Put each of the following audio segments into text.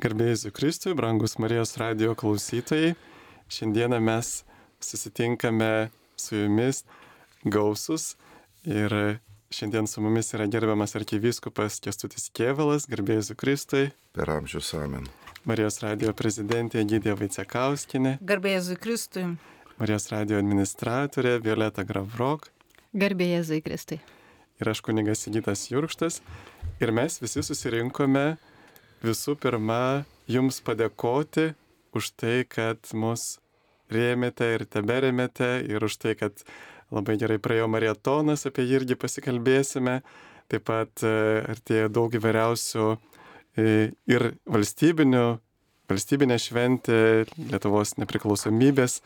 Garbėjai Kristui, brangus Marijos radio klausytojai, šiandieną mes susitinkame su jumis gausus ir šiandien su mumis yra gerbiamas arkivyskupas Kestutis Kievalas, garbėjai Kristui. Per amžius amen. Marijos radio prezidentė Gydė Vaicekauskinė. Garbėjai Kristui. Marijos radio administratorė Violeta Gravrok. Garbėjai Kristui. Ir aš kunigas Sigitas Jurkštas. Ir mes visi susirinkome visų pirma Jums padėkoti už tai, kad mus rėmėte ir teberėmėte ir už tai, kad labai gerai praėjo marietonas, apie jį irgi pasikalbėsime. Taip pat e, artėja daug įvairiausių e, ir valstybinių, valstybinė šventė, Lietuvos nepriklausomybės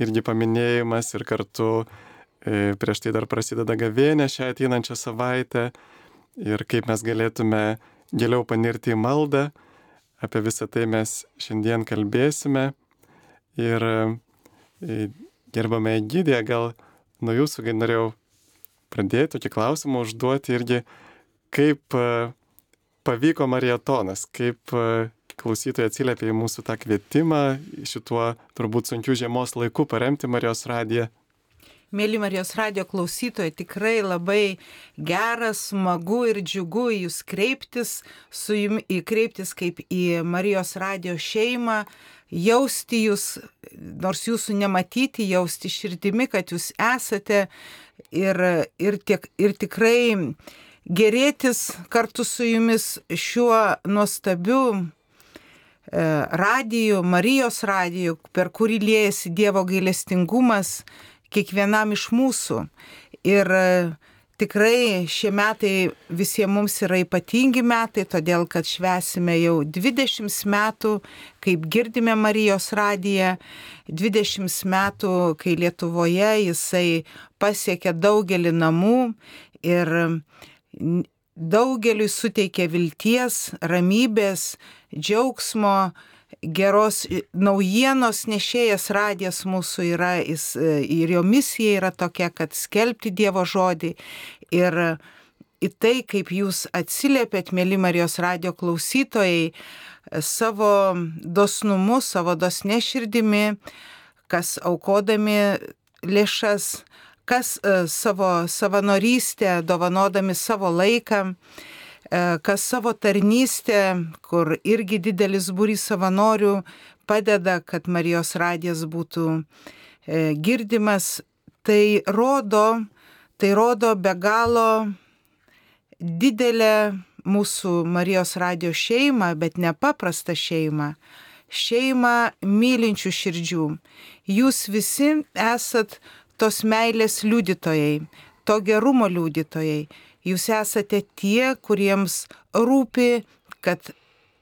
irgi paminėjimas ir kartu e, prieš tai dar prasideda gavėnė šią ateinančią savaitę ir kaip mes galėtume giliau panirti į maldą. Apie visą tai mes šiandien kalbėsime. Ir e, gerbame gydė, gal nuo jūsų norėjau pradėti tokį klausimą užduoti irgi, kaip e, pavyko marietonas, kaip e, klausytojai atsiliepia į mūsų tą kvietimą šituo turbūt sunkiu žiemos laiku paremti Marijos radiją. Mėly Marijos radio klausytojai, tikrai labai geras, smagu ir džiugu jūs kreiptis, su jumi įkreiptis kaip į Marijos radio šeimą, jausti jūs, nors jūsų nematyti, jausti širdimi, kad jūs esate ir, ir, tiek, ir tikrai gerėtis kartu su jumis šiuo nuostabiu e, radiju, Marijos radiju, per kurį liejasi Dievo gailestingumas kiekvienam iš mūsų. Ir e, tikrai šie metai visiems mums yra ypatingi metai, todėl kad švesime jau 20 metų, kaip girdime Marijos radiją, 20 metų, kai Lietuvoje jisai pasiekė daugelį namų ir daugeliui suteikė vilties, ramybės, džiaugsmo, geros naujienos nešėjas radijas mūsų yra jis, e, ir jo misija yra tokia, kad skelbti Dievo žodį. Ir į tai, kaip jūs atsiliepėt, mėly Marijos radio klausytojai, savo dosnumu, savo dosne širdimi, kas aukodami lėšas, kas e, savo savanorystę, dovanodami savo laiką, E, kas savo tarnystę, kur irgi didelis būrys savanorių padeda, kad Marijos radijas būtų e, girdimas, tai rodo, tai rodo be galo didelę mūsų Marijos radio šeimą, bet nepaprastą šeimą. Šeimą mylinčių širdžių. Jūs visi esat tos meilės liudytojai, to gerumo liudytojai. Jūs esate tie, kuriems rūpi, kad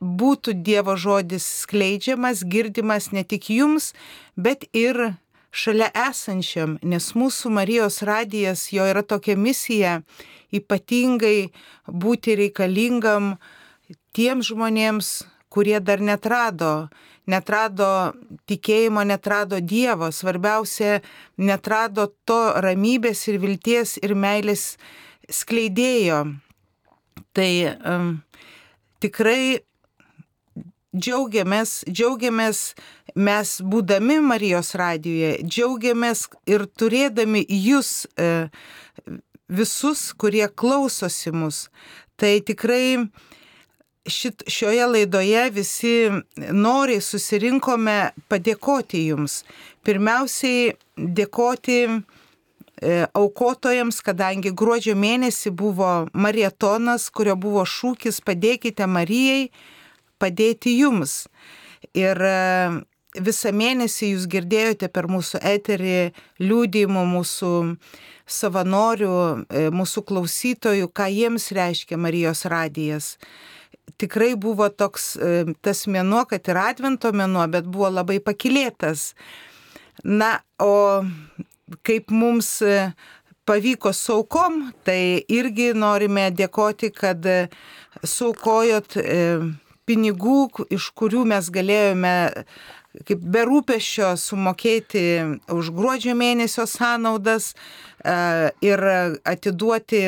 būtų Dievo žodis skleidžiamas, girdimas ne tik jums, bet ir šalia esančiam, nes mūsų Marijos radijas jo yra tokia misija ypatingai būti reikalingam tiems žmonėms, kurie dar netrado, netrado tikėjimo, netrado Dievo, svarbiausia, netrado to ramybės ir vilties ir meilės skleidėjo. Tai um, tikrai džiaugiamės, džiaugiamės mes būdami Marijos radijoje, džiaugiamės ir turėdami jūs e, visus, kurie klausosi mus. Tai tikrai šit, šioje laidoje visi noriai susirinkome padėkoti jums. Pirmiausiai dėkoti aukotojams, kadangi gruodžio mėnesį buvo marietonas, kurio buvo šūkis padėkite Marijai, padėti jums. Ir e, visą mėnesį jūs girdėjote per mūsų eterį liūdėjimų mūsų savanorių, e, mūsų klausytojų, ką jiems reiškia Marijos radijas. Tikrai buvo toks tas mėnuo, kad ir Advento mėnuo, bet buvo labai pakilėtas. Na, o kaip mums e, pavyko saukom, tai irgi norime dėkoti, kad e, saukojot e, pinigų, iš kurių mes galėjome kaip be rūpešio sumokėti už gruodžio mėnesio sąnaudas ir atiduoti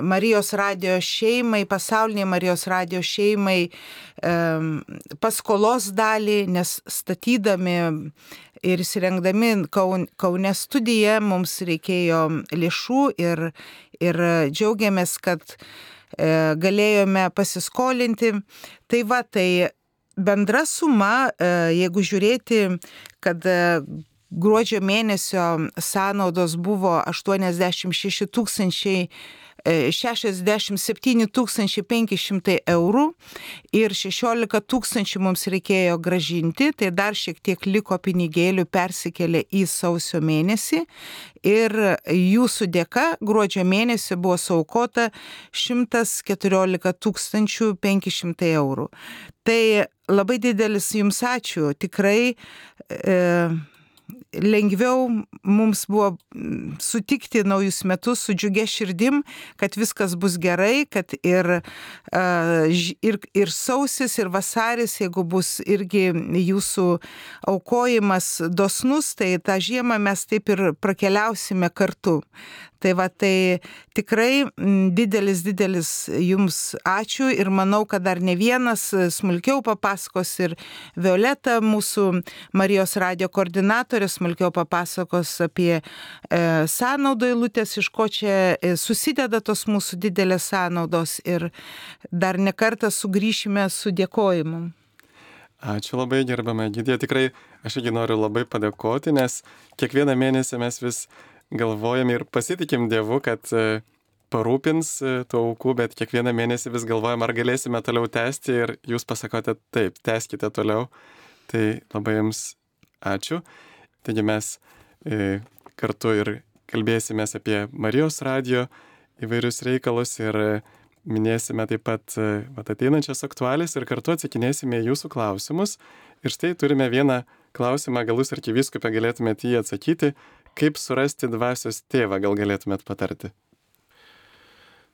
Marijos radio šeimai, pasauliniai Marijos radio šeimai paskolos dalį, nes statydami ir įsirengdami Kaune studiją mums reikėjo lėšų ir, ir džiaugiamės, kad e, galėjome pasiskolinti. Tai va, tai bendra suma, e, jeigu žiūrėti, kad e, gruodžio mėnesio sąnaudos buvo 86 tūkstančiai 67 500 eurų ir 16 tūkstančių mums reikėjo gražinti, tai dar šiek tiek liko pinigėlių persikėlė į sausio mėnesį ir jūsų dėka gruodžio mėnesį buvo saukota 114 500 eurų. Tai labai didelis jums ačiū, tikrai e, lengviau mums buvo mm, sutikti naujus metus su džiugia širdim, kad viskas bus gerai, kad ir, ir, ir sausis, ir vasaris, jeigu bus irgi jūsų aukojimas dosnus, tai tą žiemą mes taip ir prakeliausime kartu. Tai va, tai tikrai mm, didelis, didelis jums ačiū ir manau, kad dar ne vienas smulkiau papasakos ir Violeta, mūsų Marijos radio koordinatorė, smulkiau papasakos apie e, sąnaudų eilutės, iš ko čia e, susideda tos mūsų didelės sąnaudos ir dar nekartą sugrįšime su dėkojimu. Ačiū labai gerbama Gidė, tikrai aš irgi noriu labai padėkoti, nes kiekvieną mėnesį mes vis galvojame ir pasitikim Dievu, kad e, parūpins e, tų aukų, bet kiekvieną mėnesį vis galvojam, ar galėsime toliau tęsti ir jūs pasakote taip, tęskite toliau. Tai labai jums ačiū. Taigi mes e, kartu ir kalbėsime apie Marijos radio įvairius reikalus ir minėsime taip pat vat, ateinančias aktualis ir kartu atsakinėsime jūsų klausimus. Ir štai turime vieną klausimą, galus arkiviskupė galėtumėte jį atsakyti. Kaip surasti dvasios tėvą, gal galėtumėt patarti?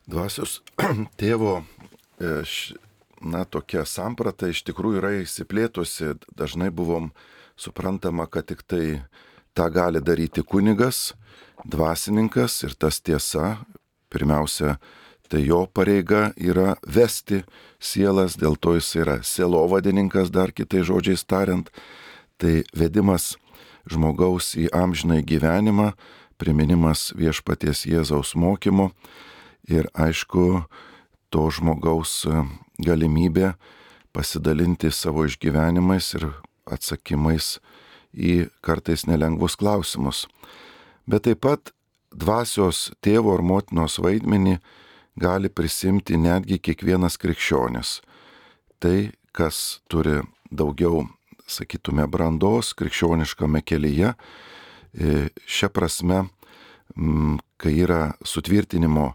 Dvasios tėvo, e, na, tokia samprata iš tikrųjų yra įsiplėtusi. Dažnai buvom suprantama, kad tik tai tą gali daryti kunigas, dvasininkas ir tas tiesa, pirmiausia, tai jo pareiga yra vesti sielas, dėl to jis yra selovadininkas, dar kitai žodžiais tariant. Tai vedimas žmogaus į amžinai gyvenimą, priminimas viešpaties Jėzaus mokymo ir aišku, to žmogaus e, galimybė pasidalinti savo išgyvenimais ir atsakymais į kartais nelengvus klausimus. Bet taip pat dvasios tėvo ar motinos vaidmenį gali prisimti netgi kiekvienas krikščionis. Tai, kas turi daugiau sakytume, brandos krikščioniškame kelyje. E, Šią prasme, kai yra sutvirtinimo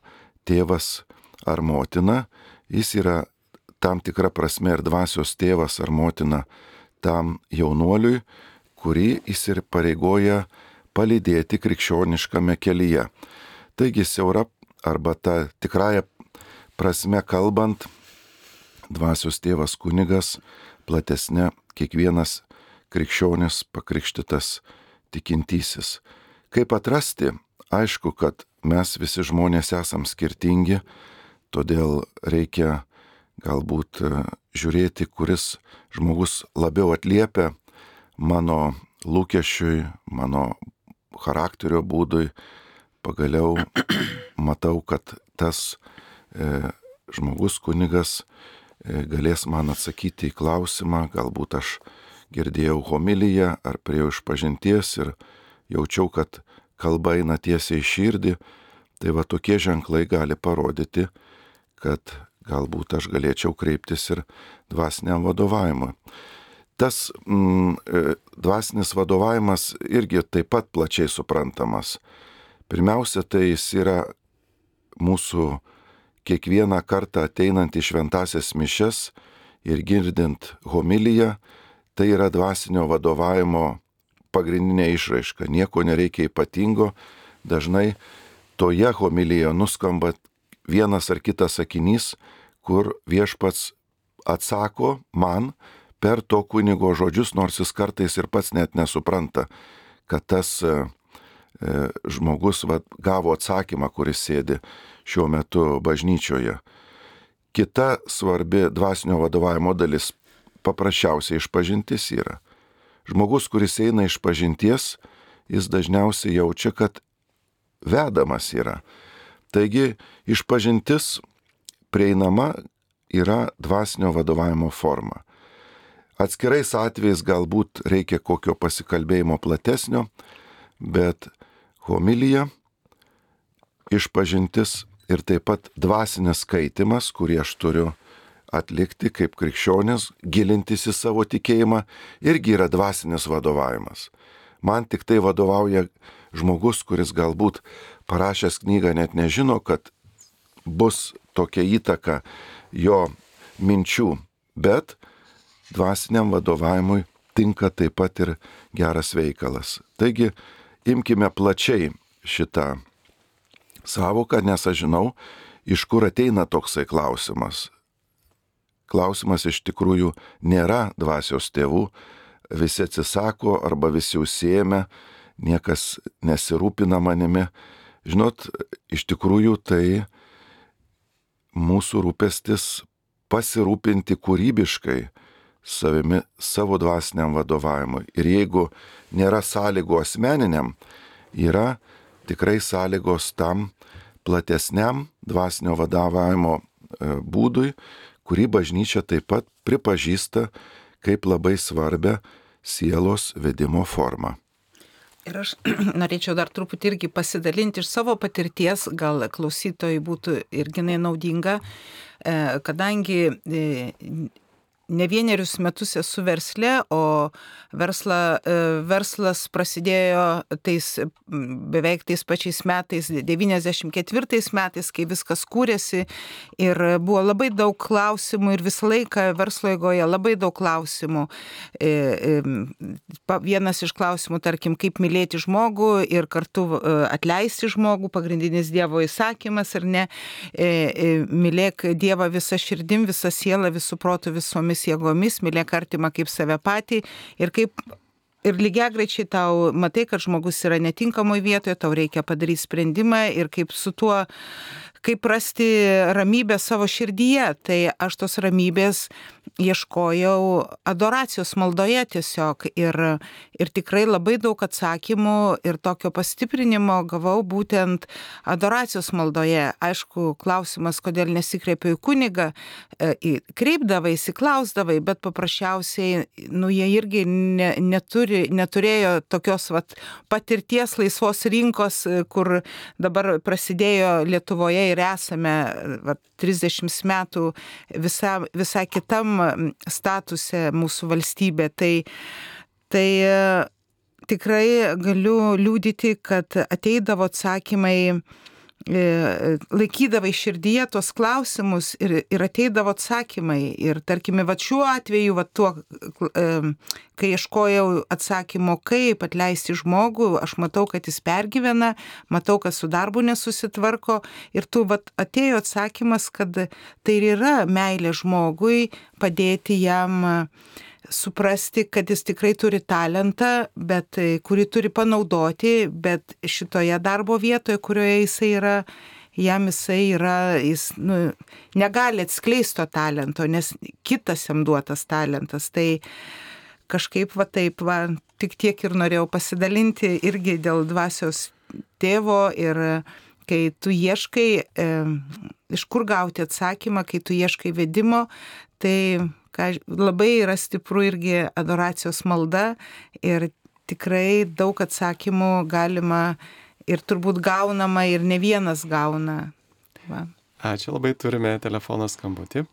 tėvas ar motina, jis yra tam tikra prasme ir dvasios tėvas ar motina tam jaunuoliui, kurį jis ir pareigoja palydėti krikščioniškame kelyje. Taigi siaura arba ta tikrąją prasme kalbant, dvasios tėvas kunigas platesnė kiekvienas krikščionis pakrikštytas tikintysis. Kaip atrasti? Aišku, kad mes visi žmonės esam skirtingi, todėl reikia galbūt e, žiūrėti, kuris žmogus labiau atliepia mano lūkesčiui, mano charakterio būdui. Pagaliau matau, kad tas e, žmogus kunigas E, galės man atsakyti į klausimą, galbūt aš girdėjau homiliją ar prie iš pažinties ir jaučiau, kad kalba eina tiesiai į širdį, tai va tokie ženklai gali parodyti, kad galbūt aš galėčiau kreiptis ir dvasiniam vadovavimui. Tas mm, e, dvasinis vadovavimas irgi taip pat plačiai suprantamas. Pirmiausia, tai jis yra mūsų kiekvieną kartą ateinant į šventasias mišes ir girdint homiliją, tai yra dvasinio vadovavimo pagrindinė išraiška. Nieko nereikia ypatingo, dažnai toje homilijoje nuskamba vienas ar kitas sakinys, kur viešpats atsako man per to kunigo žodžius, nors jis kartais ir pats net nesupranta, kad tas e, e, žmogus va, gavo atsakymą, kuris sėdi šiuo metu bažnyčioje. Kita svarbi dvasinio vadovavimo dalis paprasčiausiai išpažintis yra. Žmogus, kuris eina iš pažinties, jis dažniausiai jaučia, kad vedamas yra. Taigi išpažintis prieinama yra dvasinio vadovavimo forma. Atskirais atvejais galbūt reikia kokio pasikalbėjimo platesnio, bet homilija, išpažintis ir taip pat dvasinis skaitimas, kurį aš turiu atlikti kaip krikščionis, gilintis į savo tikėjimą, irgi yra dvasinis vadovavimas. Man tik tai vadovauja žmogus, kuris galbūt parašęs knygą net nežino, kad bus tokia įtaka jo minčių, bet dvasiniam vadovavimui tinka taip pat ir geras veikalas. Taigi, imkime plačiai šitą savoką, nes aš žinau, iš kur ateina toksai klausimas. Klausimas iš tikrųjų nėra dvasios tėvų, visi atsisako arba visi užsiemė, niekas nesirūpina manimi. Žinot, iš tikrųjų tai mūsų rūpestis pasirūpinti kūrybiškai savimi, savo dvasiniam vadovavimui. Ir jeigu nėra sąlygų asmeniniam, yra tikrai sąlygos tam platesniam dvasinio vadovavimo e, būdui, kurį bažnyčia taip pat pripažįsta kaip labai svarbę sielos vedimo formą. Ir aš norėčiau dar truputį irgi pasidalinti iš savo patirties, gal klausytojai būtų irgi naudinga, e, kadangi e, ne vienerius metus esu versle, o versla, e, verslas prasidėjo tais beveik tais pačiais metais, 94 metais, kai viskas kūrėsi ir buvo labai daug klausimų ir visą laiką verslo eigoje labai daug klausimų. E, e, vienas iš klausimų, tarkim, kaip mylėti žmogų ir kartu atleisti žmogų, pagrindinis Dievo įsakymas ar ne, mylėk Dievą visą širdim, visą sielą, visų protų, visomis visomis jėgomis, mylėk artimą kaip save patį. Ir kaip ir lygiagrečiai tau matai, kad žmogus yra netinkamoje vietoje, tau reikia padaryti sprendimą ir kaip su tuo kaip rasti ramybę savo širdyje. Tai aš tos ramybės ieškojau adoracijos maldoje tiesiog ir, ir tikrai labai daug atsakymų ir tokio pastiprinimo gavau būtent adoracijos maldoje. Aišku, klausimas, kodėl nesikreipiau į kunigą, e, kreipdavai, įsiklausdavai, bet paprasčiausiai, nu, jie irgi ne, neturi, neturėjo tokios vat, patirties laisvos rinkos, kur dabar prasidėjo Lietuvoje ir esame va, 30 metų visa, visai kitam statuse mūsų valstybė. Tai, tai tikrai galiu liūdyti, kad ateidavo atsakymai laikydavai širdyje tos klausimus ir, ir ateidavo atsakymai. Ir tarkime, va šiuo atveju, va tuo, e, kai ieškojau atsakymo, kaip atleisti žmogų, aš matau, kad jis pergyvena, matau, kad su darbu nesusitvarko ir tu va atėjo atsakymas, kad tai ir yra meilė žmogui, padėti jam suprasti, kad jis tikrai turi talentą, bet e, kurį turi panaudoti, bet šitoje darbo vietoje, kurioje jisai yra, jam jisai yra, jis nu, negali atskleisti to talento, nes kitas jam duotas talentas. Tai kažkaip va taip, va, tik tiek ir norėjau pasidalinti irgi dėl dvasios tėvo ir kai tu ieškai, e, iš kur gauti atsakymą, kai tu ieškai vedimo, tai ką labai yra stipru irgi adoracijos malda ir tikrai daug atsakymų galima ir turbūt gaunama ir ne vienas gauna. Va. Ačiū labai, turime telefono skambutį.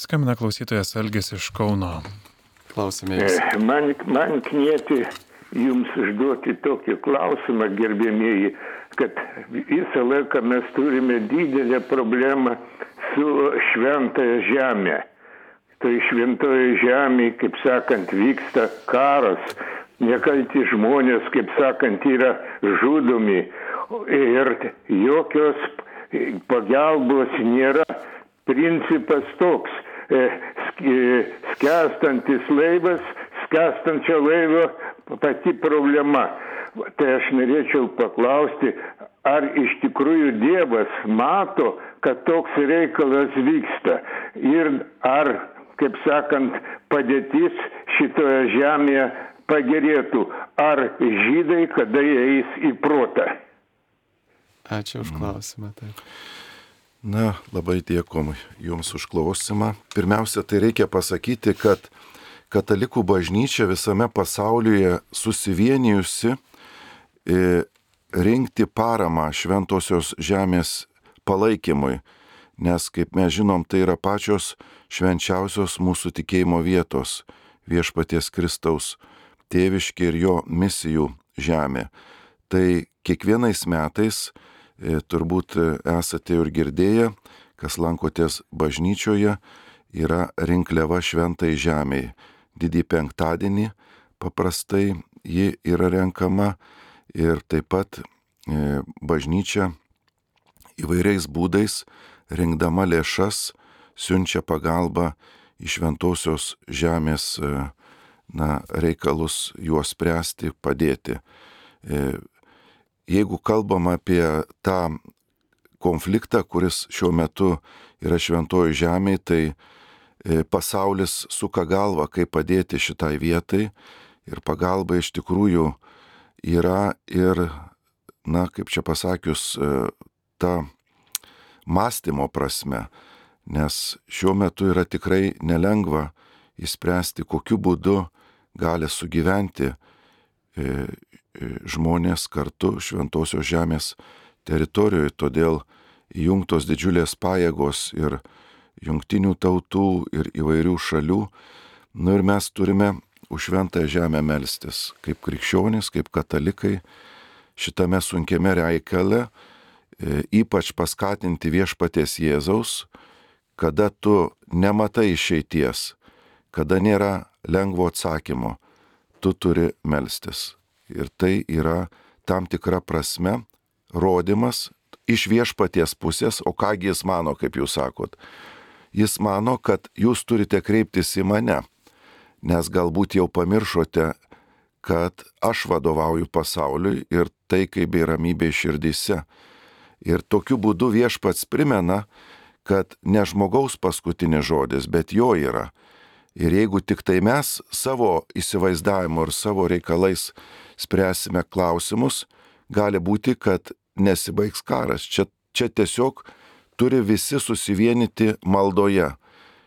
Skambina klausytojas Elgis iš Kauno. Klausime jūs. E, man, man knieti jums užduoti tokį klausimą, gerbėmieji, kad visą laiką mes turime didelę problemą su šventąją žemę toj šventoje žemėje, kaip sakant, vyksta karas, nekalti žmonės, kaip sakant, yra žudomi ir jokios pagalbos nėra. Principas toks, e, skęstantis laivas, skęstančio laivo pati problema. Tai aš norėčiau paklausti, ar iš tikrųjų Dievas mato, kad toks reikalas vyksta ir ar, kaip sakant, padėtis šitoje žemėje pagerėtų, ar žydai kada eis į protą. Ačiū už klausimą. Taip. Na, labai dėkom Jums už klausimą. Pirmiausia, tai reikia pasakyti, kad katalikų bažnyčia visame pasaulyje susivienijusi e, rinkti paramą šventosios žemės palaikymui, nes, kaip mes žinom, tai yra pačios švenčiausios mūsų tikėjimo vietos viešpaties Kristaus tėviškė ir jo misijų žemė. Tai kiekvienais metais E, turbūt esate ir girdėję, kas lankotės bažnyčioje, yra rinkliava šventai žemiai. Didį penktadienį paprastai ji yra renkama ir taip pat e, bažnyčia įvairiais būdais rinkdama lėšas siunčia pagalbą į šventosios žemės e, na, reikalus juos spręsti, padėti. Jeigu kalbam apie tą konfliktą, kuris šiuo metu yra šventoji žemė, tai e, pasaulis suka galvą, kaip padėti šitai vietai. Ir pagalba iš tikrųjų yra ir, na, kaip čia pasakius, e, ta mąstymo prasme, nes šiuo metu yra tikrai nelengva įspręsti, kokiu būdu gali sugyventi e, žmonės kartu šventosios žemės teritorijoje, todėl jungtos didžiulės pajėgos ir jungtinių tautų ir įvairių šalių. Nu ir mes turime už šventąją žemę melstis, kaip krikščionys, kaip katalikai, šitame sunkiame reikale, e, ypač paskatinti viešpaties Jėzaus, kada tu nematai išeities, kada nėra lengvo atsakymo, tu turi melstis. Ir tai yra tam tikra prasme rodimas iš viešpaties pusės, o kągi jis mano, kaip jūs sakot. Jis mano, kad jūs turite kreiptis į mane, nes galbūt jau pamiršote, kad aš vadovauju pasauliui ir tai kaip bei ramybė širdyse. Ir tokiu būdu viešpats primena, kad ne žmogaus paskutinis žodis, bet jo yra. Ir jeigu tik tai mes savo įsivaizdavimu ir savo reikalais spręsime klausimus, gali būti, kad nesibaigs karas. Čia, čia tiesiog turi visi susivienyti maldoje,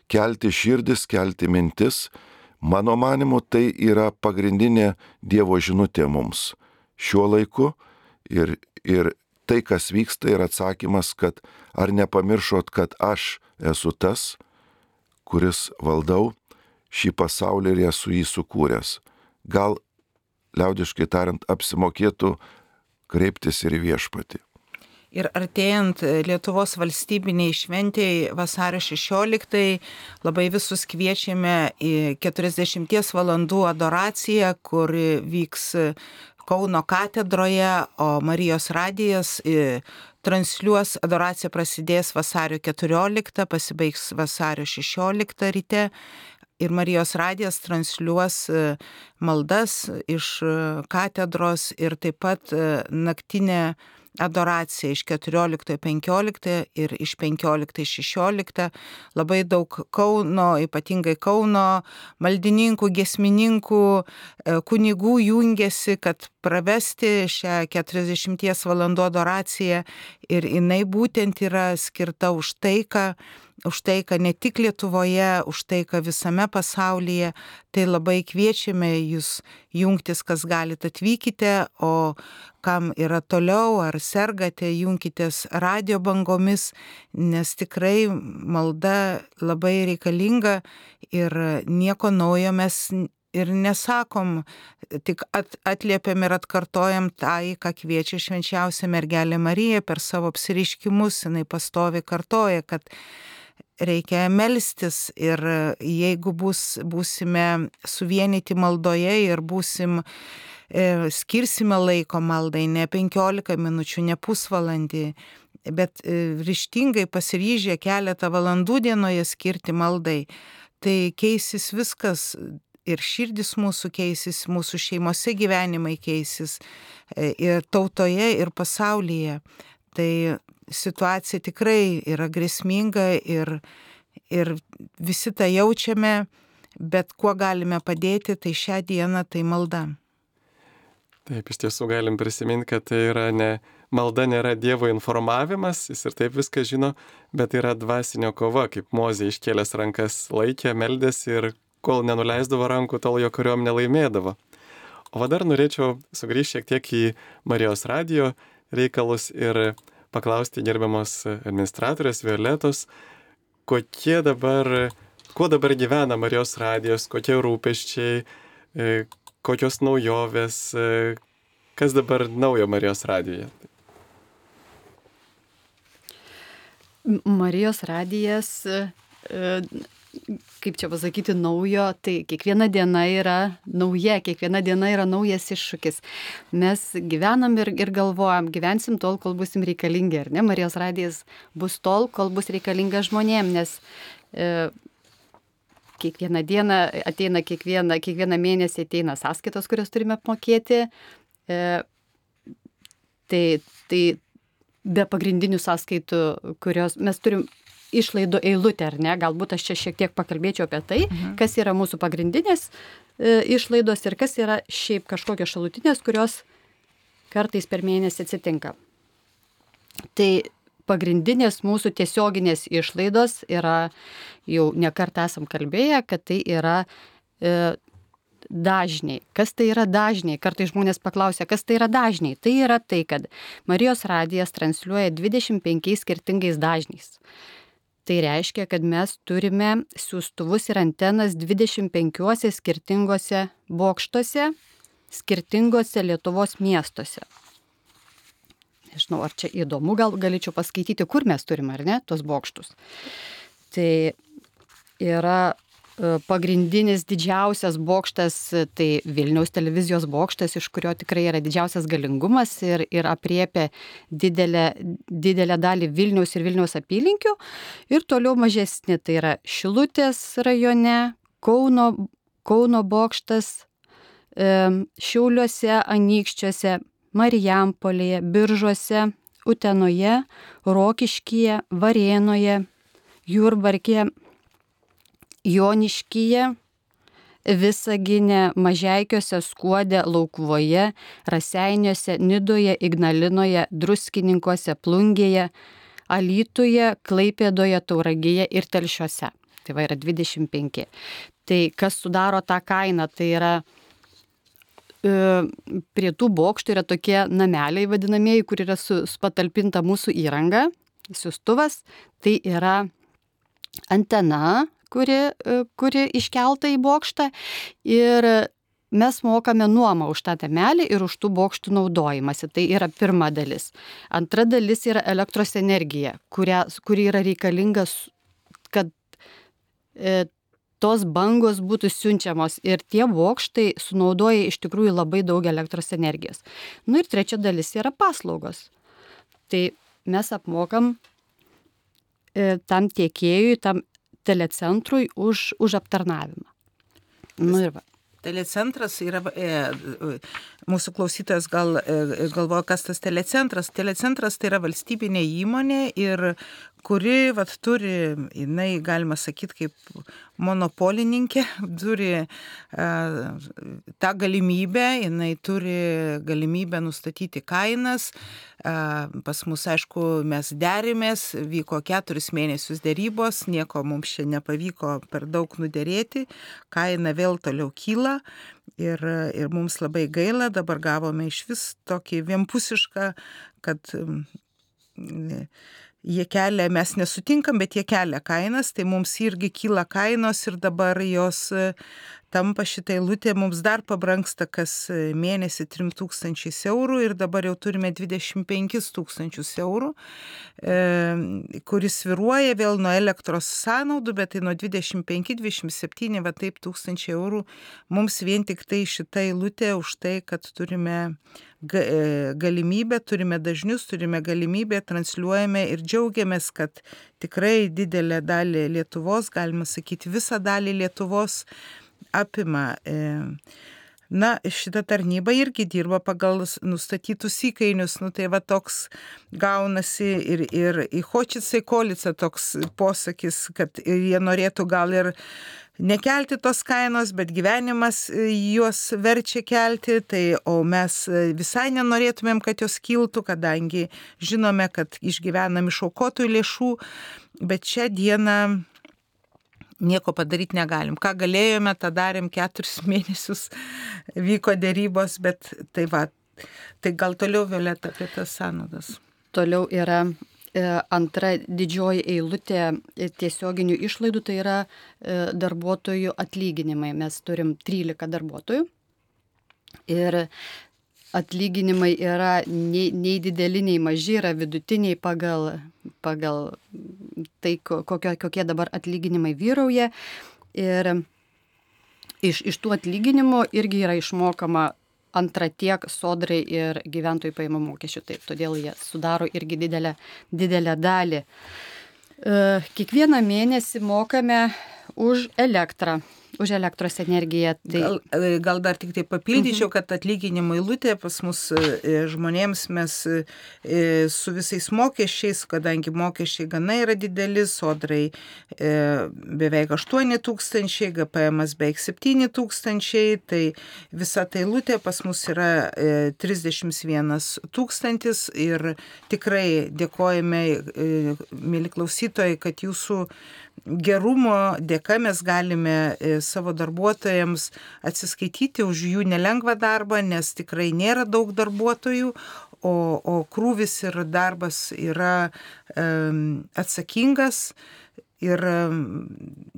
kelti širdis, kelti mintis. Mano manimu, tai yra pagrindinė Dievo žinutė mums šiuo laiku ir, ir tai, kas vyksta, yra atsakymas, kad ar nepamiršot, kad aš esu tas, kuris valdau šį pasaulį ir esu jį sukūręs. Gal liaudiškai tariant, apsimokėtų kreiptis ir į viešpatį. Ir artėjant Lietuvos valstybiniai šventėjai vasario 16, labai visus kviečiame į 40 valandų adoraciją, kur vyks Kauno katedroje, o Marijos radijas transliuos, adoracija prasidės vasario 14, pasibaigs vasario 16 ryte. Ir Marijos radijas transliuos maldas iš katedros ir taip pat naktinę adoracija iš 14-15 ir iš 15-16. Labai daug Kauno, ypatingai Kauno maldininkų, gesmininkų, kunigų jungiasi, kad pravesti šią 40 valandų adoraciją ir jinai būtent yra skirta už taiką už taiką ne tik Lietuvoje, už taiką visame pasaulyje. Tai labai kviečiame jūs jungtis, kas galite atvykite, o kam yra toliau ar sergate, jungitės radio bangomis, nes tikrai malda labai reikalinga ir nieko naujo mes ir nesakom, tik at, atliepiam ir atkartojam tai, ką kviečia švenčiausia mergelė Marija per savo apsiriškimus, jinai pastovi kartoja, kad reikia melstis ir jeigu bus, būsime suvienyti maldoje ir būsim, e, skirsime laiko maldai ne 15 minučių, ne pusvalandį, bet e, ryštingai pasiryžę keletą valandų dienoje skirti maldai, tai keisis viskas ir širdis mūsų keisis, mūsų šeimose gyvenimai keisis e, ir tautoje, ir pasaulyje. Tai situacija tikrai yra grėsminga ir, ir visi tą jaučiame, bet kuo galime padėti, tai šią dieną tai malda. Taip, iš tiesų galim prisiminti, kad tai yra ne, malda nėra Dievo informavimas, jis ir taip viską žino, bet yra dvasinio kova, kaip Mozė iškėlęs rankas laikė, meldėsi ir kol nenuleisdavo rankų, tol jo kariuomenė laimėdavo. O dar norėčiau sugrįžti šiek tiek į Marijos radio reikalus ir paklausti gerbiamos administratorės Violetos, kokie dabar, kuo dabar gyvena Marijos radijos, kokie rūpeščiai, kokios naujovės, kas dabar naujo Marijos radijoje? Marijos radijas, kaip čia pasakyti, naujo, tai kiekviena diena yra nauja, kiekviena diena yra naujas iššūkis. Mes gyvenam ir, ir galvojam, gyvensim tol, kol busim reikalingi, ar ne? Marijos radijas bus tol, kol bus reikalinga žmonėm, nes e, kiekvieną dieną ateina kiekvieną, kiekvieną mėnesį ateina sąskaitos, kurias turime apmokėti. E, tai, tai be pagrindinių sąskaitų, kurios mes turim išlaidų eilutę, ar ne? Galbūt aš čia šiek tiek pakalbėčiau apie tai, mhm. kas yra mūsų pagrindinės e, išlaidos ir kas yra šiaip kažkokios šalutinės, kurios kartais per mėnesį atsitinka. Tai pagrindinės mūsų tiesioginės išlaidos yra, jau nekartą esam kalbėję, kad tai yra e, dažniai. Kas tai yra dažniai? Kartai žmonės paklausia, kas tai yra dažniai. Tai yra tai, kad Marijos radijas transliuoja 25 skirtingais dažniais. Tai reiškia, kad mes turime siūstuvus ir antenas 25 skirtingose bokštuose, skirtingose Lietuvos miestuose nežinau, ar čia įdomu, gal galėčiau paskaityti, kur mes turime, ar ne, tos bokštus. Tai yra pagrindinis didžiausias bokštas, tai Vilniaus televizijos bokštas, iš kurio tikrai yra didžiausias galingumas ir, ir apriepia didelę, didelę dalį Vilniaus ir Vilniaus apylinkių. Ir toliau mažesni, tai yra Šilutės rajone, Kauno, Kauno bokštas, Šiauliuose, Anykščiuose, Marijampolėje, Biržuose, Utenoje, Rokiškyje, Varėnoje, Jurbarkė, Joniškyje, Visaginė, Mažeikiuose, Skuodė, Laukvoje, Raseiniuose, Nidoje, Ignalinoje, Druskininkuose, Plungėje, Alytuje, Klaipėdoje, Tauragėje ir Telšiuose. Tai va yra 25. Tai kas sudaro tą kainą, tai yra E, prie tų bokštų yra tokie nameliai vadinamieji, kur yra su, patalpinta mūsų įranga, siustuvas, tai yra antena, kuri, e, kuri iškelta į bokštą ir mes mokame nuomą už tą temelį ir už tų bokštų naudojimąsi. Tai yra pirma dalis. Antra dalis yra elektros energija, kuria, kuri yra reikalingas, kad e, tos bangos būtų siunčiamos ir tie bokštai sunaudoja iš tikrųjų labai daug elektros energijos. Nu ir trečia dalis yra paslaugos. Tai mes apmokam e, tam tiekėjui, tam telecentrui už, už aptarnavimą. Nu ir va. Telecentras yra, e, mūsų klausytojas gal e, galvoja, kas tas telecentras. Telecentras tai yra valstybinė įmonė ir kuri vat, turi, jinai, galima sakyti, kaip monopolininkė, turi uh, tą galimybę, jinai turi galimybę nustatyti kainas. Uh, pas mus, aišku, mes derimės, vyko keturis mėnesius dėrybos, nieko mums čia nepavyko per daug nuderėti, kaina vėl toliau kyla. Ir, ir mums labai gaila, dabar gavome iš vis tokį vienpusišką, kad jie kelia, mes nesutinkam, bet jie kelia kainas, tai mums irgi kyla kainos ir dabar jos tampa šitą eilutę, mums dar pabranksta kas mėnesį 3000 eurų ir dabar jau turime 25 tūkstančius eurų, e, kuris sviruoja vėl nuo elektros sąnaudų, bet tai nuo 25-27, va taip tūkstančiai eurų mums vien tik tai šitą eilutę už tai, kad turime e, galimybę, turime dažnius, turime galimybę, transliuojame ir džiaugiamės, kad tikrai didelę dalį Lietuvos, galima sakyti visą dalį Lietuvos, apima. E, na, šita tarnyba irgi dirba pagal nustatytus įkainius, nu tai va toks gaunasi ir, ir į hočicai kolica toks posakis, kad jie norėtų gal ir nekelti tos kainos, bet gyvenimas juos verčia kelti, tai o mes visai nenorėtumėm, kad jos kiltų, kadangi žinome, kad išgyvenam iš aukotų lėšų, bet šią dieną nieko padaryti negalim. Ką galėjome, tą darėm keturis mėnesius, vyko dėrybos, bet tai va, tai gal toliau Violeta apie tas sąnaudas. Toliau yra e, antra didžioji eilutė tiesioginių išlaidų, tai yra e, darbuotojų atlyginimai. Mes turim 13 darbuotojų. Ir atlyginimai yra nei, nei dideli, nei maži, yra vidutiniai pagal, pagal tai, kokio, kokie dabar atlyginimai vyrauja. Ir iš, iš tų atlyginimų irgi yra išmokama antra tiek sodrai ir gyventojų paimų mokesčių. Taip, todėl jie sudaro irgi didelę, didelę dalį. E, kiekvieną mėnesį mokame už elektrą už elektros energiją. Tai... Gal, e, gal dar tik tai papildyčiau, mhm. kad atlyginimo eilutė pas mus e, žmonėms mes e, su visais mokesčiais, kadangi mokesčiai gana yra dideli, sodrai beveik 8 tūkstančiai, GPM beveik 7 tūkstančiai, tai visa ta eilutė pas mus yra 31 tūkstantis ir tikrai dėkojame, mėly klausytojai, kad jūsų gerumo dėka mes galime e, savo darbuotojams atsiskaityti už jų nelengvą darbą, nes tikrai nėra daug darbuotojų, o, o krūvis ir darbas yra um, atsakingas. Ir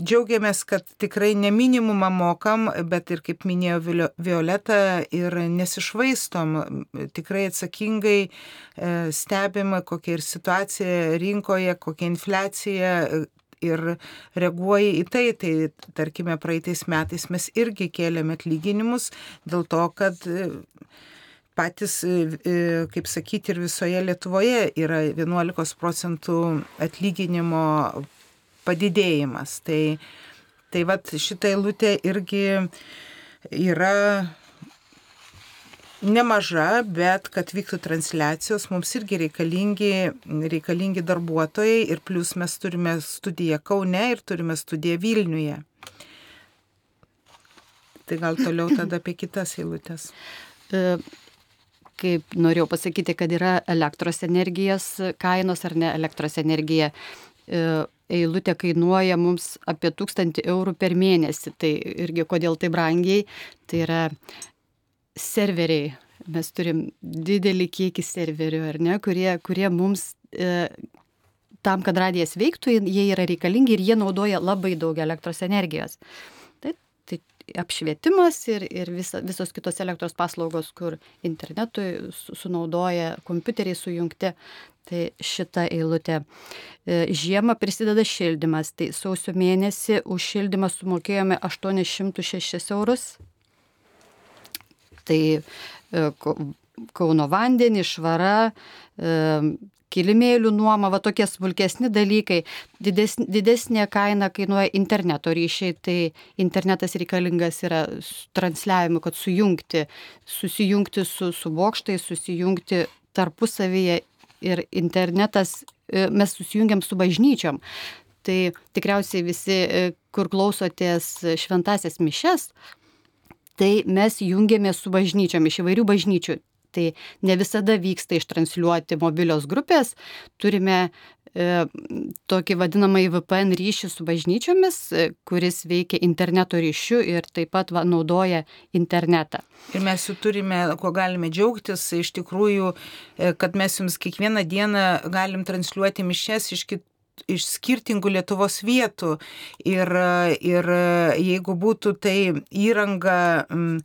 džiaugiamės, kad tikrai ne minimumą mokam, bet ir, kaip minėjo Violeta, ir nesišvaistom. Tikrai atsakingai e, stebima, kokia ir situacija rinkoje, kokia infliacija, ir reaguoja į tai. Tai tarkime, praeitais metais mes irgi kėlėme atlyginimus dėl to, kad e, patys, e, e, kaip sakyti, ir visoje Lietuvoje yra 11 procentų atlyginimo padidėjimas. Tai, tai vad šitą eilutę irgi yra nemaža, bet kad vyktų transliacijos, mums irgi reikalingi, reikalingi darbuotojai ir plus mes turime studiją Kaune ir turime studiją Vilniuje. Tai gal toliau tada apie kitas eilutės. E, kaip norėjau pasakyti, kad yra elektros energijos kainos ar ne elektros energija. E, eilutė kainuoja mums apie 1000 eurų per mėnesį. Tai irgi kodėl tai brangiai, tai yra serveriai. Mes turim didelį kiekį serverių, ar ne, kurie, kurie mums e, tam, kad radijas veiktų, jie yra reikalingi ir jie naudoja labai daug elektros energijos. Tai, tai apšvietimas ir, ir visa, visos kitos elektros paslaugos, kur internetui sunaudoja kompiuteriai sujungti. Tai šita eilutė. E, žiemą prisideda šildymas. Tai sausio mėnesį už šildymą sumokėjome 806 eurus Tai e, Kauno vandenį, švara, e, kilimėlių nuoma, va tokie smulkesni dalykai. Didesnė, didesnė kaina kainuoja interneto ryšiai, tai internetas reikalingas yra transliavimui, kad sujungti, susijungti su, su bokštai, susijungti tarpusavyje ir internetas, e, mes susijungiam su bažnyčiom. Tai tikriausiai visi, kur klausotės šventasias mišes, tai mes jungiamės su bažnyčiom iš įvairių bažnyčių. Tai ne visada vyksta ištransliuoti mobilios grupės, turime e, tokį vadinamąjį VPN ryšį su bažnyčiomis, e, kuris veikia interneto ryšiu ir taip pat va, naudoja internetą. Ir mes jų turime, kuo galime džiaugtis, iš tikrųjų, e, kad mes jums kiekvieną dieną galim transliuoti mišes iš kitų iš skirtingų Lietuvos vietų. Ir, ir jeigu būtų tai įranga, mm,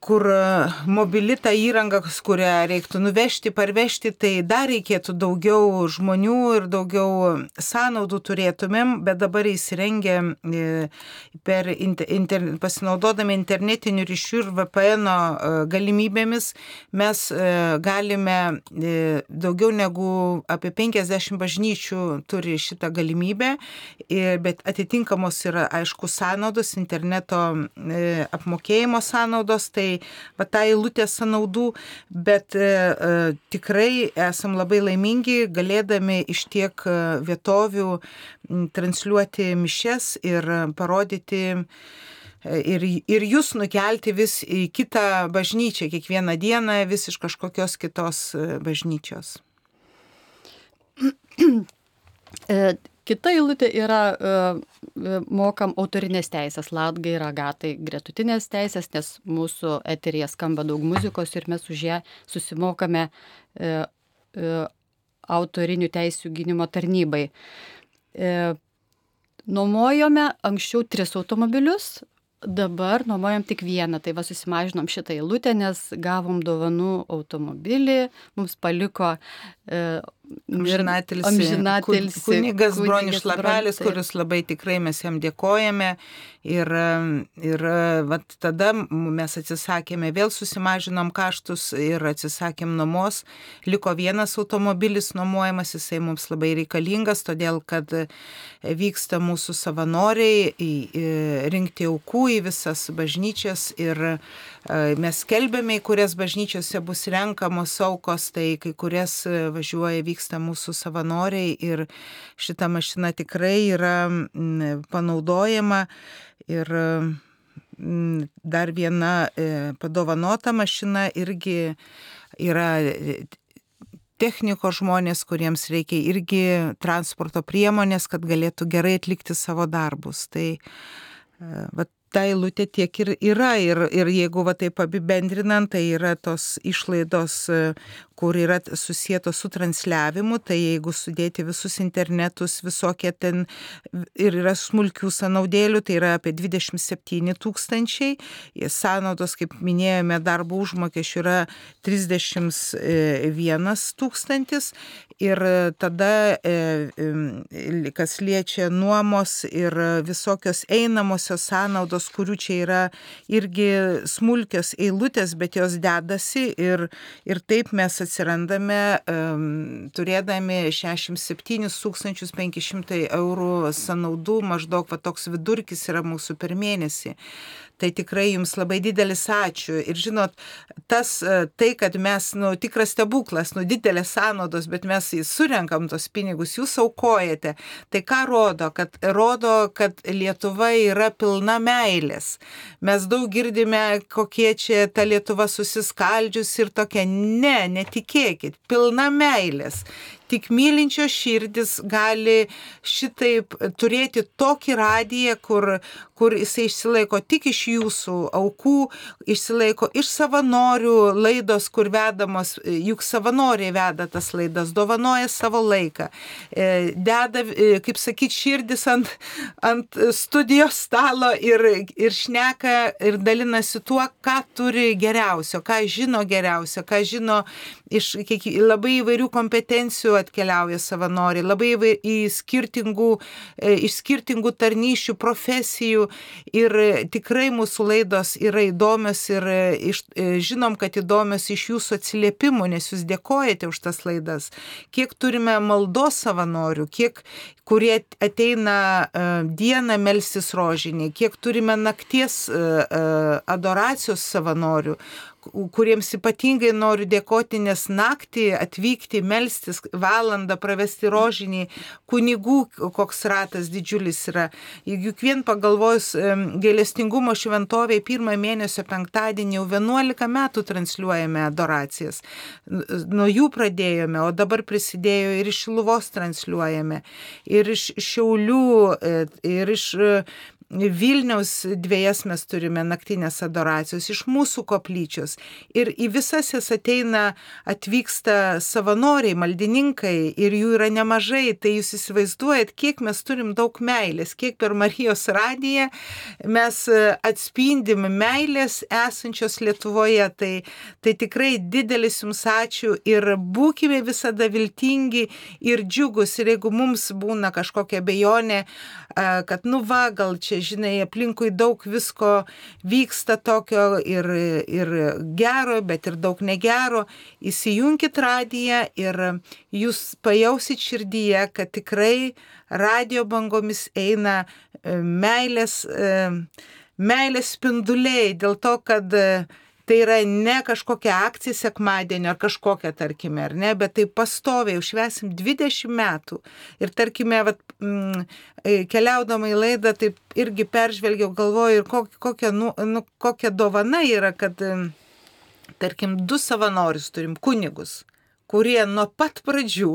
kur e, mobili ta įranga, kurią reiktų nuvežti, parvežti, tai dar reikėtų daugiau žmonių ir daugiau sąnaudų turėtumėm, bet dabar įsirengę e, per inter, pasinaudodami internetiniu ryšiu ir VPN galimybėmis mes galime daugiau negu apie 50 bažnyčių turi šitą galimybę, bet atitinkamos yra aišku sąnaudos, interneto apmokėjimo sąnaudos sąnaudos, tai va tą eilutę sąnaudų, bet e, e, tikrai esam labai laimingi galėdami iš tiek e, vietovių transliuoti mišes ir parodyti ir, ir jūs nukelti vis į kitą bažnyčią, kiekvieną dieną vis iš kažkokios kitos bažnyčios. Kita eilutė yra uh, mokam autorinės teisės, latgai, ragatai, gretutinės teisės, nes mūsų eterija skamba daug muzikos ir mes už ją susimokame uh, autorinių teisų gynimo tarnybai. Nuomojome anksčiau tris automobilius, dabar nuomojam tik vieną, tai va susimažinom šitą eilutę, nes gavom dovanų automobilį, mums paliko e, amžinatilsi kunigas Bronius Lapelis, kuris labai tikrai mes jam dėkojame. Ir, ir vat, tada mes atsisakėme, vėl susimažinom kaštus ir atsisakėm nuomos. Liko vienas automobilis nuomojamas, jisai mums labai reikalingas, todėl kad vyksta mūsų savanoriai į, į, rinkti aukų į visas bažnyčias ir mes kelbėme, į kurias bažnyčiose bus renkamos aukos, tai kai kurias važiuoja, vyksta mūsų savanoriai ir šita mašina tikrai yra panaudojama ir dar viena e, padovanota mašina irgi yra technikos žmonės, kuriems reikia irgi transporto priemonės, kad galėtų gerai atlikti savo darbus. Tai e, vat, ta eilutė tiek ir yra. Ir, ir jeigu va taip apibendrinant, tai yra tos išlaidos, kur yra susijęto su transliavimu, tai jeigu sudėti visus internetus, visokie ten ir yra smulkių sąnaudėlių, tai yra apie 27 tūkstančiai, sąnaudos, kaip minėjome, darbo užmokesčių yra 31 tūkstantis. Ir tada, e, kas liečia nuomos ir visokios einamosios sąnaudos, kurių čia yra irgi smulkios eilutės, bet jos dedasi ir, ir taip mes atsitikime atsirandame turėdami 67 500 eurų sąnaudų, maždaug va, toks vidurkis yra mūsų per mėnesį. Tai tikrai jums labai didelis ačiū. Ir žinot, tas, e, tai, kad mes, nu, tikras stebuklas, nu, didelės sąnaudos, bet mes surenkam tos pinigus, jūs aukojate. Tai ką rodo? Kad rodo, kad Lietuva yra pilna meilės. Mes daug girdime, kokie čia ta Lietuva susiskaldžius ir tokia. Ne, netikėkit, pilna meilės tik mylinčios širdis gali šitaip turėti tokį radiją, kur, kur jisai išsilaiko tik iš jūsų aukų, išsilaiko iš savanorių laidos, kur vedamos, juk savanoriai veda tas laidas, dovanoja savo laiką, e, deda, e, kaip sakyt, širdis ant, ant studijos stalo ir, ir šneka ir dalinasi tuo, ką turi geriausio, ką žino geriausio, ką žino iš labai įvairių kompetencijų atkeliauja savanoriai, labai į skirtingų, e, iš skirtingų tarnyšių, profesijų ir tikrai mūsų laidos yra įdomios ir e, iš, e, žinom, kad įdomios iš jūsų atsiliepimų, nes jūs dėkojate už tas laidas. Kiek turime maldos savanorių, kiek kurie ateina dieną melsis rožinį, kiek turime nakties adoracijos savanorių, kuriems ypatingai noriu dėkoti, nes naktį atvykti, melstis, valandą pravesti rožinį, kunigų koks ratas didžiulis yra. Juk vien pagalvojus, gailestingumo šventoviai pirmą mėnesio penktadienį jau 11 metų transliuojame adoracijas. Nuo jų pradėjome, o dabar prisidėjo ir iš Luvos transliuojame, ir iš Šiaulių, e, ir iš Vilniaus dviejas mes turime naktinės adoracijos, iš mūsų koplyčios. Ir į visas jas ateina, atvyksta savanoriai, maldininkai ir jų yra nemažai. Tai jūs įsivaizduojat, kiek mes turim daug meilės, kiek per Marijos radiją mes atspindim meilės esančios Lietuvoje. Tai, tai tikrai didelis jums ačiū ir būkime visada viltingi ir džiugus. Ir jeigu mums būna kažkokia bejonė, kad nu va, gal čia, žinai, aplinkui daug visko vyksta tokio ir, ir gero, bet ir daug negero, įsijunkit radiją ir jūs pajausit širdyje, kad tikrai radio bangomis eina e, meilės, e, meilės spinduliai dėl to, kad tai yra ne kažkokia akcija sekmadienio ar kažkokia, tarkime, ar ne, bet tai pastoviai, užvesim 20 metų. Ir tarkime, vat, mm, e, keliaudama į laidą, taip irgi peržvelgiau, galvoju, ir kokia, kokia, nu, nu, kokia dovana yra, kad, mm, tarkim, du savanorius turim, kunigus, kurie nuo pat pradžių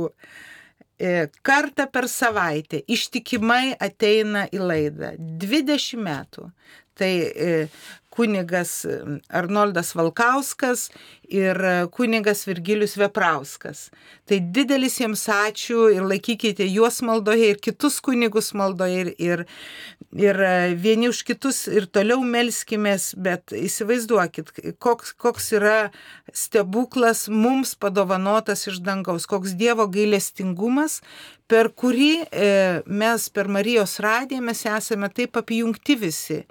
e, kartą per savaitę ištikimai ateina į laidą. 20 metų. Tai e, kunigas Arnoldas Valkauskas ir kunigas Virgilius Veprauskas. Tai didelis jiems ačiū ir laikykite juos maldoje ir kitus kunigus maldoje ir, ir, ir vieni už kitus ir toliau melskimės, bet įsivaizduokit, koks, koks yra stebuklas mums padovanotas iš dangaus, koks Dievo gailestingumas, per kurį e, mes per Marijos radiją mes esame taip apjungti visi.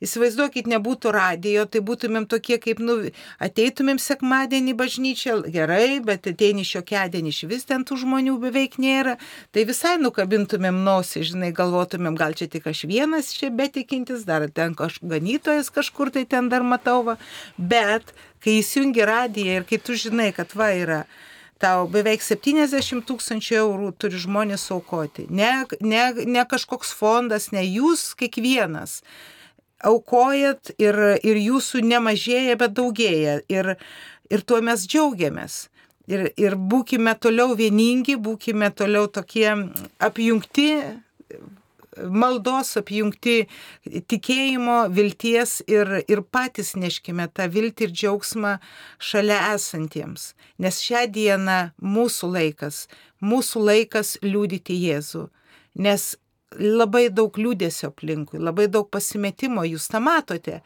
Įsivaizduokit, nebūtų radijo, tai būtumėm tokie kaip, nu, ateitumėm sekmadienį bažnyčią, gerai, bet ateini šiokedienį iš vis ten tų žmonių beveik nėra, tai visai nukabintumėm nosį, žinai, galvotumėm, gal čia tik aš vienas čia betikintis, dar ten kažkoks ganytojas kažkur tai ten dar matau, va. bet kai įsijungi radiją ir kai tu žinai, kad va yra tau beveik 70 tūkstančių eurų turi žmonės aukoti. Ne, ne, ne kažkoks fondas, ne jūs kiekvienas aukojat ir, ir jūsų nemažėja, bet daugėja. Ir, ir tuo mes džiaugiamės. Ir, ir būkime toliau vieningi, būkime toliau tokie apjungti, maldos apjungti tikėjimo, vilties ir, ir patys neškime tą viltį ir džiaugsmą šalia esantiems. Nes šią dieną mūsų laikas, mūsų laikas liūdyti Jėzų. Nes labai daug liūdėsio aplinkui, labai daug pasimetimo, jūs tą matote.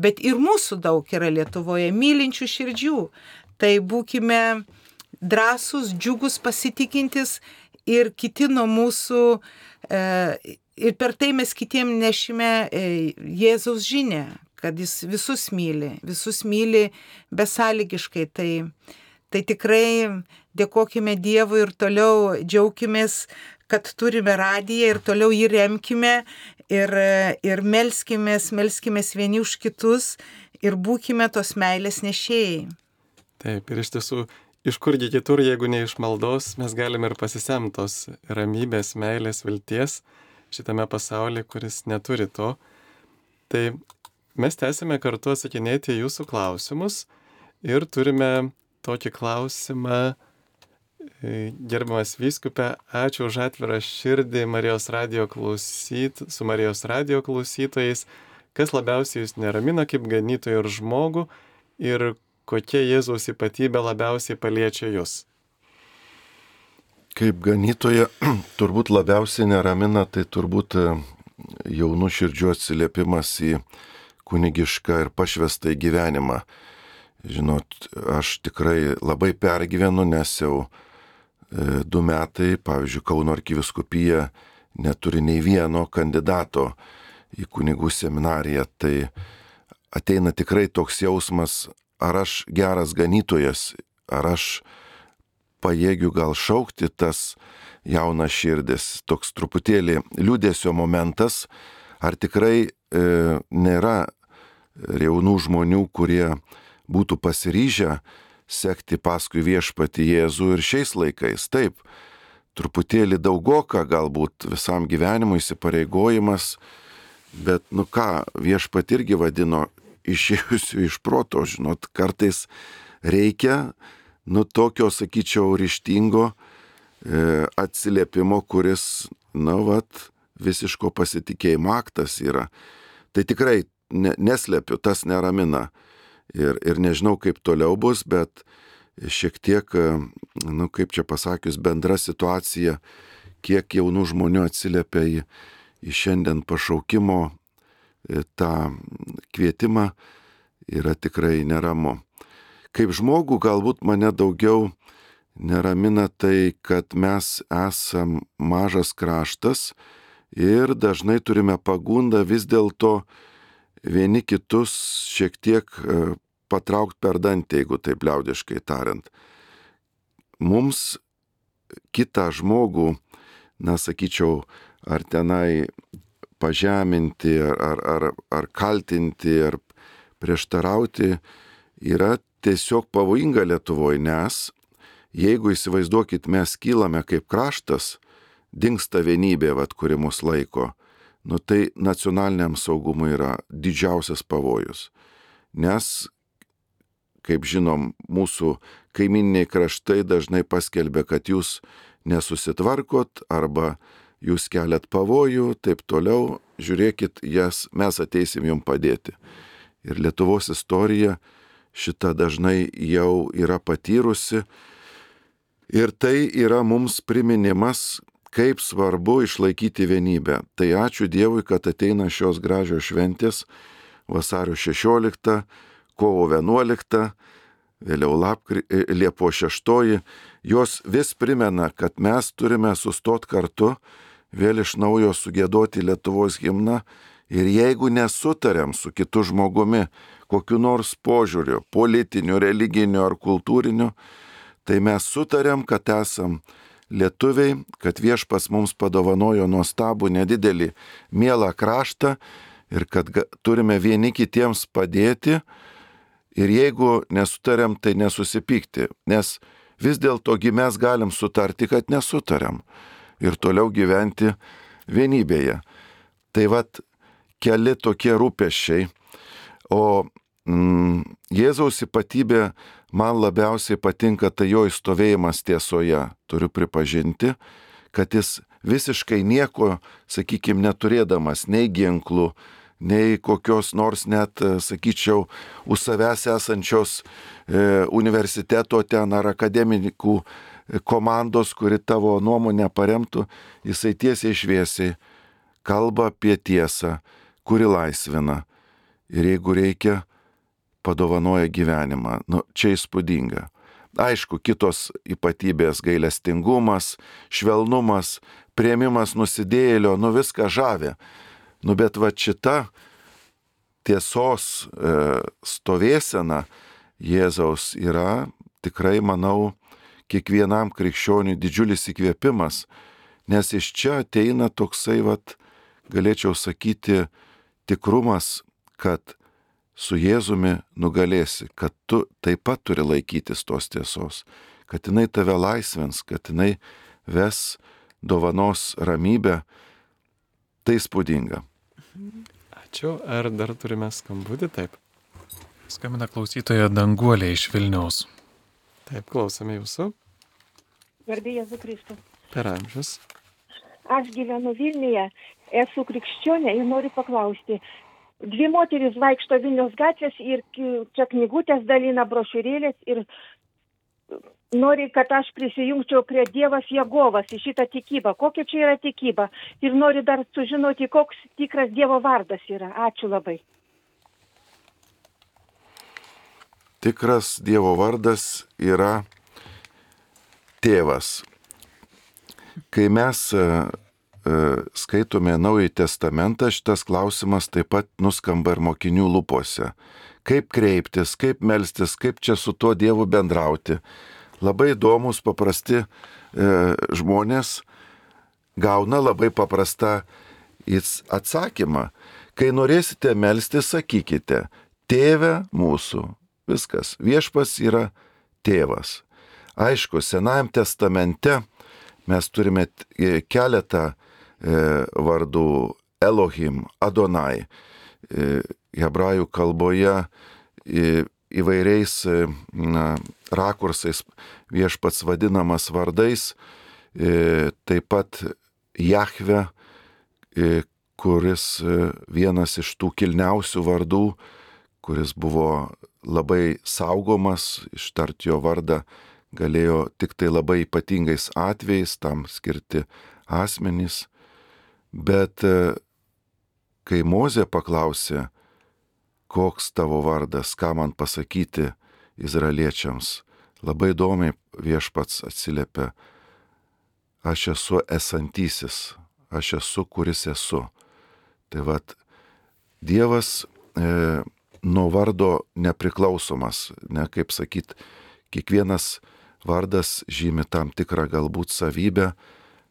Bet ir mūsų daug yra Lietuvoje mylinčių širdžių. Tai būkime drąsūs, džiugus, pasitikintis ir kiti nuo mūsų, e, ir per tai mes kitiem nešime e, Jėzaus žinę, kad jis visus myli, visus myli besąlygiškai. Tai, tai tikrai dėkojime Dievui ir toliau džiaugimės, kad turime radiją ir toliau jį remkime ir, ir melskimės, melskimės vieni už kitus ir būkime tos meilės nešėjai. Taip, ir iš tiesų, iš kurgi kitur, jeigu ne iš maldos, mes galime ir pasisemtos ramybės, meilės, vilties šitame pasaulyje, kuris neturi to. Tai mes tęsime kartu atsakinėti jūsų klausimus ir turime tokį klausimą Gerbiamas vyskupė, ačiū už atvirą širdį Marijos radio klausyt, su Marijos radio klausytojais. Kas labiausiai jūs neramina kaip ganytojų ir žmogų ir kokia Jėzaus ypatybė labiausiai paliečia jūs? Kaip ganytoja, turbūt labiausiai neramina, tai turbūt e, jaunų širdžių atsiliepimas į kunigišką ir pašvestą gyvenimą. Žinot, aš tikrai labai pergyvenu, nes jau du metai, pavyzdžiui, Kauno arkiviskupija neturi nei vieno kandidato į kunigų seminariją, tai ateina tikrai toks jausmas, ar aš geras ganytojas, ar aš pajėgiu gal šaukti tas jaunas širdis, toks truputėlį liūdėsio momentas, ar tikrai e, nėra jaunų žmonių, kurie būtų pasiryžę sekti paskui viešpati Jėzų ir šiais laikais. Taip, truputėlį daugoka galbūt visam gyvenimui įsipareigojimas, bet nu ką, viešpat irgi vadino išėjusių iš proto, žinot, kartais reikia, nu tokio, sakyčiau, ryštingo e, atsiliepimo, kuris, na, vat, visiško pasitikėjimo aktas yra. Tai tikrai ne, neslepiu, tas neramina. Ir, ir nežinau, kaip toliau bus, bet šiek tiek, nu kaip čia pasakius, bendra situacija, kiek jaunų žmonių atsiliepia į, į šiandien pašaukimo e, tą kvietimą, yra tikrai neramu. Kaip žmogų galbūt mane daugiau neramina tai, kad mes esam mažas kraštas ir dažnai turime pagundą vis dėlto vieni kitus šiek tiek e, patraukti per dantį, jeigu taip liaudiškai tariant. Mums kitą žmogų, na sakyčiau, ar tenai pažeminti, ar, ar, ar kaltinti, ar prieštarauti, yra tiesiog pavojinga Lietuvoje, nes jeigu įsivaizduokit, mes kylame kaip kraštas, dinksta vienybė, vat, kuri mus laiko, nu tai nacionaliniam saugumui yra didžiausias pavojus. Nes, kaip žinom, mūsų kaiminiai kraštai dažnai paskelbia, kad jūs nesusitvarkot arba jūs keliat pavojų, taip toliau, žiūrėkit, jas, mes ateisim jums padėti. Ir Lietuvos istorija šitą dažnai jau yra patyrusi Ir tai yra mums priminimas, kaip svarbu išlaikyti vienybę. Tai ačiū Dievui, kad ateina šios gražios šventės vasario 16, kovo 11, vėliau lapkri, e, Liepo 6. Jos vis primena, kad mes turime sustoti kartu, vėl iš naujo sugėdoti Lietuvos himną ir jeigu nesutariam su kitu žmogumi, kokiu nors požiūriu, politiniu, religiniu ar kultūriniu, tai mes sutarėm, kad esam lietuviai, kad viešpas mums padovanojo nuostabų, nedidelį, mielą kraštą ir kad turime vieni kitiems padėti. Ir jeigu nesutarėm, tai nesusipykti, nes vis dėltogi mes galim sutarti, kad nesutariam ir toliau gyventi vienybėje. Tai vad keli tokie rūpeščiai. O mm, Jėzaus ypatybė man labiausiai patinka tai jo įstovėjimas tiesoje. Turiu pripažinti, kad jis visiškai nieko, sakykime, neturėdamas nei ginklų, nei kokios nors net, sakyčiau, už savęs esančios e, universiteto ten ar akademikų e, komandos, kuri tavo nuomonę paremtų, jisai tiesiai šviesiai kalba apie tiesą, kuri laisvina. Ir jeigu reikia, padovanoja gyvenimą. Nu, čia įspūdinga. Aišku, kitos ypatybės - gailestingumas, švelnumas, prieimimas nusidėlio, nu viską žavė. Nu bet va šita tiesos e, stovėsena Jėzaus yra tikrai, manau, kiekvienam krikščioniui didžiulis įkvėpimas, nes iš čia ateina toksai, vat, galėčiau sakyti, tikrumas, kad su Jėzumi nugalėsi, kad tu taip pat turi laikytis tos tiesos, kad jinai tave laisvins, kad jinai ves dovanos ramybę. Tai spūdinga. Ačiū. Ar dar turime skambutį? Taip. Skambina klausytoja Danguolė iš Vilniaus. Taip, klausome jūsų. Garbė Jėzų Kristų. Per amžius. Aš gyvenu Vilniuje, esu krikščionė ir noriu paklausti, dvi moterys vaikšto Vilniaus gatvės ir čia knygutės dalina brošiūrėlės ir nori, kad aš prisijungčiau prie Dievas Jėgovas į šitą tikybą. Kokia čia yra tikyba? Ir nori dar sužinoti, koks tikras Dievo vardas yra. Ačiū labai. Tikras Dievo vardas yra tėvas. Kai mes E, skaitome Naująjį Testamentą, šitas klausimas taip pat nuskamba ir mokinių lūpose. Kaip kreiptis, kaip melstis, kaip čia su tuo Dievu bendrauti. Labai įdomus, paprasti e, žmonės gauna labai paprastą atsakymą. Kai norėsite melstis, sakykite, tėve mūsų. Viskas. Viešpas yra tėvas. Aišku, Senajam testamente mes turime keletą E, vardų Elohim, Adonai. E, hebrajų kalboje įvairiais e, na, rakursais viešpats vadinamas vardais, taip pat Jahve, e, kuris e, vienas iš tų kilniausių vardų, kuris buvo labai saugomas, ištart jo vardą galėjo tik tai labai ypatingais atvejais tam skirti asmenys. Bet e, kai Mozė paklausė, koks tavo vardas, ką man pasakyti izraeliečiams, labai įdomiai viešpats atsiliepia, aš esu esantysis, aš esu, kuris esu. Tai vad, Dievas e, nuo vardo nepriklausomas, ne kaip sakyt, kiekvienas vardas žymi tam tikrą galbūt savybę,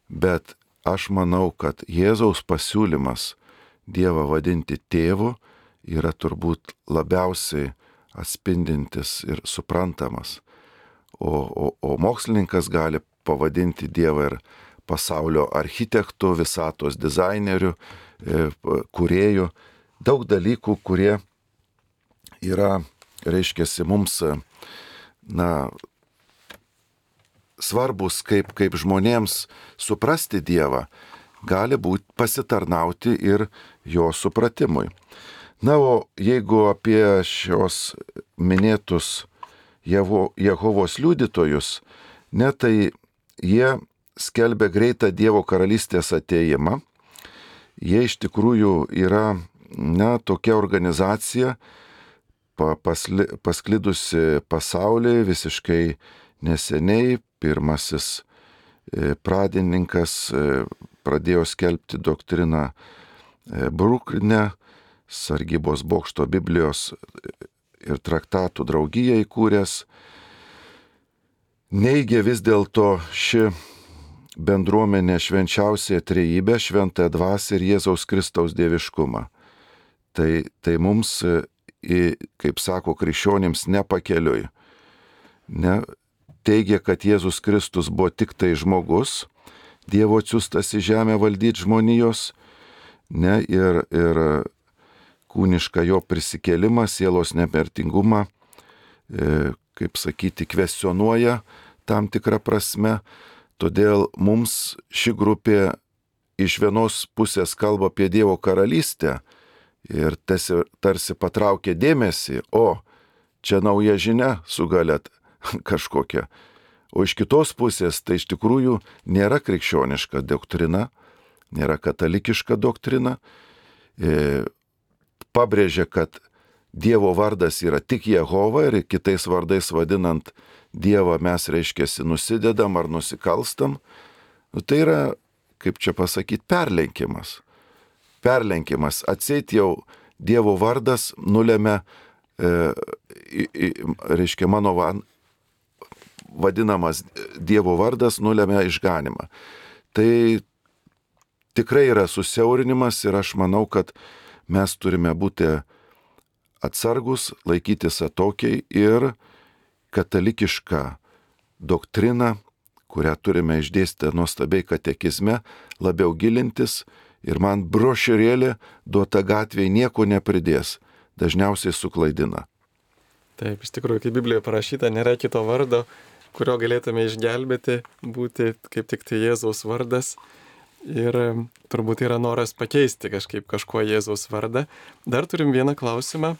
bet aš manau, kad Jėzaus pasiūlymas Dievą vadinti tėvu yra turbūt labiausiai atspindintis ir suprantamas. O, o, o mokslininkas gali pavadinti Dievą ir pasaulio architektų, visatos dizainerių, e, kuriejų, daug dalykų, kurie yra, reiškia, mums, na, svarbus kaip, kaip žmonėms suprasti Dievą, gali būti pasitarnauti ir jo supratimui. Na, o jeigu apie šios minėtus Jehovos liudytojus, ne tai jie skelbia greitą Dievo karalystės ateimą, jie iš tikrųjų yra, na, tokia organizacija, pasli, pasklidusi pasaulyje visiškai neseniai, pirmasis e, pradininkas e, pradėjo skelbti doktriną e, Brukline, sargybos bokšto Biblijos ir traktatų draugiją įkūręs, neigia vis dėlto ši bendruomenė švenčiausią trejybę, šventąją dvasę ir Jėzaus Kristaus dieviškumą. Tai, tai mums, kaip sako krikščionims, nepakeliui. Ne, teigia, kad Jėzus Kristus buvo tik tai žmogus, Dievo atsiustas į žemę valdyti žmonijos, ne, ir, ir kūnišką jo prisikelimą, sielos nepertingumą, e, kaip sakyti, kvestionuoja tam tikrą prasme. Todėl mums ši grupė iš vienos pusės kalba apie Dievo karalystę ir tarsi, patraukia dėmesį, o čia nauja žinia sugalėt kažkokia. O iš kitos pusės tai iš tikrųjų nėra krikščioniška doktrina, nėra katalikiška doktrina. E, pabrėžia, kad Dievo vardas yra tik Jehova ir kitais vardais vadinant Dievą mes reiškiasi nusidedam ar nusikalstam. Nu, tai yra, kaip čia pasakyti, perlenkimas. Perlenkimas. Atseit jau Dievo vardas nulėmė, e, reiškia, mano van, vadinamas Dievo vardas nulėmė išganimą. Tai tikrai yra susiaurinimas ir aš manau, kad mes turime būti atsargus, laikytis atokiai ir katalikišką doktriną, kurią turime išdėstę nuostabiai katekizme, labiau gilintis ir man brošiurėlė duota gatvėje nieko nepridės, dažniausiai suklaidina. Taip, iš tikrųjų, kaip Biblijoje parašyta, nėra kito vardo, kurio galėtume išgelbėti, būti kaip tik tai Jėzaus vardas. Ir turbūt yra noras pakeisti kažkaip kažkuo Jėzaus vardą. Dar turim vieną klausimą.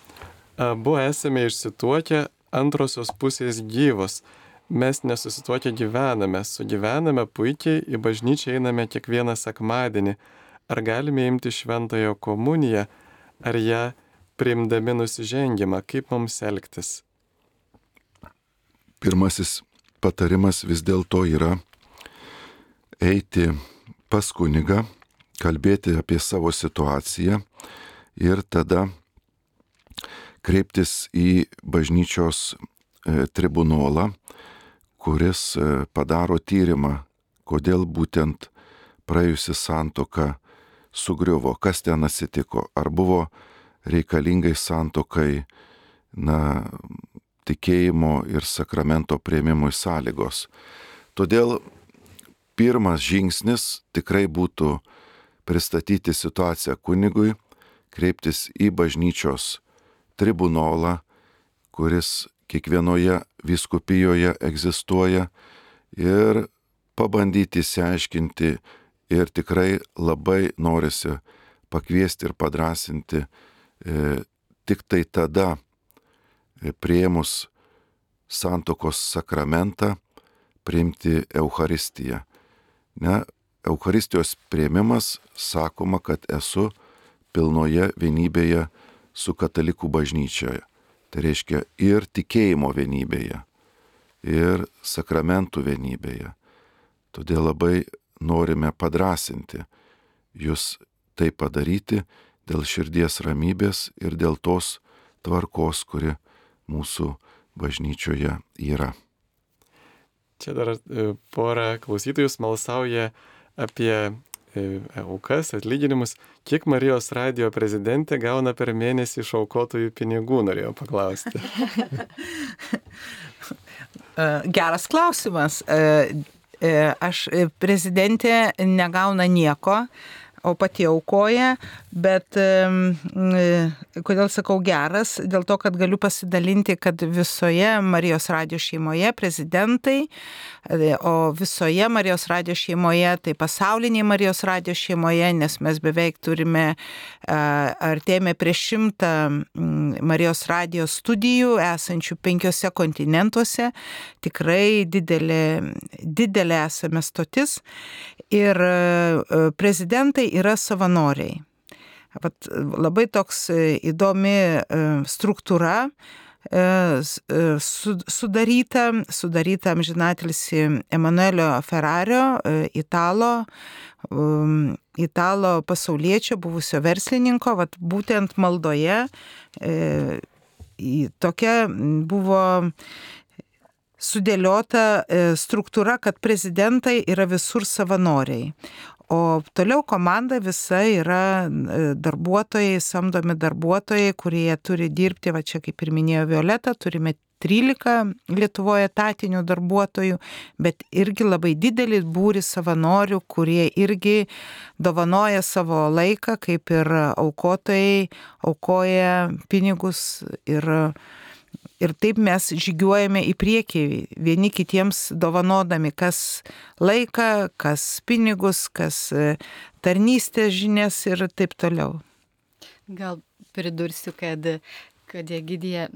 Abu esame išsituokę, antrosios pusės gyvos. Mes nesusituokę gyvename, sugyvename puikiai, į bažnyčią einame kiekvieną sekmadienį. Ar galime imti šventąją komuniją, ar ją priimdami nusižengimą, kaip mums elgtis? Pirmasis patarimas vis dėlto yra eiti pas kunigą, kalbėti apie savo situaciją ir tada kreiptis į bažnyčios e, tribunolą, kuris e, padaro tyrimą, kodėl būtent praėjusi santoka sugriuvo, kas ten atsitiko, ar buvo reikalingai santokai, na, tikėjimo ir sakramento prieimimui sąlygos. Todėl pirmas žingsnis tikrai būtų pristatyti situaciją kunigui, kreiptis į bažnyčios tribunolą, kuris kiekvienoje viskupijoje egzistuoja ir pabandyti įsiaiškinti Ir tikrai labai norisi pakviesti ir padrasinti e, tik tai tada prieimus santokos sakramentą priimti Euharistiją. Ne, Euharistijos prieimimas sakoma, kad esu pilnoje vienybėje su katalikų bažnyčioje. Tai reiškia ir tikėjimo vienybėje, ir sakramentų vienybėje. Todėl labai norime padrasinti jūs tai padaryti dėl širdies ramybės ir dėl tos tvarkos, kuri mūsų bažnyčioje yra. Čia dar e, porą klausytojų smalsauja apie e, aukas, atlyginimus. Kiek Marijos radio prezidentė gauna per mėnesį iš aukotojų pinigų, norėjau paklausti. E, geras klausimas. Aš prezidentė negauna nieko o pati aukoja, bet kodėl sakau geras, dėl to, kad galiu pasidalinti, kad visoje Marijos radio šeimoje prezidentai, o visoje Marijos radio šeimoje, tai pasauliniai Marijos radio šeimoje, nes mes beveik turime, artėjame prie šimtą Marijos radio studijų esančių penkiose kontinentuose, tikrai didelė, didelė esame stotis. Ir prezidentai yra savanoriai. Vat, labai toks e, įdomi e, struktūra e, sudaryta, sudaryta amžinatilsi Emanuelio Ferrario, italo, um, italo pasaulietčio, buvusio verslininko, vat, būtent maldoje tokia buvo sudėliota struktūra, kad prezidentai yra visur savanoriai. O toliau komanda visa yra e, darbuotojai, samdomi darbuotojai, kurie turi dirbti, va čia kaip ir minėjo Violeta, turime 13 Lietuvoje etatinių darbuotojų, bet irgi labai didelis būris savanorių, kurie irgi dovanoja savo laiką, kaip ir aukotojai aukoja pinigus ir Ir taip mes žygiuojame į priekį, vieni kitiems dovanodami, kas laiką, kas pinigus, kas e, tarnystės žinias ir taip toliau. Gal pridursiu, kad, kad Egidija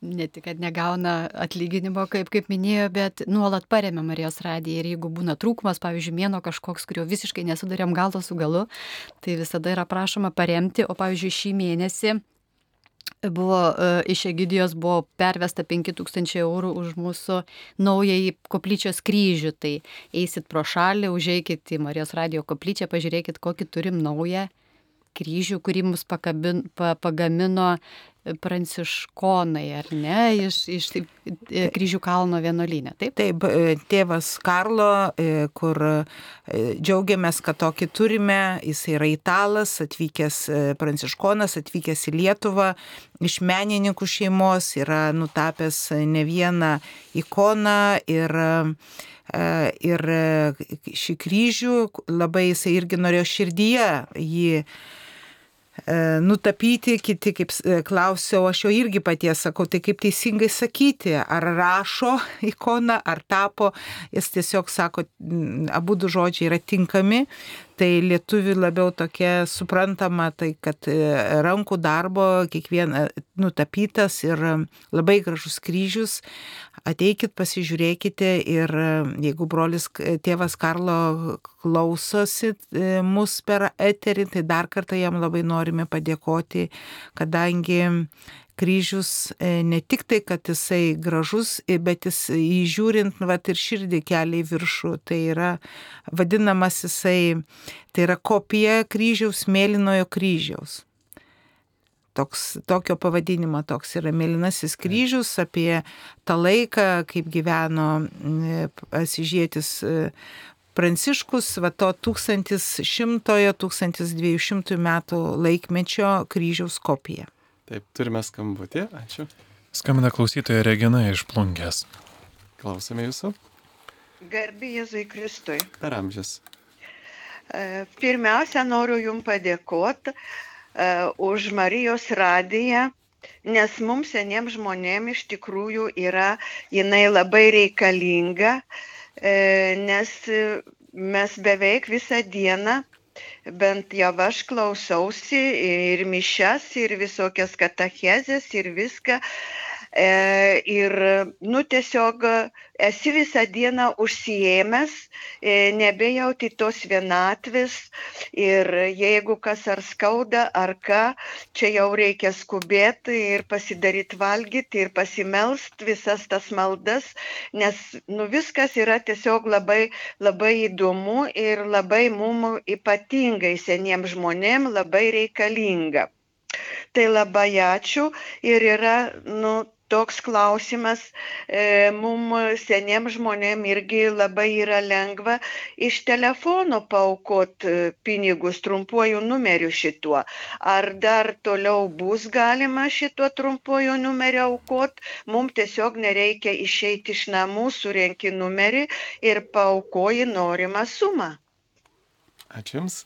ne tik, kad negauna atlyginimo, kaip, kaip minėjo, bet nuolat paremia Marijos radiją ir jeigu būna trūkumas, pavyzdžiui, mėno kažkoks, kurio visiškai nesudarėm galo su galu, tai visada yra prašoma paremti, o pavyzdžiui, šį mėnesį buvo e, iš Egidijos buvo pervesta 5000 eurų už mūsų naująjį koplyčios kryžių. Tai eisit pro šalį, užeikit į Marijos radio koplyčią, pažiūrėkit, kokį turim naują kryžių, kurį mums pakabin, pa, pagamino pranciškonai, ar ne, iš, iš e, kryžių kalno vienuolynė. Taip? Taip, e, tėvas Karlo, e, kur džiaugiamės, kad tokį turime, jis yra italas, atvykęs pranciškonas, atvykęs į Lietuvą, iš menininkų šeimos, yra nutapęs ne vieną ikoną ir Ir šį kryžių labai jisai irgi norėjo širdyje jį nutapyti, kiti kaip e, klausiau, aš jo irgi paties sakau, tai kaip teisingai sakyti, ar rašo ikoną, ar tapo, jis tiesiog sako, abu du žodžiai yra tinkami, tai lietuvių labiau tokia suprantama, tai kad e, rankų darbo kiekviena nutapytas ir labai gražus kryžius. Ateikit, pasižiūrėkite ir jeigu brolis tėvas Karlo klausosi e, mus per eterį, tai dar kartą jam labai norime padėkoti, kadangi kryžius e, ne tik tai, kad jisai gražus, e, bet jis įžiūrint, va ir širdį kelia į viršų. Tai yra vadinamas jisai, tai yra kopija kryžiaus, mėlynojo kryžiaus. Toks, tokio pavadinimo toks yra mėlynasis kryžius apie tą laiką, kaip gyveno e, asižėtis Pranciškus, va to 1100-1200 metų laikmečio kryžiaus kopija. Taip, turime skambutį, ačiū. Skambina klausytoja Regina iš Plungės. Klausome jūsų. Garbė Jėzui Kristui. Per amžius. E, pirmiausia, noriu Jums padėkoti uh, už Marijos radiją, nes mums seniems žmonėms iš tikrųjų yra jinai labai reikalinga, uh, nes mes beveik visą dieną, bent jau aš klausausi ir mišes, ir visokias katachezės, ir viską. E, ir, nu, tiesiog esi visą dieną užsijėmęs, e, nebejauti tos vienatvės ir jeigu kas ar skauda, ar ką, čia jau reikia skubėti ir pasidaryti valgyti ir pasimelst visas tas maldas, nes, nu, viskas yra tiesiog labai, labai įdomu ir labai mums ypatingai seniems žmonėms labai reikalinga. Tai labai ačiū ir yra, nu, toks klausimas e, mum seniem žmonėm irgi labai yra lengva iš telefono paaukot e, pinigus trumpuoju numeriu šituo. Ar dar toliau bus galima šituo trumpuoju numeriu aukot, mums tiesiog nereikia išeiti iš namų, surenki numerį ir paaukoji norimą sumą. Ačiū Jums.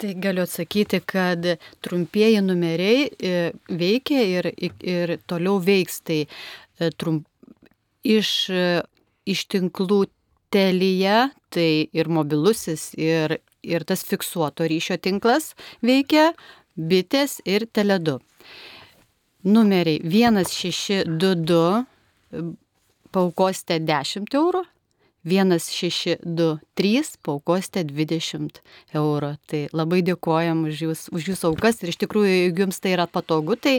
Tai galiu atsakyti, kad trumpieji numeriai e, veikia ir, ir toliau veiks. Tai e, trump, iš, e, iš tinklų telyje, tai ir mobilusis, ir, ir tas fiksuoto ryšio tinklas veikia, bitės ir teledu. Numeriai 1622 paukosite 10 eurų, 1623 paukosite 20 eurų. Tai labai dėkojam už, jūs, už jūsų aukas ir iš tikrųjų, jeigu jums tai yra patogu, tai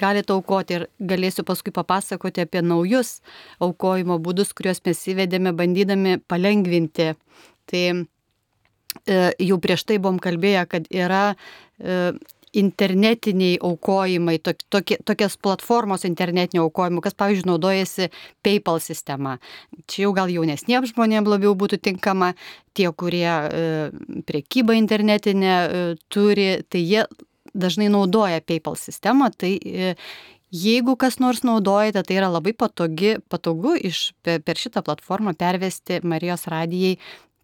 galite aukoti ir galėsiu paskui papasakoti apie naujus aukojimo būdus, kuriuos mes įvedėme bandydami palengvinti. Tai e, jau prieš tai buvom kalbėję, kad yra e, internetiniai aukojimai, tokie, tokias platformos internetinio aukojimo, kas, pavyzdžiui, naudojasi PayPal sistema. Čia jau gal jaunesniems žmonėms labiau būtų tinkama, tie, kurie e, priekybą internetinę e, turi, tai jie dažnai naudoja PayPal sistemą. Tai, e, Jeigu kas nors naudojate, tai yra labai patogi, patogu iš, per šitą platformą pervesti Marijos radijai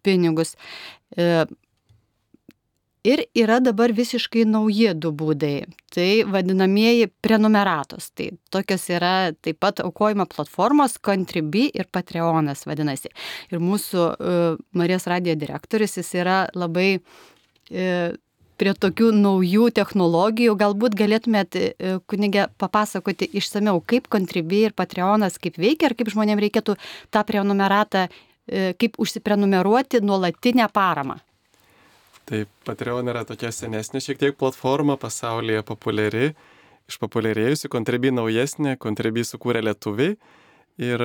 pinigus. E, Ir yra dabar visiškai nauji du būdai. Tai vadinamieji prenumeratos. Tai tokios yra taip pat aukojimo platformos Contribui ir Patreonas vadinasi. Ir mūsų uh, Marijos radijo direktorius jis yra labai uh, prie tokių naujų technologijų. Galbūt galėtumėt, uh, kunigė, papasakoti išsameu, kaip Contribui ir Patreonas kaip veikia ir kaip žmonėms reikėtų tą prenumeratą, kaip užsiprenumeruoti nuolatinę paramą. Tai Patreon yra tokia senesnė šiek tiek platforma, pasaulyje populiari, išpopuliarėjusi, Contribui naujesnė, Contribui sukūrė lietuviai ir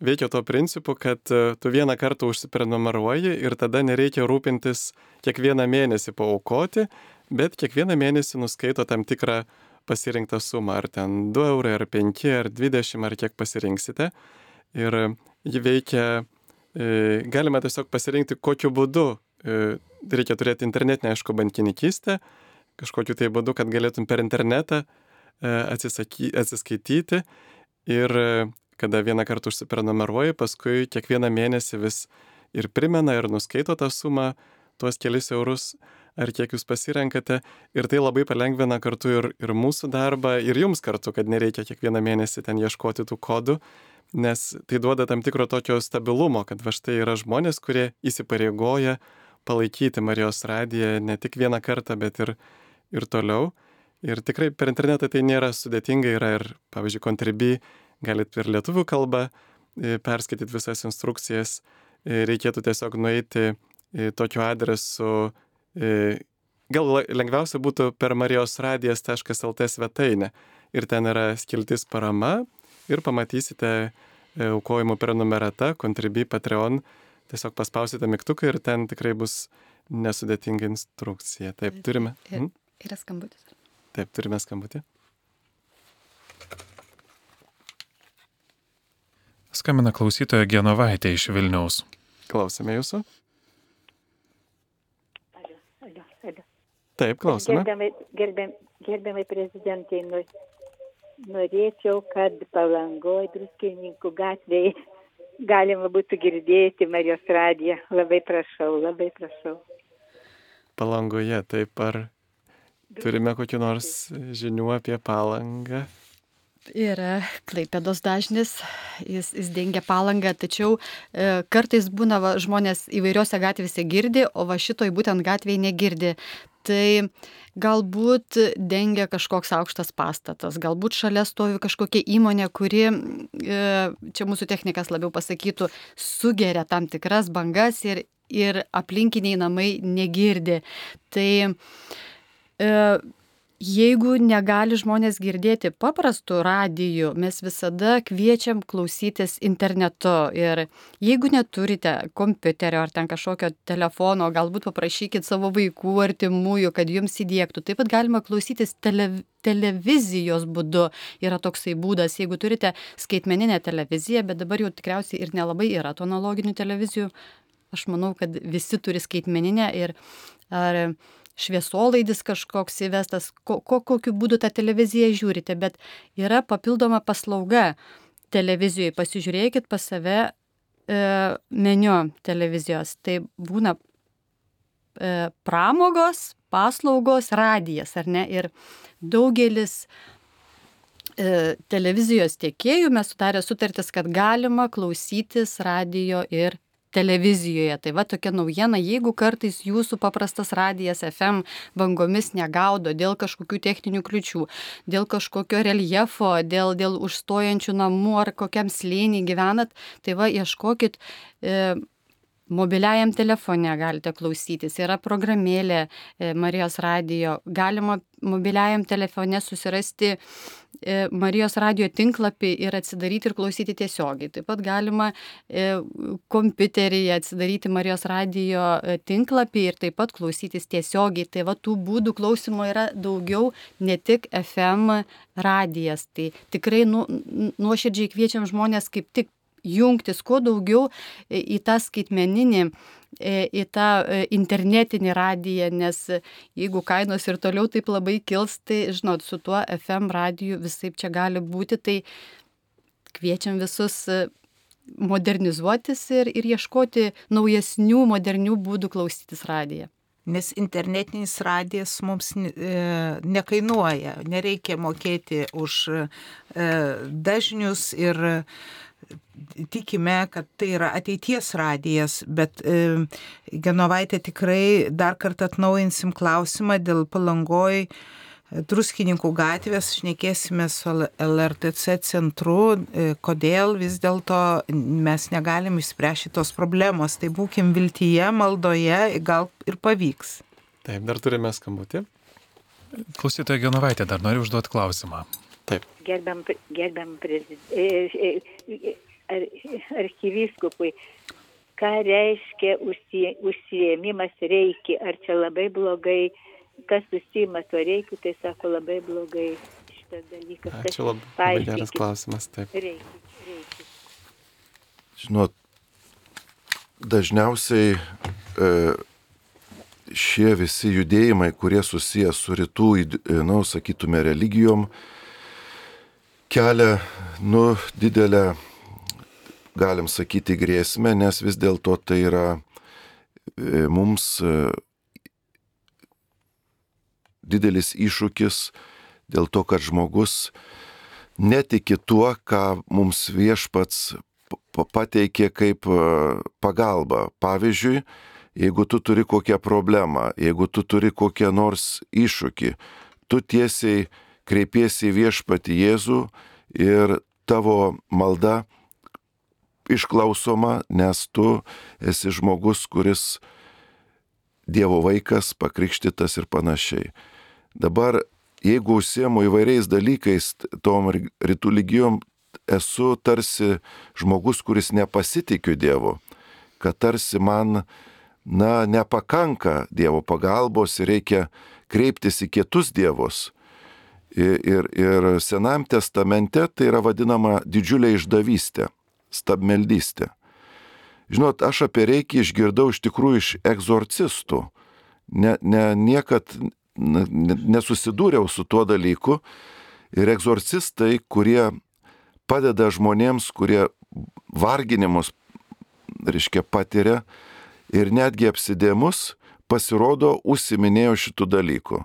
veikia to principu, kad e, tu vieną kartą užsiprenumeruoji ir tada nereikia rūpintis kiekvieną mėnesį paukoti, bet kiekvieną mėnesį nuskaito tam tikrą pasirinktą sumą, ar ten 2 eurai, ar 5, ar 20, ar kiek pasirinksite. Ir ji veikia, e, galima tiesiog pasirinkti, kokiu būdu reikia turėti internetinę, aišku, bankininkystę, kažkokiu tai būdu, kad galėtum per internetą e, atsisaky, atsiskaityti ir e, kada vieną kartą užsiprenumeruoji, paskui kiekvieną mėnesį vis ir primena ir nuskaito tą sumą, tuos kelius eurus ar kiek jūs pasirenkate. Ir tai labai palengvina kartu ir, ir mūsų darbą, ir jums kartu, kad nereikia kiekvieną mėnesį ten ieškoti tų kodų, nes tai duoda tam tikro tokio stabilumo, kad va štai yra žmonės, kurie įsipareigoja palaikyti Marijos radiją ne tik vieną kartą, bet ir, ir toliau. Ir tikrai per internetą tai nėra sudėtinga, yra ir, pavyzdžiui, Contribui, galite ir lietuvių kalbą e, perskaityti visas instrukcijas, e, reikėtų tiesiog nueiti e, tokiu adresu, gal lengviausia būtų per marijosradijas.lt svetainę ir ten yra skiltis parama ir pamatysite aukojimo prenumerata, Contribui, Patreon tiesiog paspausite mygtuką ir ten tikrai bus nesudėtinga instrukcija. Taip, turime. Ir, mhm. yra skambutis. Taip, turime skambutį. Skambina klausytoja Genovaitė iš Vilniaus. Klausime jūsų. Alio, alio, alio. Taip, klausime. Gerbiamai, gerbiam, gerbiamai prezidentai, norėčiau, kad palangoje druskininkų gatvėje galima būtų girdėti Marijos radiją. Labai prašau, labai prašau. Palangoje, taip ar turime kokiu nors žinių apie palangą? Yra klaipėdos dažnis, jis, jis dengia palangą, tačiau e, kartais būna va, žmonės įvairiose gatvėse girdi, o va šitoj būtent gatvėje negirdi. Tai galbūt dengia kažkoks aukštas pastatas, galbūt šalia stovi kažkokia įmonė, kuri, e, čia mūsų technikas labiau pasakytų, sugeria tam tikras bangas ir, ir aplinkiniai namai negirdi. Tai e, Jeigu negali žmonės girdėti paprastų radijų, mes visada kviečiam klausytis internetu. Ir jeigu neturite kompiuterio ar ten kažkokio telefono, galbūt paprašykit savo vaikų artimųjų, kad jums įdėktų. Taip pat galima klausytis tele, televizijos būdu. Yra toksai būdas, jeigu turite skaitmeninę televiziją, bet dabar jau tikriausiai ir nelabai yra tų analoginių televizijų. Aš manau, kad visi turi skaitmeninę ir ar šviesolaidis kažkoks įvestas, ko, ko, kokiu būdu tą televiziją žiūrite, bet yra papildoma paslauga televizijoje. Pasižiūrėkit pas save e, meniu televizijos. Tai būna e, pramogos, paslaugos, radijas, ar ne? Ir daugelis e, televizijos tiekėjų mes sutarė sutartis, kad galima klausytis radio ir televizijoje. Tai va tokia naujiena, jeigu kartais jūsų paprastas radijas FM bangomis negaudo dėl kažkokių techninių kliučių, dėl kažkokio reljefo, dėl, dėl užstojančių namų ar kokiam slėnį gyvenat, tai va ieškokit. E, Mobiliajam telefone galite klausytis, yra programėlė e, Marijos radio, galima mobiliajam telefone susirasti e, Marijos radio tinklapį ir atsidaryti ir klausyti tiesiogiai. Taip pat galima e, kompiuteryje atsidaryti Marijos radio tinklapį ir taip pat klausytis tiesiogiai. Tai va tų būdų klausimo yra daugiau, ne tik FM radijas. Tai tikrai nu, nuoširdžiai kviečiam žmonės kaip tik jungtis kuo daugiau į tą skaitmeninį į tą internetinį radiją, nes jeigu kainos ir toliau taip labai kils, tai, žinot, su tuo FM radiju visai čia gali būti, tai kviečiam visus modernizuotis ir, ir ieškoti naujesnių, modernių būdų klausytis radiją. Nes internetinis radijas mums e, nekainuoja, nereikia mokėti už e, dažnius ir tikime, kad tai yra ateities radijas, bet e, Genovaitė tikrai dar kartą atnaujinsim klausimą dėl palangoj druskininkų gatvės, šnekėsime su LRTC centru, e, kodėl vis dėlto mes negalim išspręsti tos problemos. Tai būkim viltyje, maldoje, gal ir pavyks. Taip, dar turime skambutį. Klausytoja Genovaitė dar noriu užduoti klausimą. Taip. Gerbiam, gerbiam prezid... E, e, ar, arkivyskupui, ką reiškia užsie, užsiemimas reikia, ar čia labai blogai, kas užsima tuo reikia, tai sako labai blogai šitas dalykas. Ačiū labai, labai geras klausimas, taip. Reikia, reikia. Žinot, dažniausiai e, šie visi judėjimai, kurie susijęs su rytų, na, nu, sakytume, religijom, kelia, nu, didelę galim sakyti, grėsmę, nes vis dėlto tai yra e, mums e, didelis iššūkis dėl to, kad žmogus netiki tuo, ką mums viešpats pateikė kaip e, pagalba. Pavyzdžiui, jeigu tu turi kokią problemą, jeigu tu turi kokią nors iššūkį, tu tiesiai kreipiesi į viešpatį Jėzų ir tavo malda išklausoma, nes tu esi žmogus, kuris Dievo vaikas, pakrikštytas ir panašiai. Dabar, jeigu užsiemu įvairiais dalykais, tom rytų lygijom, esu tarsi žmogus, kuris nepasitikiu Dievu, kad tarsi man, na, nepakanka Dievo pagalbos ir reikia kreiptis į kitus dievus. Ir, ir, Senam testamente tai yra vadinama didžiulė išdavystė stabmeldystė. Žinot, aš apie reikį išgirdau iš tikrųjų iš egzorcistų. Ne, ne, niekad ne, nesusidūriau su tuo dalyku. Ir egzorcistai, kurie padeda žmonėms, kurie varginimus, reiškia, patiria ir netgi apsidėmus, pasirodo, užsiminėjo šitų dalykų.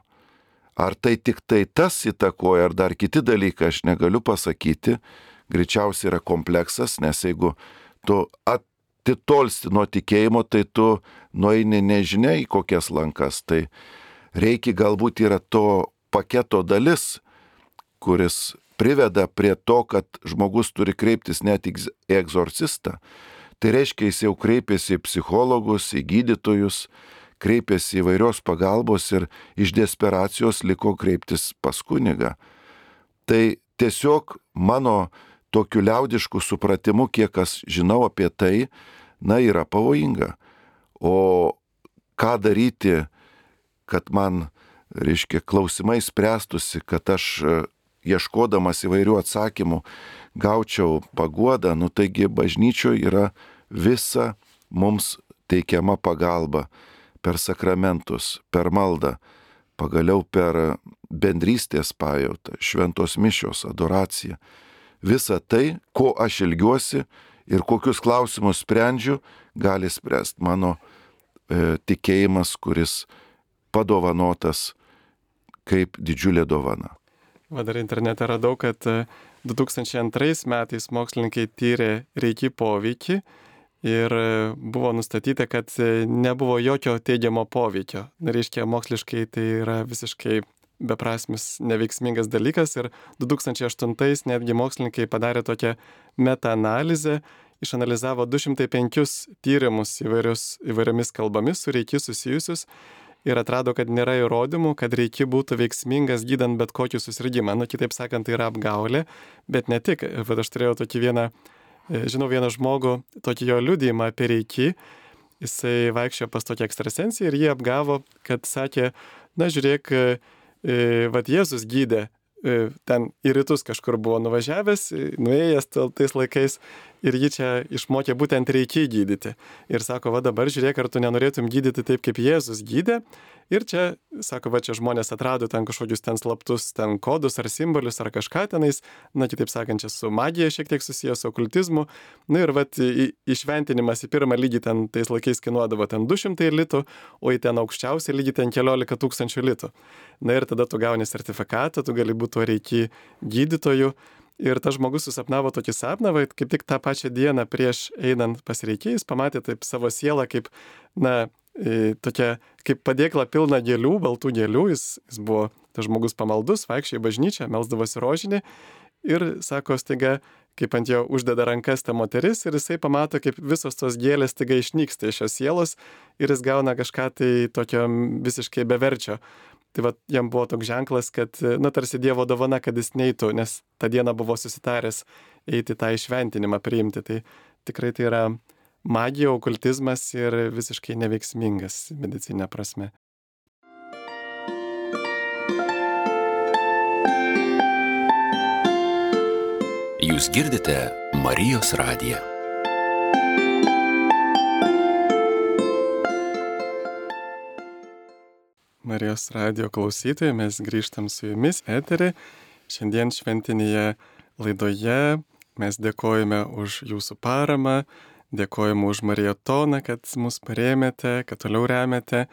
Ar tai tik tai tas įtakoja, ar dar kiti dalykai, aš negaliu pasakyti. Greičiausiai yra kompleksas, nes jeigu tu atitolsti nuo tikėjimo, tai tu nueini nežinia į kokias lankas. Tai reikia galbūt yra to paketo dalis, kuris priveda prie to, kad žmogus turi kreiptis net į egzorcistą. Tai reiškia, jis jau kreipėsi į psichologus, į gydytojus, kreipėsi įvairios pagalbos ir iš desperacijos liko kreiptis pas kunigą. Tai tiesiog mano tokiu liaudišku supratimu, kiek aš žinau apie tai, na, yra pavojinga. O ką daryti, kad man, reiškia, klausimai spręstusi, kad aš ieškodamas įvairių atsakymų gaučiau paguodą, nu taigi bažnyčioje yra visa mums teikiama pagalba per sakramentus, per maldą, pagaliau per bendrystės pajautą, šventos mišios, adoraciją. Visa tai, ko aš ilgiuosi ir kokius klausimus sprendžiu, gali spręsti mano e, tikėjimas, kuris padovanotas kaip didžiulė dovana. Va dar internete radau, kad 2002 e, metais mokslininkai tyrė reiki poveikį ir e, buvo nustatyta, kad e, nebuvo jokio teigiamo poveikio. Na, reiškia, moksliškai tai yra visiškai beprasmis, neveiksmingas dalykas ir 2008 netgi mokslininkai padarė tokią metaanalizę, išanalizavo 205 tyrimus įvairius, įvairiomis kalbomis su reiki susijusius ir atrado, kad nėra įrodymų, kad reikia būtų veiksmingas gydant bet kokį susirgymą. Nu, kitaip sakant, tai yra apgaulė, bet ne tik. Bet aš turėjau tokį vieną, e, žinau vieną žmogų, tokį jo liudijimą apie reikį. Jisai vaikščiojo pas tokį ekstrasensiją ir jį apgavo, kad sakė, na žiūrėk, e, e, vad Jėzus gydė ten į rytus kažkur buvo nuvažiavęs, nuėjęs tais laikais ir jį čia išmokė būtent reikia gydyti. Ir sako, va dabar žiūrėk, ar tu nenorėtum gydyti taip, kaip Jėzus gydė. Ir čia, sako, va čia žmonės atrado ten kažkokius ten slaptus ten kodus ar simbolius ar kažką tenais, na kitaip sakant, čia su magija šiek tiek susijęs su okultizmu. Na ir va išventinimas į pirmą lygį ten tais laikais kainuodavo ten 200 litų, o į ten aukščiausią lygį ten keliolika tūkstančių litų. Na ir tada tu gauni sertifikatą, tu gali būti tuo reikia gydytoju. Ir tas žmogus susapnavo tokį sapną, va, kaip tik tą pačią dieną prieš einant pasireikėjus, pamatė taip savo sielą kaip, na, tokia, kaip padėkla pilna gėlių, baltų gėlių, jis, jis buvo tas žmogus pamaldus, vaikščiai bažnyčią, melsdavosi rožinį ir sako staiga, kaip ant jo uždeda rankas ta moteris ir jisai pamato, kaip visos tos gėlės staiga išnyksta iš šios sielos ir jis gauna kažką tai tokio visiškai beverčio. Tai va, jam buvo toks ženklas, kad, na, tarsi Dievo dovana, kad jis neitų, nes tą dieną buvo susitaręs eiti tą išventinimą priimti. Tai tikrai tai yra magija, okultizmas ir visiškai neveiksmingas medicinė prasme. Jūs girdite Marijos radiją. Marijos radio klausytojai, mes grįžtam su jumis eterį. Šiandien šventinėje laidoje mes dėkojame už jūsų paramą, dėkojame už Marijatoną, kad mus paremėte, kad toliau remiate.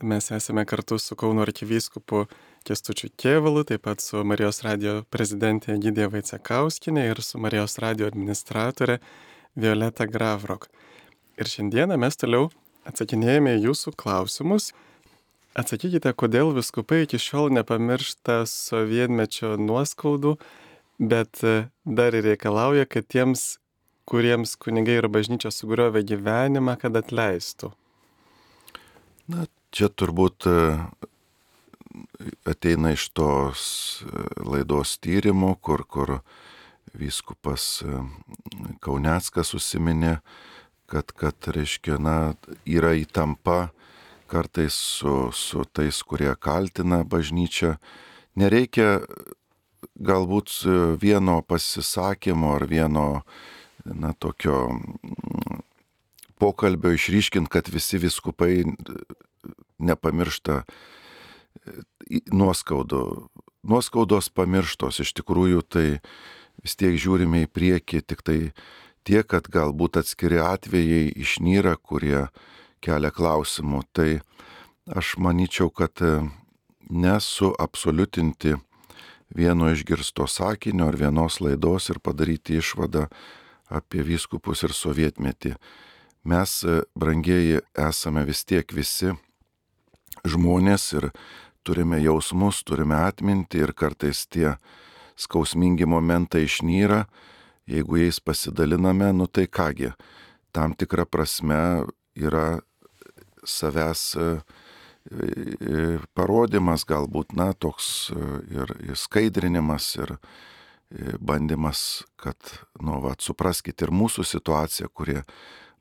Mes esame kartu su Kauno arkivyskupu Kestučiu Kievalu, taip pat su Marijos radio prezidentė Gydė Vaicekauskinė ir su Marijos radio administratorė Violeta Gravrok. Ir šiandieną mes toliau atsakinėjame jūsų klausimus. Atsakykite, kodėl viskupai iki šiol nepamiršta sovietmečio nuoskaudų, bet e, dar ir reikalauja, kad tiems, kuriems kunigai ir bažnyčia sugriovė gyvenimą, kad atleistų. Na, čia turbūt e, ateina iš tos e, laidos tyrimo, kur, kur vyskupas Kauneckas užsiminė, kad, kad reiškia, na, yra įtampa kartais su, su tais, kurie kaltina bažnyčią. Nereikia galbūt vieno pasisakymo ar vieno, na, tokio mm, pokalbio išryškinti, kad visi viskupai nepamiršta nuoskaudų. Nuoskaudos pamirštos, iš tikrųjų tai vis tiek žiūrime į priekį, tik tai tiek, kad galbūt atskiri atvejai išnyra, kurie kelia klausimų. Tai aš manyčiau, kad e, nesuabsoliutinti vieno išgirsto sakinio ar vienos laidos ir padaryti išvadą apie vyskupus ir sovietmetį. Mes, e, brangieji, esame vis tiek visi žmonės ir turime jausmus, turime atminti ir kartais tie skausmingi momentai išnyra, jeigu jais pasidaliname, nu tai kągi, tam tikra prasme yra savęs uh, parodimas galbūt, na, toks ir, ir skaidrinimas, ir bandymas, kad, nu, va, supraskite ir mūsų situaciją, kurie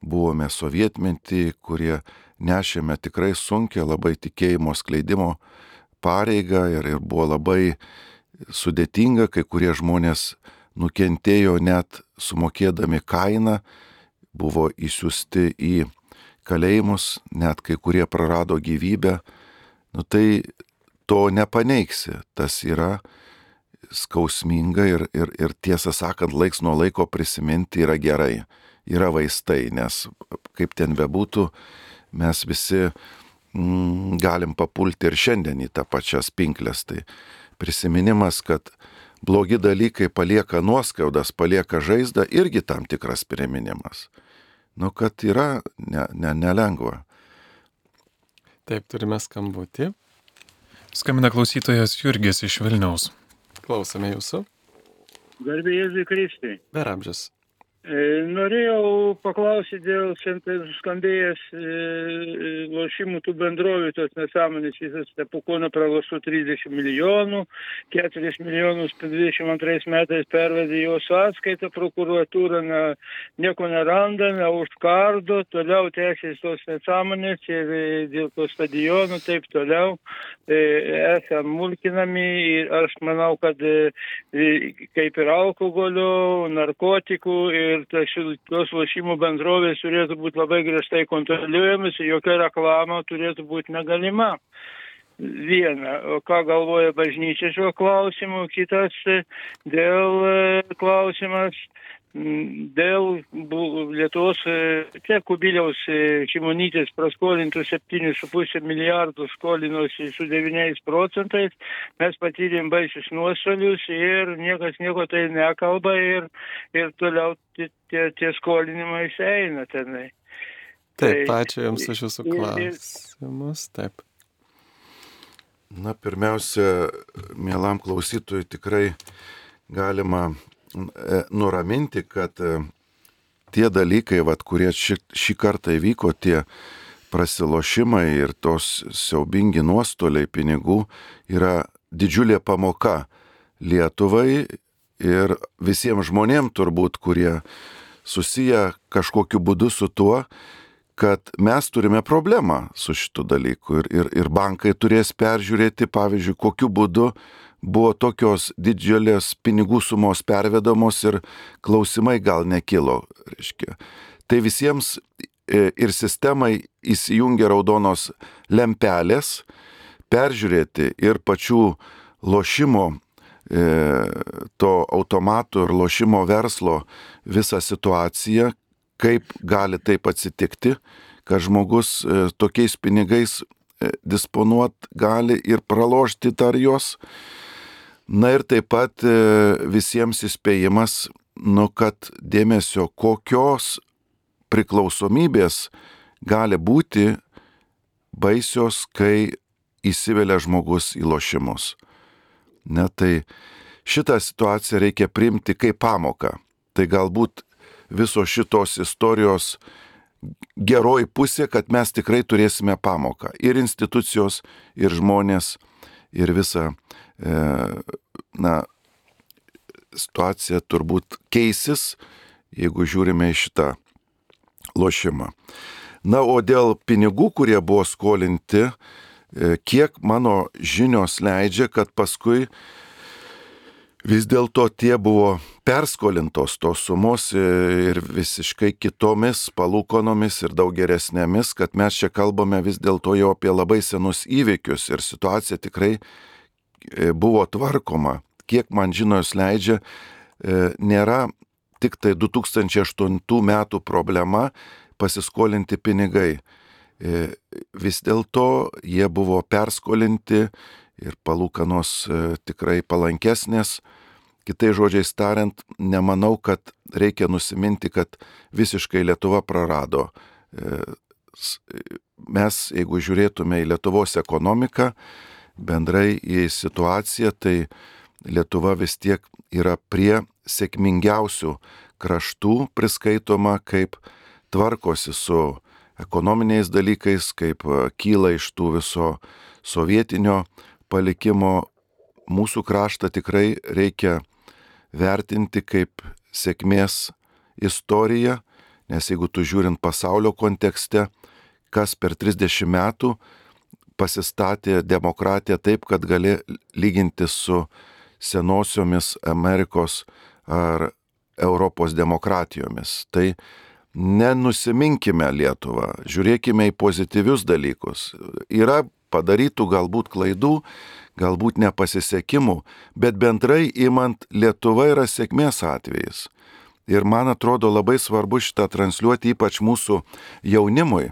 buvome sovietmetį, kurie nešėme tikrai sunkia labai tikėjimo skleidimo pareigą ir, ir buvo labai sudėtinga, kai kurie žmonės nukentėjo net sumokėdami kainą, buvo įsiusti į kalėjimus, net kai kurie prarado gyvybę, nu tai to nepaneiksi, tas yra skausminga ir, ir, ir tiesą sakant, laiks nuo laiko prisiminti yra gerai, yra vaistai, nes kaip ten bebūtų, mes visi mm, galim papulti ir šiandien į tą pačias pinklės. Tai prisiminimas, kad blogi dalykai palieka nuoskaudas, palieka žaizdą, irgi tam tikras priminimas nu, kad yra ne, ne, nelengva. Taip, turime skambutį. Skambina klausytojas Jurgis iš Vilniaus. Klausome jūsų. Garbė Jėzui Kristui. Beramžės. E, norėjau paklausyti dėl šiandien skambėjęs e, e, lošimų tų bendrovių, tos nesąmonės, visas Stepukono praloštų 30 milijonų, 4 milijonus 22 metais pervedė jo sąskaitą, prokuratūra na, nieko neranda, neužkardo, toliau tęsiasi tos nesąmonės ir dėl to stadionų taip toliau esame mulkinami ir aš manau, kad kaip ir alkoholio, narkotikų ir ir tas, tos lošimų bendrovės turėtų būti labai griežtai kontroliuojamas ir jokia reklama turėtų būti negalima. Viena, o ką galvoja bažnyčia šiuo klausimu, kitas dėl e, klausimas dėl Lietuvos, čia Kubiliaus e, Šimonytės praskolintų 7,5 milijardų skolinosi su 9 procentais, mes patyrėm baisius nuostolius ir niekas nieko tai nekalba ir, ir toliau tie, tie skolinimai eina tenai. Taip, tai, ačiū Jums už Jūsų klausimus. Taip. Na, pirmiausia, mielam klausytojui tikrai galima E, nuraminti, kad e, tie dalykai, vat, kurie ši, šį kartą įvyko, tie prasilošimai ir tos siaubingi nuostoliai pinigų yra didžiulė pamoka Lietuvai ir visiems žmonėms turbūt, kurie susiję kažkokiu būdu su tuo, kad mes turime problemą su šitu dalyku ir, ir, ir bankai turės peržiūrėti, pavyzdžiui, kokiu būdu buvo tokios didžiulės pinigų sumos pervedamos ir klausimai gal nekilo. Reiškia. Tai visiems e, ir sistemai įsijungia raudonos lempelės, peržiūrėti ir pačių lošimo, e, to automatų ir lošimo verslo visą situaciją, kaip gali taip atsitikti, kad žmogus e, tokiais pinigais disponuot gali ir pralošti tar jos. Na ir taip pat e, visiems įspėjimas, nu kad dėmesio kokios priklausomybės gali būti baisios, kai įsivelia žmogus į lošimus. Ne, tai šitą situaciją reikia priimti kaip pamoką. Tai galbūt viso šitos istorijos geroji pusė, kad mes tikrai turėsime pamoką. Ir institucijos, ir žmonės, ir visa na, situacija turbūt keisis, jeigu žiūrime į šitą lošimą. Na, o dėl pinigų, kurie buvo skolinti, e, kiek mano žinios leidžia, kad paskui vis dėlto tie buvo perskolintos tos sumos ir visiškai kitomis palūkonomis ir daug geresnėmis, kad mes čia kalbame vis dėlto jau apie labai senus įvykius ir situacija tikrai E, buvo tvarkoma, kiek man žinios leidžia, e, nėra tik tai 2008 metų problema pasiskolinti pinigai. E, vis dėlto jie buvo perskolinti ir palūkanos e, tikrai palankesnės. Kitai žodžiais tariant, nemanau, kad reikia nusiminti, kad visiškai Lietuva prarado. E, mes, jeigu žiūrėtume į Lietuvos ekonomiką, bendrai į situaciją, tai Lietuva vis tiek yra prie sėkmingiausių kraštų priskaitoma, kaip tvarkosi su ekonominiais dalykais, kaip kyla iš tų viso sovietinio palikimo. Mūsų kraštą tikrai reikia vertinti kaip sėkmės istoriją, nes jeigu tu žiūrint pasaulio kontekste, kas per 30 metų pasistatė demokratiją taip, kad gali lyginti su senosiomis Amerikos ar Europos demokratijomis. Tai nenusiminkime Lietuvą, žiūrėkime į pozityvius dalykus. Yra padarytų galbūt klaidų, galbūt nepasisekimų, bet bendrai imant Lietuva yra sėkmės atvejis. Ir man atrodo labai svarbu šitą transliuoti ypač mūsų jaunimui,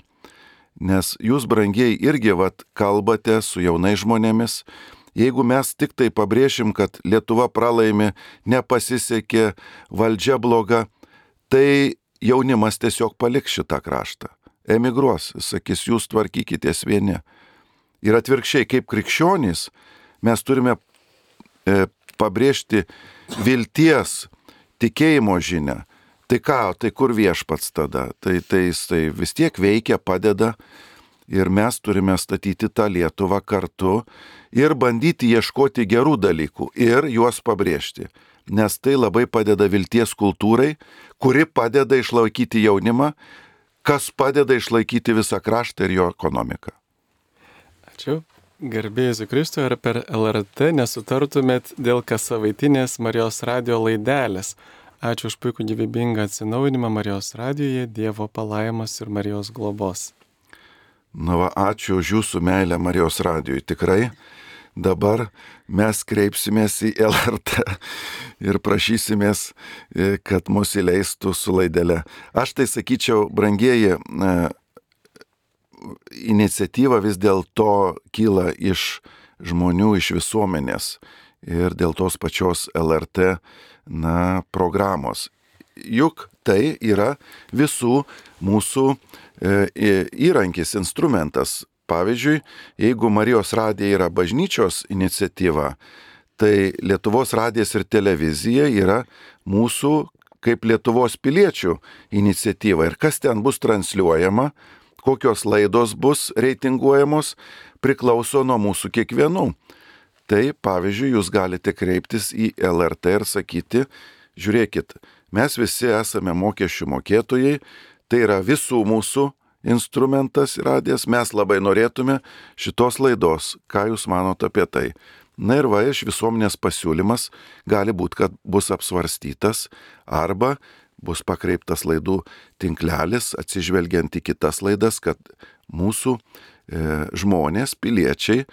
nes jūs brangiai irgi vat kalbate su jaunais žmonėmis. Jeigu mes tik tai pabrėšim, kad Lietuva pralaimi, nepasisekė, valdžia bloga, tai jaunimas tiesiog paliks šitą kraštą. Emigruos, sakys, jūs tvarkykitės vieni. Ir atvirkščiai, kaip krikščionys, mes turime e, pabrėžti vilties, tikėjimo žinę. Tai ką, tai kur viešpats tada? Tai, tai jis tai vis tiek veikia, padeda ir mes turime statyti tą Lietuvą kartu ir bandyti ieškoti gerų dalykų ir juos pabrėžti. Nes tai labai padeda vilties kultūrai, kuri padeda išlaikyti jaunimą, kas padeda išlaikyti visą kraštą ir jo ekonomiką. Ačiū. Garbėjai Kristui, ar per LRT nesutartumėt dėl kas savaitinės Marijos radio laidelės? Ačiū už puikų gyvybingą atsinaujinimą Marijos radijoje, Dievo palaimas ir Marijos globos. Na, va, ačiū už jūsų meilę Marijos radijui. Tikrai dabar mes kreipsimės į LRT ir prašysimės, e, kad mus įleistų su laidelė. Aš tai sakyčiau, brangieji, iniciatyva vis dėlto kyla iš žmonių, iš visuomenės ir dėl tos pačios LRT na, programos. Juk tai yra visų mūsų e, įrankis, instrumentas. Pavyzdžiui, jeigu Marijos radija yra bažnyčios iniciatyva, tai Lietuvos radijas ir televizija yra mūsų kaip Lietuvos piliečių iniciatyva. Ir kas ten bus transliuojama, kokios laidos bus reitinguojamos, priklauso nuo mūsų kiekvienų. Tai pavyzdžiui, jūs galite kreiptis į LRT ir sakyti, žiūrėkit, mes visi esame mokesčių mokėtojai, tai yra visų mūsų instrumentas radijas, mes labai norėtume šitos laidos, ką jūs manote apie tai. Na ir va, iš visuomenės pasiūlymas gali būti, kad bus apsvarstytas arba bus pakreiptas laidų tinklelis, atsižvelgiant į kitas laidas, kad mūsų e, žmonės, piliečiai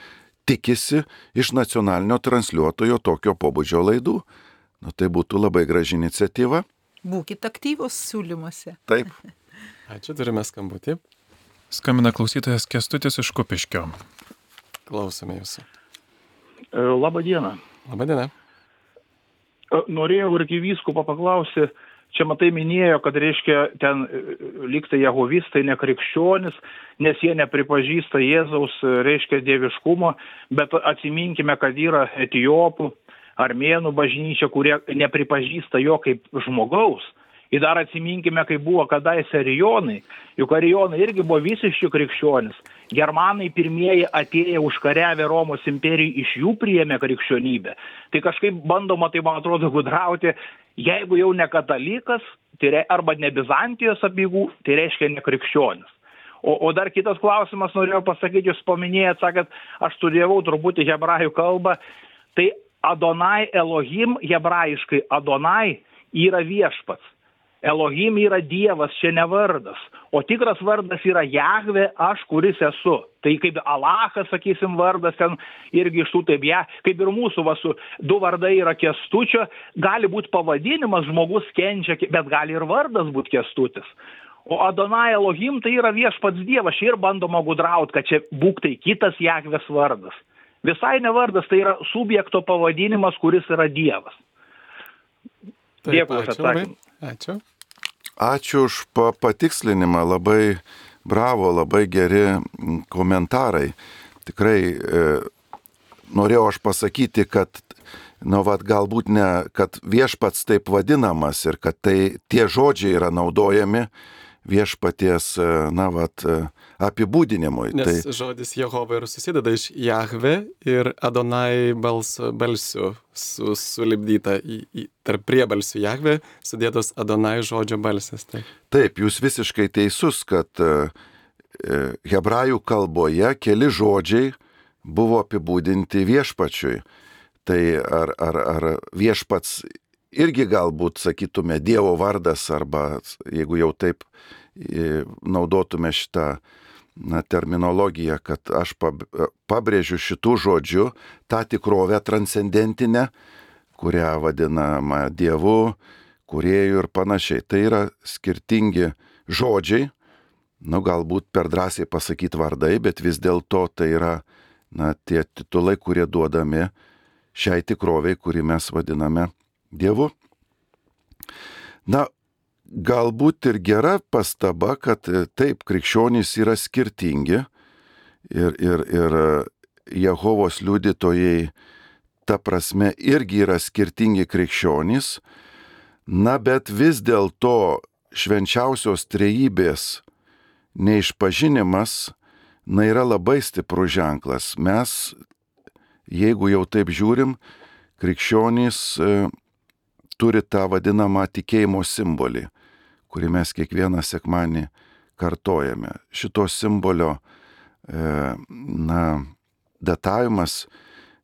tikisi iš nacionalinio transliuotojo tokio pobūdžio laidų. Nu, tai būtų labai graži iniciatyva. Būkite aktyvus siūlymuose. Taip. Ačiū, turime skambutį. Skambina klausytojas Kestutis iš Kupiškio. Klausome jūsų. E, Labą dieną. Labą dieną. E, norėjau arkivyskupą paklausyti, čia matai minėjo, kad reiškia ten e, liktai jehovistai nekrikščionis, nes jie nepripažįsta Jėzaus, e, reiškia dieviškumo, bet atsiminkime, kad yra etijopų, armėnų bažnyčia, kurie nepripažįsta jo kaip žmogaus. Ir dar atsiminkime, kai buvo kadaise arijonai, juk arijonai irgi buvo visiški krikščionis. Germanai pirmieji atėję užkariavę Romos imperijai iš jų priėmė krikščionybę. Tai kažkaip bandoma, tai man atrodo, gudrauti, jeigu jau ne katalikas, tai re, arba ne Bizantijos apygų, tai reiškia ne krikščionis. O, o dar kitas klausimas norėjau pasakyti, jūs paminėjot, sakėt, aš studijavau truputį hebrajų kalbą, tai Adonai Elohim hebrajiškai Adonai yra viešpats. Elohim yra Dievas, čia ne vardas. O tikras vardas yra Jahve, aš kuris esu. Tai kaip Alachas, sakysim, vardas ten irgi iš tų taip, ja, kaip ir mūsų vasų, du vardai yra kestučio, gali būti pavadinimas, žmogus kenčia, bet gali ir vardas būti kestutis. O Adonai Elohim tai yra viešpats Dievas, čia ir bandoma gudrauti, kad čia būk tai kitas Jahvės vardas. Visai ne vardas, tai yra subjekto pavadinimas, kuris yra Dievas. Taip, Dėkui už atsakymą. Ačiū. Ačiū už pa patikslinimą, labai bravo, labai geri komentarai. Tikrai e, norėjau aš pasakyti, kad, nu, vat, galbūt ne, kad viešpats taip vadinamas ir kad tai tie žodžiai yra naudojami viešpaties, e, na, vat, e, apibūdinimui. Nes Tai, žodis Jehova ir susideda iš Jahve ir Adonai balso, balsių su, sulibdyta į, į, tarp priebalsių Jahve sudėtos Adonai žodžio balsas. Tai. taip, jūs visiškai teisus, kad e, e, hebrajų kalboje keli žodžiai buvo apibūdinti viešpačiui. Tai ar, ar, ar viešpats irgi galbūt sakytume Dievo vardas arba jeigu jau taip e, naudotume šitą na, terminologiją, kad aš pab- pabrėžiu šitų žodžių tą tikrovę transcendentinę, kurią vadinama Dievu, kuriejų ir panašiai. Tai yra skirtingi žodžiai, nu galbūt per drąsiai pasakyti vardai, bet vis dėlto tai yra na, tie titulai, kurie duodami šiai tikroviai, kurį mes vadiname Dievu. Na, galbūt ir gera pastaba, kad e, taip, krikščionys yra skirtingi ir, ir, ir e, Jehovos liudytojai ta prasme irgi yra skirtingi krikščionys, na bet vis dėlto švenčiausios trejybės neišpažinimas, na yra labai stiprus ženklas. Mes, jeigu jau taip žiūrim, krikščionys e, turi tą vadinamą tikėjimo simbolį, kurį mes kiekvieną sekmanį kartojame. Šito simbolio, e, na, datavimas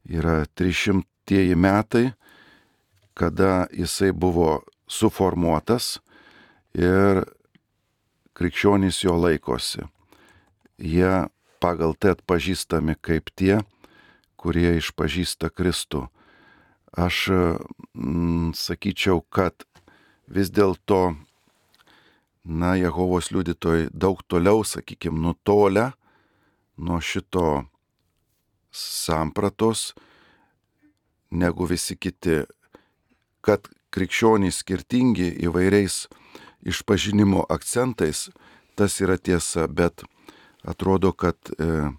yra 300 metai, kada jisai buvo suformuotas ir krikščionys jo laikosi. Jie pagal tai atpažįstami kaip tie, kurie išpažįsta Kristų. Aš mm, sakyčiau, kad vis dėlto, na, Jehovos liudytojai daug toliau, sakykime, nutolę nuo šito sampratos negu visi kiti, kad krikščionys skirtingi įvairiais išpažinimo akcentais, tas yra tiesa, bet atrodo, kad e,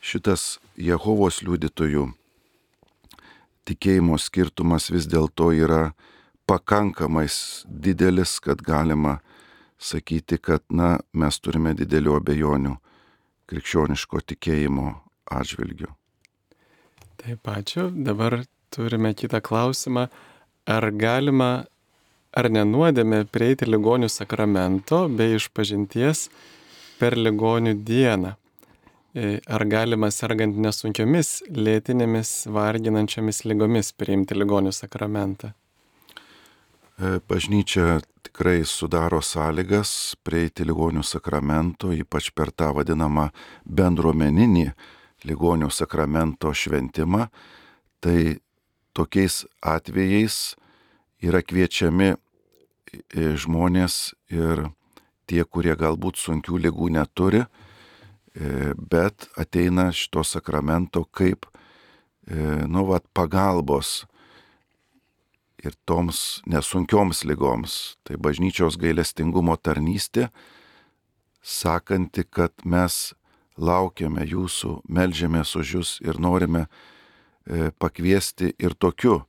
šitas Jehovos liudytojų tikėjimo skirtumas vis dėlto yra pakankamai didelis, kad galima sakyti, kad, na, mes turime didelių abejonių krikščioniško tikėjimo atžvilgiu. Taip, ačiū. Dabar turime kitą klausimą. Ar galima, ar nenuodėme prieiti ligonių sakramento bei išpažinties per ligonių dieną? E, Ar galima sergant nesunkiomis, lėtinėmis, varginančiomis lygomis priimti ligonių sakramentą? E, Bažnyčia tikrai sudaro sąlygas prieiti ligonių sakramento, ypač per tą vadinamą bendruomeninį ligonių sakramento šventimą. Tai tokiais atvejais yra kviečiami e, žmonės ir tie, kurie galbūt sunkių lygų neturi, e, bet ateina šito sakramento kaip, e, nu, vat, pagalbos ir toms nesunkioms lygoms. Tai bažnyčios gailestingumo tarnystė, sakanti, kad mes laukiame jūsų, melžiamės už jūs ir norime e, pakviesti ir tokiu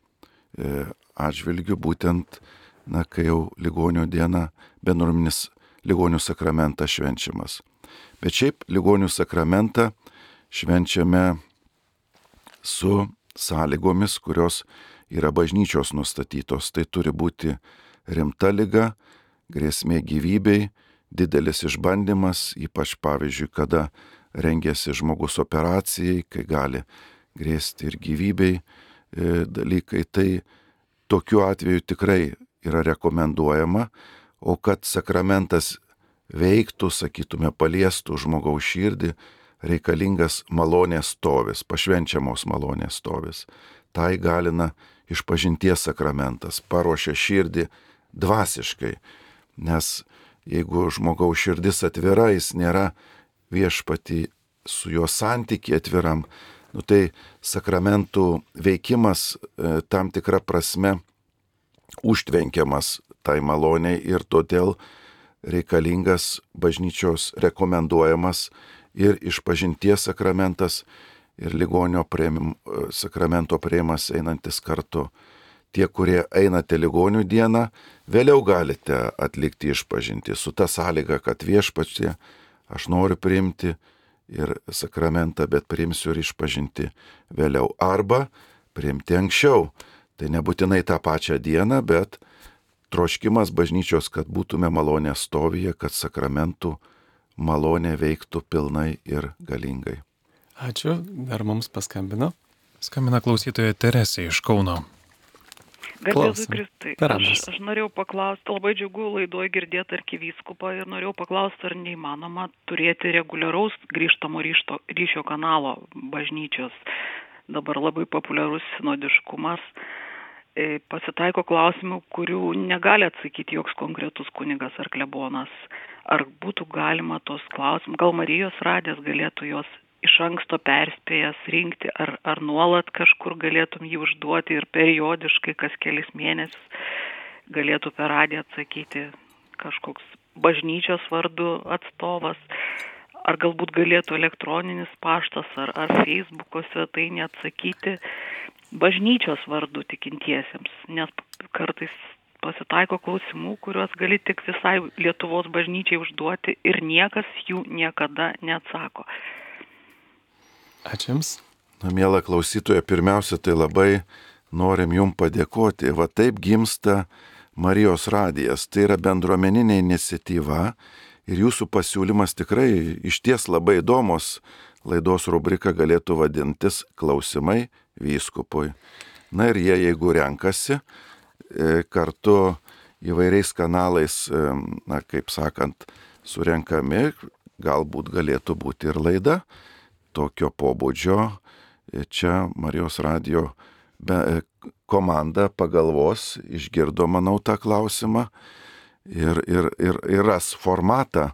e, atžvilgiu, būtent, na, kai jau ligonio diena bendruominis ligonių sakramentas švenčiamas. Bet šiaip ligonių sakramentą švenčiame su sąlygomis, kurios yra bažnyčios nustatytos. Tai turi būti rimta lyga, grėsmė gyvybei, didelis išbandymas, ypač pavyzdžiui, kada rengiasi žmogus operacijai, kai gali grėsti ir gyvybei e, dalykai. Tai tokiu atveju tikrai yra rekomenduojama, o kad sakramentas veiktų, sakytume, paliestų žmogaus širdį, reikalingas malonės stovis, pašvenčiamos malonės stovis. Tai galina išpažinties sakramentas, paruošia širdį dvasiškai, nes jeigu žmogaus širdis atvira, jis nėra viešpati su juo santykiai atviram, Nu, tai sakramentų veikimas e, tam tikra prasme užtvenkiamas tai maloniai ir todėl reikalingas bažnyčios rekomenduojamas ir išpažinties sakramentas, ir ligonio prieimim, sakramento prieimas einantis kartu. Tie, kurie einate ligonių dieną, vėliau galite atlikti išpažinti su ta sąlyga, kad viešpačia aš noriu priimti ir sakramentą, bet priimsiu ir išpažinti vėliau. Arba priimti anksčiau. Tai nebūtinai tą pačią dieną, bet troškimas bažnyčios, kad būtume malonė stovyje, kad sakramentų malonė veiktų pilnai ir galingai. Ačiū, dar mums paskambino. Skambina klausytoja Teresė iš Kauno. Garbėzui Kristai. Per Aš, aš norėjau paklausti, labai džiugu laidoje girdėti arkivyskupą ir norėjau paklausti, ar neįmanoma turėti reguliaraus grįžtamo ryšto, ryšio kanalo bažnyčios. Dabar labai populiarus sinodiškumas. E, Pasitaiko klausimų, kurių negali atsakyti joks konkretus kunigas ar klebonas. Ar būtų galima tos klausimus, gal Marijos radės galėtų juos iš anksto perspėjęs rinkti, ar, ar nuolat kažkur galėtum jį užduoti ir periodiškai kas kelis mėnesius galėtų per radiją atsakyti kažkoks bažnyčios vardu atstovas, ar galbūt galėtų elektroninis paštas ar, ar Facebook'o svetainė atsakyti bažnyčios vardu tikintiesiems, nes kartais pasitaiko klausimų, kuriuos gali tik visai Lietuvos bažnyčiai užduoti ir niekas jų niekada neatsako. Ačiū Jums. Na, mėla klausytoja, pirmiausia, tai labai norim Jums padėkoti. Va taip gimsta Marijos radijas. Tai yra bendruomeninė iniciatyva ir Jūsų pasiūlymas tikrai iš ties labai įdomus. Laidos rubrika galėtų vadintis Klausimai vyskupui. Na ir jie, jeigu renkasi, e, kartu įvairiais kanalais, e, na, kaip sakant, surenkami, galbūt galėtų būti ir laida tokio pobūdžio. E, Čia Marijos radio be, komanda pagalvos, išgirdo, manau, tą klausimą ir, ir, ir, ir ras formatą.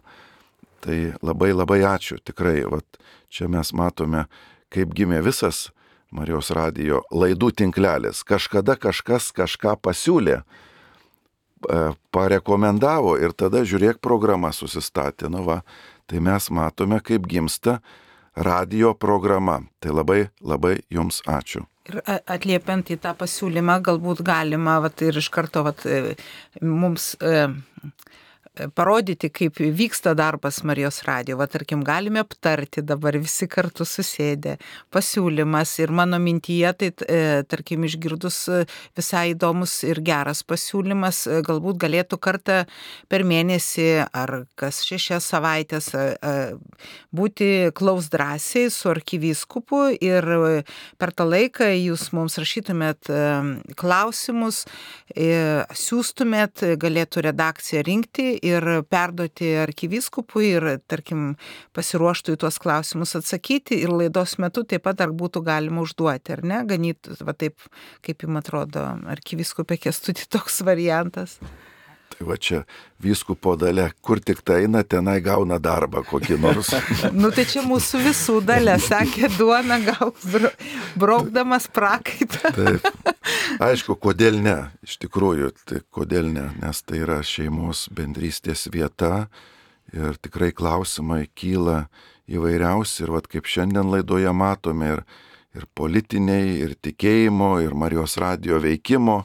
Tai labai labai ačiū, tikrai. Vat, čia mes matome, kaip gimė visas Marijos radio laidų tinklelis. Kažkada kažkas kažką pasiūlė, e, parekomendavo ir tada žiūrėk programa susistatė. Nu va, tai mes matome, kaip gimsta radio programa. Tai labai labai jums ačiū. Ir atliepiant į tą pasiūlymą, galbūt galima vat, ir iš karto vat, e, mums e, parodyti, kaip vyksta darbas Marijos radio. Va, tarkim, galime aptarti dabar visi kartu susėdę pasiūlymas ir mano mintyje, tai e, tarkim, išgirdus e, visai įdomus ir geras pasiūlymas, e, galbūt galėtų kartą per mėnesį ar kas šešias savaitės būti klaus drąsiai su arkivyskupu ir per tą laiką jūs mums rašytumėt klausimus, siūstumėt, galėtų redakcija rinkti ir perduoti arkivyskupui ir, tarkim, pasiruoštų į tuos klausimus atsakyti ir laidos metu taip pat dar būtų galima užduoti, ar ne, ganyt, va taip, kaip jums atrodo, arkivyskupė kestutį toks variantas. Tai va čia vyskupo dalė, kur tik tai eina, tenai gauna darbą kokį nors. Nu tai čia mūsų visų dalė, sakė duona gaus bro, braukdamas prakaitą. Taip. Aišku, kodėl ne, iš tikrųjų, tai kodėl ne, nes tai yra šeimos bendrystės vieta ir tikrai klausimai kyla įvairiausi ir vad kaip šiandien laidoje matome ir, ir politiniai, ir tikėjimo, ir Marijos radio veikimo,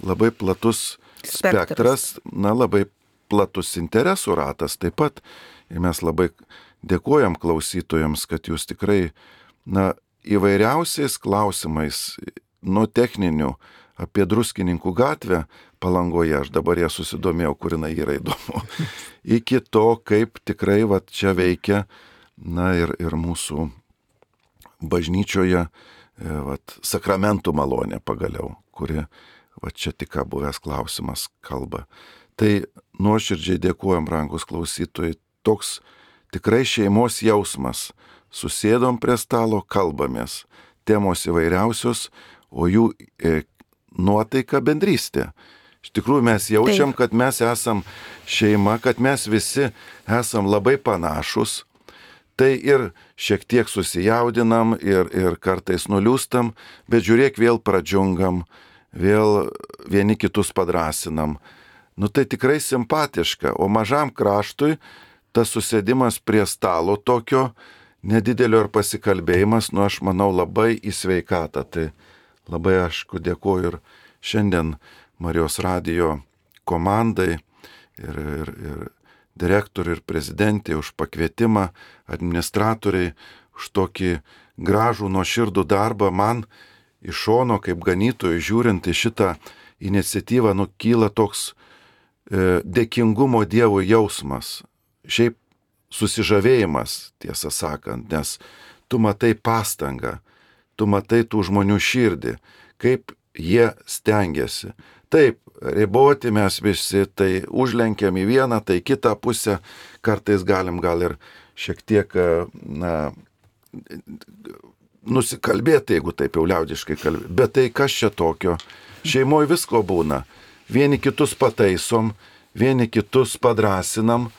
labai platus Spektras. spektras, na labai platus interesų ratas taip pat. Ir mes labai dėkojam klausytojams, kad jūs tikrai, na, įvairiausiais klausimais, nuo techninių apie druskininkų gatvę palangoje, aš dabar ją susidomėjau, kur jinai yra įdomu, iki to, kaip tikrai va čia veikia, na ir, ir mūsų bažnyčioje, e, vat, sakramentų malonė pagaliau, kuri, va čia tik ką buvęs klausimas kalba. Tai nuoširdžiai dėkojom, rangus klausytojai, toks tikrai šeimos jausmas. Susėdom prie stalo, kalbamės, temos įvairiausios, o jų e, nuotaika bendrystė. Iš tikrųjų mes jaučiam, Taip. kad mes esam šeima, kad mes visi esam labai panašus. tai ir šiek tiek susijaudinam ir, ir kartais nuliūstam, bet žiūrėk vėl pradžiungam, vėl vieni kitus padrasinam. Nu tai tikrai simpatiška, o mažam kraštui tas susėdimas prie stalo tokio nedidelio ir pasikalbėjimas, nu aš manau labai į sveikatą. Tai labai aš dėkoju ir šiandien Marijos radijo komandai ir, ir, ir direktoriui ir prezidentė už pakvietimą, administratoriai už tokį gražų nuoširdų darbą. Man iš šono kaip ganytojui žiūrint į šitą iniciatyvą nukyla toks e, dėkingumo Dievui jausmas. Šiaip susižavėjimas, tiesą sakant, nes tu matai pastangą, tu matai tų žmonių širdį, kaip jie stengiasi. Taip, riboti mes visi, tai užlenkiam į vieną, tai kitą pusę, kartais galim gal ir šiek tiek, na, nusikalbėti, jeigu taip jau liaudiškai kalbėti. Bet tai kas čia tokio? Šeimoje visko būna. Vieni kitus pataisom, vieni kitus padrasinam,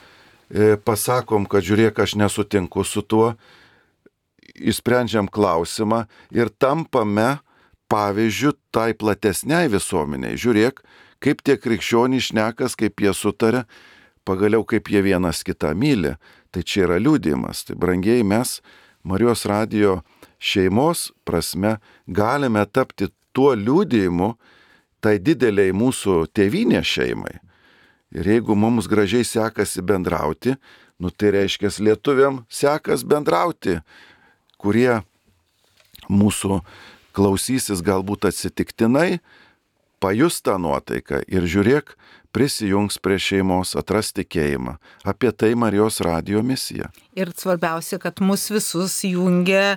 e, pasakom, kad žiūrėk, aš nesutinku su tuo, įsprendžiam klausimą ir tampame pavyzdžių tai platesniai visuomeniai. Žiūrėk, kaip tie krikščionys šnekas, kaip jie sutarė, pagaliau kaip jie vienas kitą myli. Tai čia yra liūdimas. Tai brangiai mes Marijos radijo šeimos prasme galime tapti tuo liūdėjimu tai dideliai mūsų tėvinė šeimai. Ir jeigu mums gražiai sekasi bendrauti, nu tai reiškia lietuviam sekas bendrauti, kurie mūsų klausysis galbūt atsitiktinai, pajus tą nuotaiką ir žiūrėk, prisijungs prie šeimos, atras tikėjimą. Apie tai Marijos radio misija. Ir svarbiausia, kad mus visus jungia e,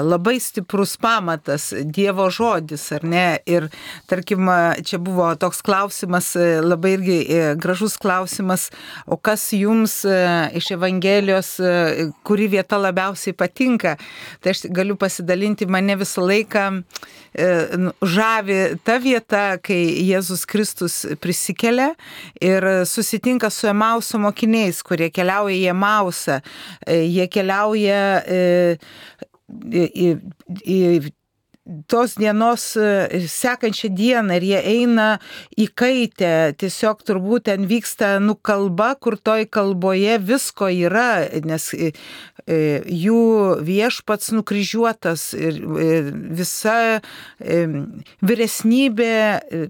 labai stiprus pamatas, Dievo žodis, ar ne? Ir tarkim, čia buvo toks klausimas, e, labai irgi e, gražus klausimas, o kas jums iš Evangelijos, kuri vieta labiausiai patinka? Tai aš galiu pasidalinti, mane visą laiką žavi ta vieta, kai Jėzus Kristus prisikelia ir susitinka su Emauso mokiniais, kurie keliauja į Emausą. E, jie keliauja e, į, į tos dienos e, sekančią dieną ir jie eina į kaitę, tiesiog turbūt ten vyksta nu kalba, kur toj kalboje visko yra, nes jų viešpats nukryžiuotas ir visa vyresnybė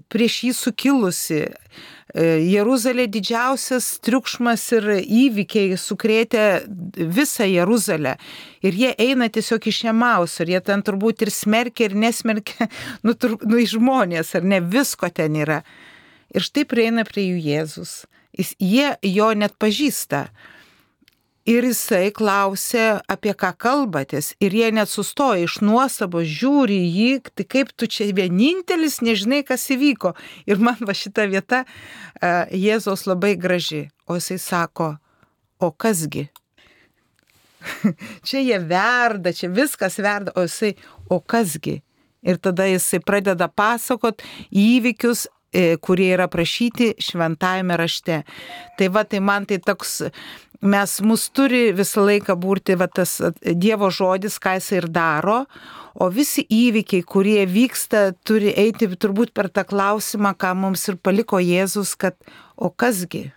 prieš jį sukilusi. E, Jeruzalė didžiausias triukšmas ir įvykiai sukrėtė visą Jeruzalę. Ir jie eina tiesiog iš Jemaus, ir jie ten turbūt ir smerkia, ir nesmerkia, nu, tur, nu iš žmonės, ar ne, visko ten yra. Ir štai prieina prie jų Jėzus. Jis, jie jo net pažįsta. Ir jisai klausė, apie ką kalbatės. Ir jie net sustoja iš nuostabos, žiūri jį, tai kaip tu čia vienintelis nežinai, kas įvyko. Ir man va šita vieta uh, Jėzos labai graži. O jisai sako, o kasgi? čia jie verda, čia viskas verda, o jisai, o kasgi? Ir tada jisai pradeda pasakot įvykius e, kurie yra prašyti šventajame rašte. Tai va, tai man tai toks mes mus turi visą laiką būti va, tas Dievo žodis, ką jis ir daro, o visi įvykiai, kurie vyksta, turi eiti turbūt per tą klausimą, ką mums ir paliko Jėzus, kad o kasgi,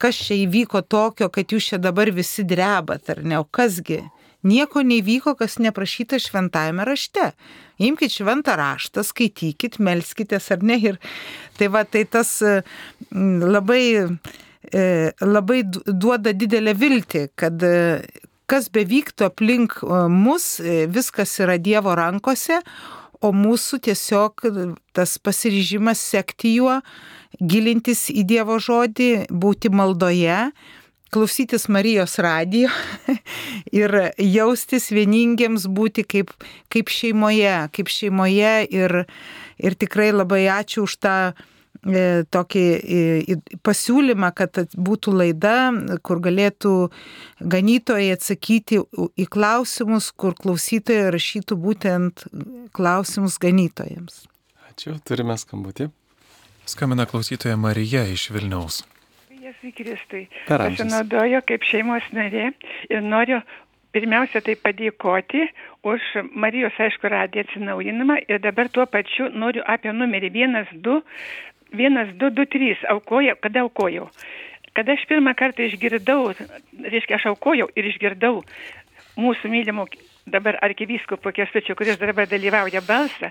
kas čia įvyko tokio, kad jūs čia dabar visi drebat, ar ne, o kasgi. Nieko nevyko, kas neprašyta šventajame rašte. Imkite šventą raštą, skaitykit, melskitės ar ne. Ir tai va, tai tas labai E, labai duoda didelę viltį, kad e, kas bevyktų aplink e, mus, viskas yra Dievo rankose, o mūsų tiesiog tas pasiryžimas sekti juo, gilintis į Dievo žodį, būti maldoje, klausytis Marijos radijo ir jaustis vieningiems, būti kaip, kaip šeimoje, kaip šeimoje ir, ir tikrai labai ačiū už tą E, tokį pasiūlymą, kad būtų laida, kur galėtų ganytojai atsakyti į klausimus, kur klausytojai rašytų būtent klausimus ganytojams. Ačiū, turime skambutį. Skambina klausytoja Marija iš Vilniaus. Jėzui Kristui. Pasinaudoju kaip šeimos narė ir noriu pirmiausia, tai padėkoti už Marijos, aišku, radiją atsinaujinimą ir dabar tuo pačiu noriu apie numerį 12, 1223 aukoja, kada aukojau. Kada aš pirmą kartą išgirdau, reiškia, aš aukojau ir išgirdau mūsų mylimų dabar arkivyskupo Kestučio, kuris dabar dalyvauja balsą,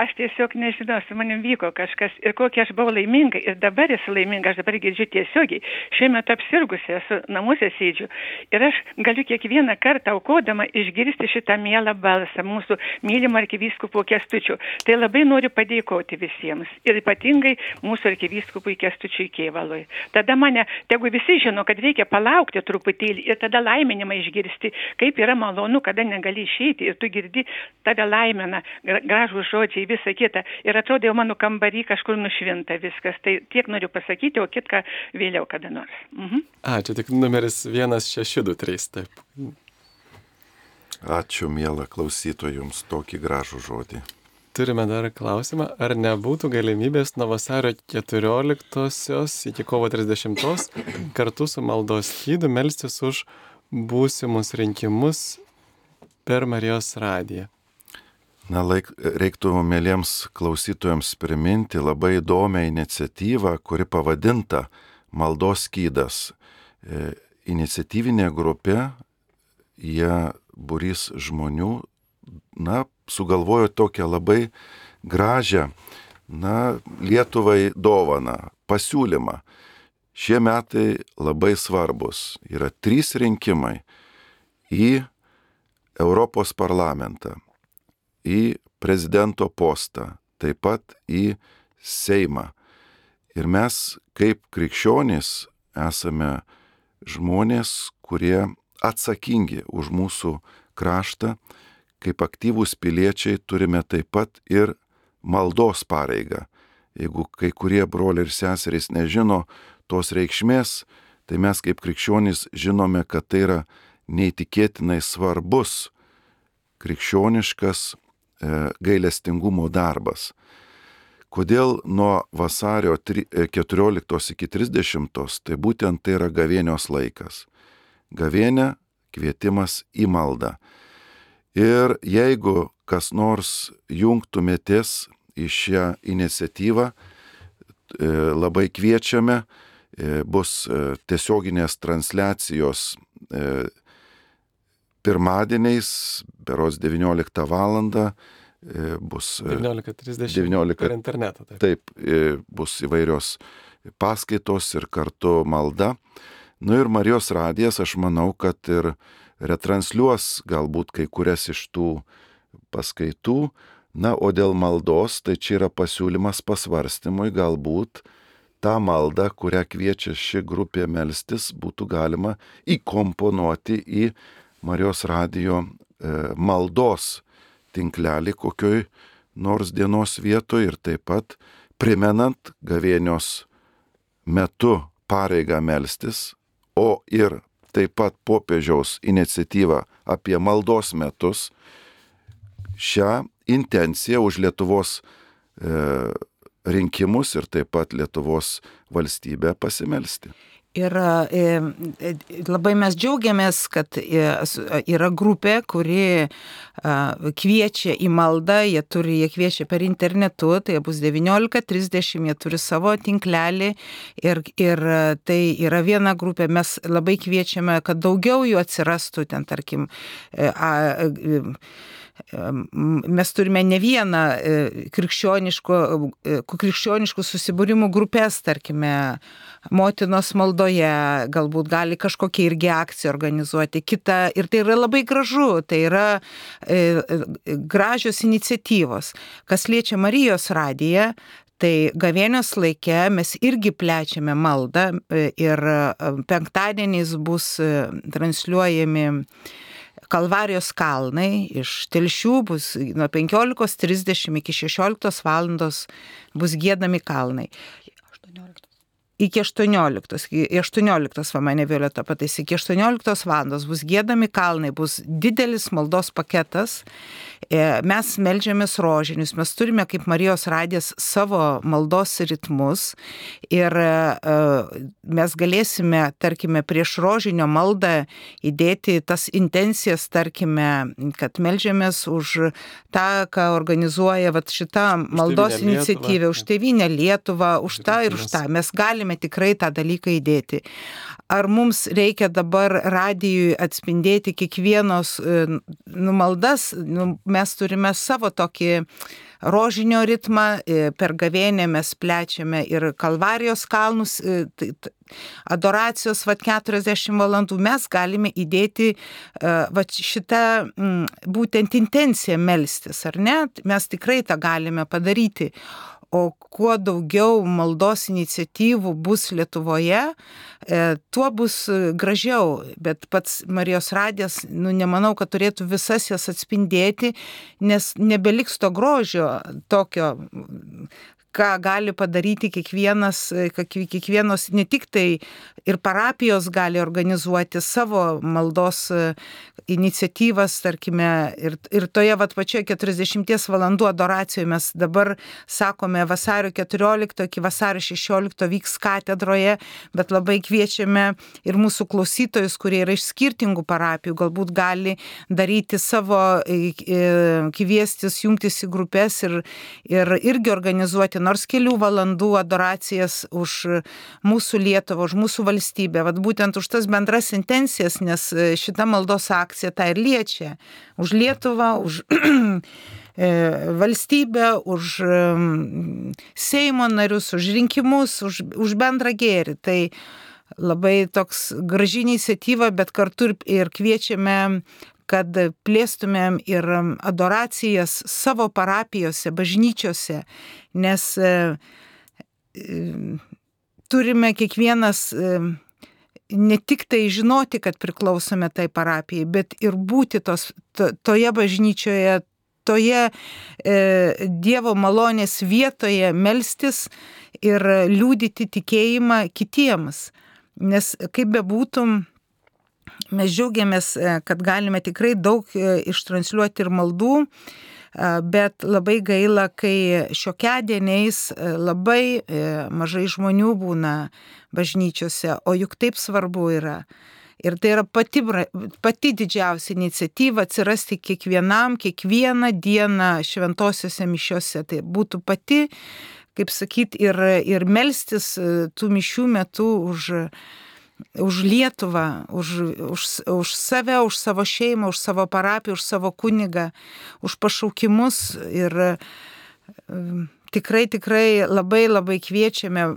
aš tiesiog nežinau, su manim vyko kažkas ir kokia aš buvau laiminga ir dabar esu laiminga, aš dabar girdžiu tiesiogiai, šiuo metu apsirgusi esu namuose sėdžiu ir aš galiu kiekvieną kartą aukodama išgirsti šitą mielą balsą mūsų mylimo arkivyskupo Kestučio. Tai labai noriu padėkoti visiems ir ypatingai mūsų arkivyskupui Kestučiui Kievalui. Tada mane, tegu visi žino, kad reikia palaukti truputėlį ir tada laiminimą išgirsti, kaip yra malonu, kada negali išeiti ir tu girdi, tave laimina, gražų žodžiai, visa kita. Ir atrodo, jau mano kambarį kažkur nušvinta viskas. Tai tiek noriu pasakyti, o kitką vėliau kada nors. Mhm. A, čia tik numeris 1623, taip. Ačiū, mėla klausytojų, jums tokį gražų žodį. Turime dar klausimą, ar nebūtų galimybės nuo vasario 14 iki kovo 30 kartu su maldos skydu melstis už būsimus rinkimus per Marijos radiją. Na, laik, reiktų mėlyms klausytojams priminti labai įdomią iniciatyvą, kuri pavadinta Maldos skydas. E, iniciatyvinė grupė, jie burys žmonių, na, sugalvojo tokią labai gražią, na, Lietuvai dovaną, pasiūlymą. Šie metai labai svarbus. Yra trys rinkimai į Europos parlamentą, į prezidento postą, taip pat į Seimą. Ir mes kaip krikščionys esame žmonės, kurie atsakingi už mūsų kraštą, kaip aktyvūs piliečiai turime taip pat ir maldos pareigą. Jeigu kai kurie broliai ir seserys nežino tos reikšmės, tai mes kaip krikščionys žinome, kad tai yra neįtikėtinai svarbus krikščioniškas e, gailestingumo darbas. Kodėl nuo vasario 14 iki 30, tai būtent tai yra gavėnios laikas. Gavėnė kvietimas į maldą. Ir jeigu kas nors jungtumėtės į šią iniciatyvą, labai kviečiame, bus tiesioginės transliacijos pirmadieniais, beros 19 val. bus 19.30 19 per internetą. Taip. taip, bus įvairios paskaitos ir kartu malda. Nu ir Marijos radijas, aš manau, kad ir retransliuos galbūt kai kurias iš tų paskaitų. Na, o dėl maldos, tai čia yra pasiūlymas pasvarstymui, galbūt tą maldą, kurią kviečia ši grupė melstis, būtų galima įkomponuoti į Marijos radijo e, maldos tinklelį kokioj nors dienos vietoje ir taip pat primenant gavėnios metu pareigą melstis, o ir taip pat popiežiaus iniciatyvą apie maldos metus, šią intenciją už Lietuvos e, rinkimus ir taip pat Lietuvos valstybę pasimelsti. Ir e, e, labai mes džiaugiamės, kad e, yra grupė, kuri kviečia į maldą, jie, turi, jie kviečia per internetu, tai bus 19.30, jie turi savo tinklelį ir, ir tai yra viena grupė, mes labai kviečiame, kad daugiau jų atsirastų ten, tarkim, a, a, mes turime ne vieną krikščioniško, krikščioniškų susibūrimų grupės, tarkime, motinos maldoje, galbūt gali kažkokia irgi akcija organizuoti, kita. Ir tai yra labai gražu, tai yra e, gražios iniciatyvos. Kas liečia Marijos radiją, Tai gavėnios laikė mes irgi plečiame maldą ir penktadieniais bus transliuojami Kalvarijos kalnai iš telšių bus nuo 15.30 iki 16 val. bus gėdami kalnai. Iki 18, iki 18 va mane Violeta pataisė, iki 18 valandos bus gėdami kalnai, bus didelis maldos paketas, e, mes melžiamės rožinius, mes turime kaip Marijos radės savo maldos ritmus. Ir e, mes galėsime, tarkime, prieš rožinio maldą įdėti tas intencijas, tarkime, kad melžiamės už tą, ką organizuoja vat, šita maldos iniciatyva, už tėvynę Lietuvą, už tą ir už tą. Mes galime tikrai tą dalyką įdėti. Ar mums reikia dabar radijui atspindėti kiekvienos nu, maldas, nu, mes turime savo tokį rožinio ritmą, per gavėnę mes plečiame ir kalvarijos kalnus, adoracijos, va 40 valandų, mes galime įdėti va šitą būtent intenciją melstis, ar ne? Mes tikrai tą galime padaryti o kuo daugiau maldos iniciatyvų bus Lietuvoje, tuo bus gražiau. Bet pats Marijos radijas, nu, nemanau, kad turėtų visas jas atspindėti, nes nebeliks to grožio tokio ką gali padaryti kiekvienas, kiekvienos, ne tik tai ir parapijos gali organizuoti savo maldos iniciatyvas, tarkime, ir, ir toje vat pačioje 40 valandų adoracijoje mes dabar sakome vasario 14 iki vasario 16 vyks katedroje, bet labai kviečiame ir mūsų klausytojus, kurie yra iš skirtingų parapijų, galbūt gali daryti savo, kviestis, jungtis į grupės ir, ir irgi organizuoti nors kelių valandų adoracijas už mūsų Lietuvą, už mūsų valstybę, vad būtent už tas bendras intencijas, nes šita maldos akcija tą ir liečia. Už Lietuvą, už valstybę, už Seimo narius, už rinkimus, už, už bendrą gėrį. Tai labai toks graži iniciatyva, bet kartu ir, ir kviečiame kad plėstumėm ir adoracijas savo parapijose, bažnyčiose, nes turime kiekvienas ne tik tai žinoti, kad priklausome tai parapijai, bet ir būti tos, to, toje bažnyčioje, toje e, Dievo malonės vietoje melstis ir liūdyti tikėjimą kitiems. Nes kaip bebūtum, mes džiaugiamės, kad galime tikrai daug ištransliuoti ir maldų, bet labai gaila, kai šiokiadieniais labai mažai žmonių būna bažnyčiose, o juk taip svarbu yra. Ir tai yra pati, pati didžiausia iniciatyva atsirasti kiekvienam, kiekvieną dieną šventosiuose mišiuose. Tai būtų pati, kaip sakyt, ir, ir melstis tų mišių metu už už Lietuvą, už, už, už save, už savo šeimą, už savo parapiją, už savo kunigą, už pašaukimus ir tikrai, tikrai labai labai kviečiame,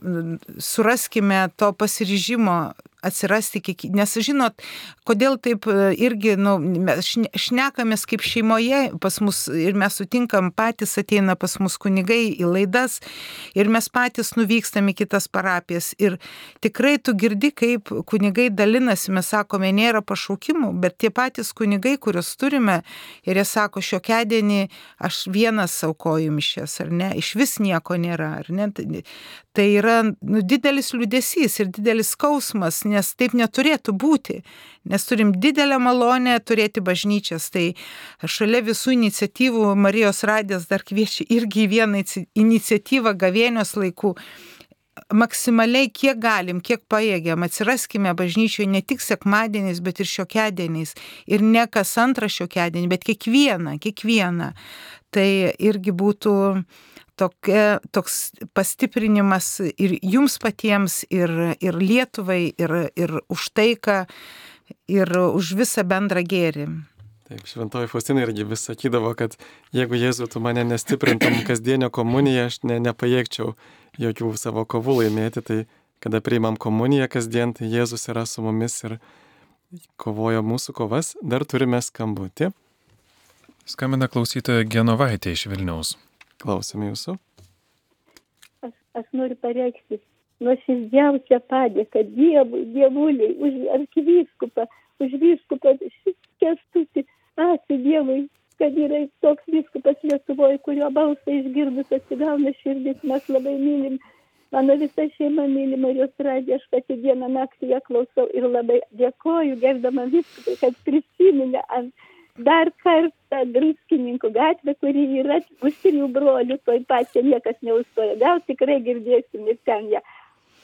suraskime to pasiryžimo atsirasti, nes žinot, kodėl taip irgi, nu, mes šnekamės kaip šeimoje, pas mus ir mes sutinkam, patys ateina pas mus kunigai į laidas ir mes patys nuvykstam į kitas parapijas ir tikrai tu girdi, kaip kunigai dalinasi, mes sakome, nėra pašaukimų, bet tie patys kunigai, kuriuos turime ir jie sako, šiokiadienį aš vienas aukoju mišės, ar ne, iš vis nieko nėra, ar ne. Tai yra nu, didelis liūdėsys ir didelis skausmas, nes taip neturėtų būti. Nes turim didelę malonę turėti bažnyčias. Tai šalia visų iniciatyvų Marijos radės dar kviečia irgi vieną iniciatyvą gavėnios laikų. Maksimaliai kiek galim, kiek pajėgiam, atsiraskime bažnyčioje ne tik sekmadieniais, bet ir šiokiadieniais. Ir ne kas antrą šiokiadienį, bet kiekvieną, kiekvieną. Tai irgi būtų tokia, toks pastiprinimas ir jums patiems, ir, ir Lietuvai, ir, ir už taiką, ir už visą bendrą gėrį. Taip, šventoji Faustina irgi vis sakydavo, kad jeigu Jėzų tu mane nestiprintum kasdienio komuniją, aš ne, nepajėgčiau jokių savo kovų laimėti, tai kada priimam komuniją kasdien, tai Jėzus yra su mumis ir kovojo mūsų kovas. Dar turime skambutį. Skambina klausytoja Genovaitė iš Vilniaus. Klausome jūsų. Aš, aš noriu pareikšti nuoširdžiausią padėką Dievui, Dievuliai, už arkivyskupą, už vyskupą kestutį. Ačiū Dievui, kad yra toks vyskupas Lietuvoje, kurio balsą išgirdus atsigauna širdis, mes labai mylim Mano visa šeima myli Marijos radiją, aš pati dieną naktį ją klausau ir labai dėkoju gerbdama viską, kad prisiminė ant dar kartą druskininkų gatvę, kuri yra trijų brolių, toj pat čia niekas neužstoja. Gal tikrai girdėsim ir ten ją.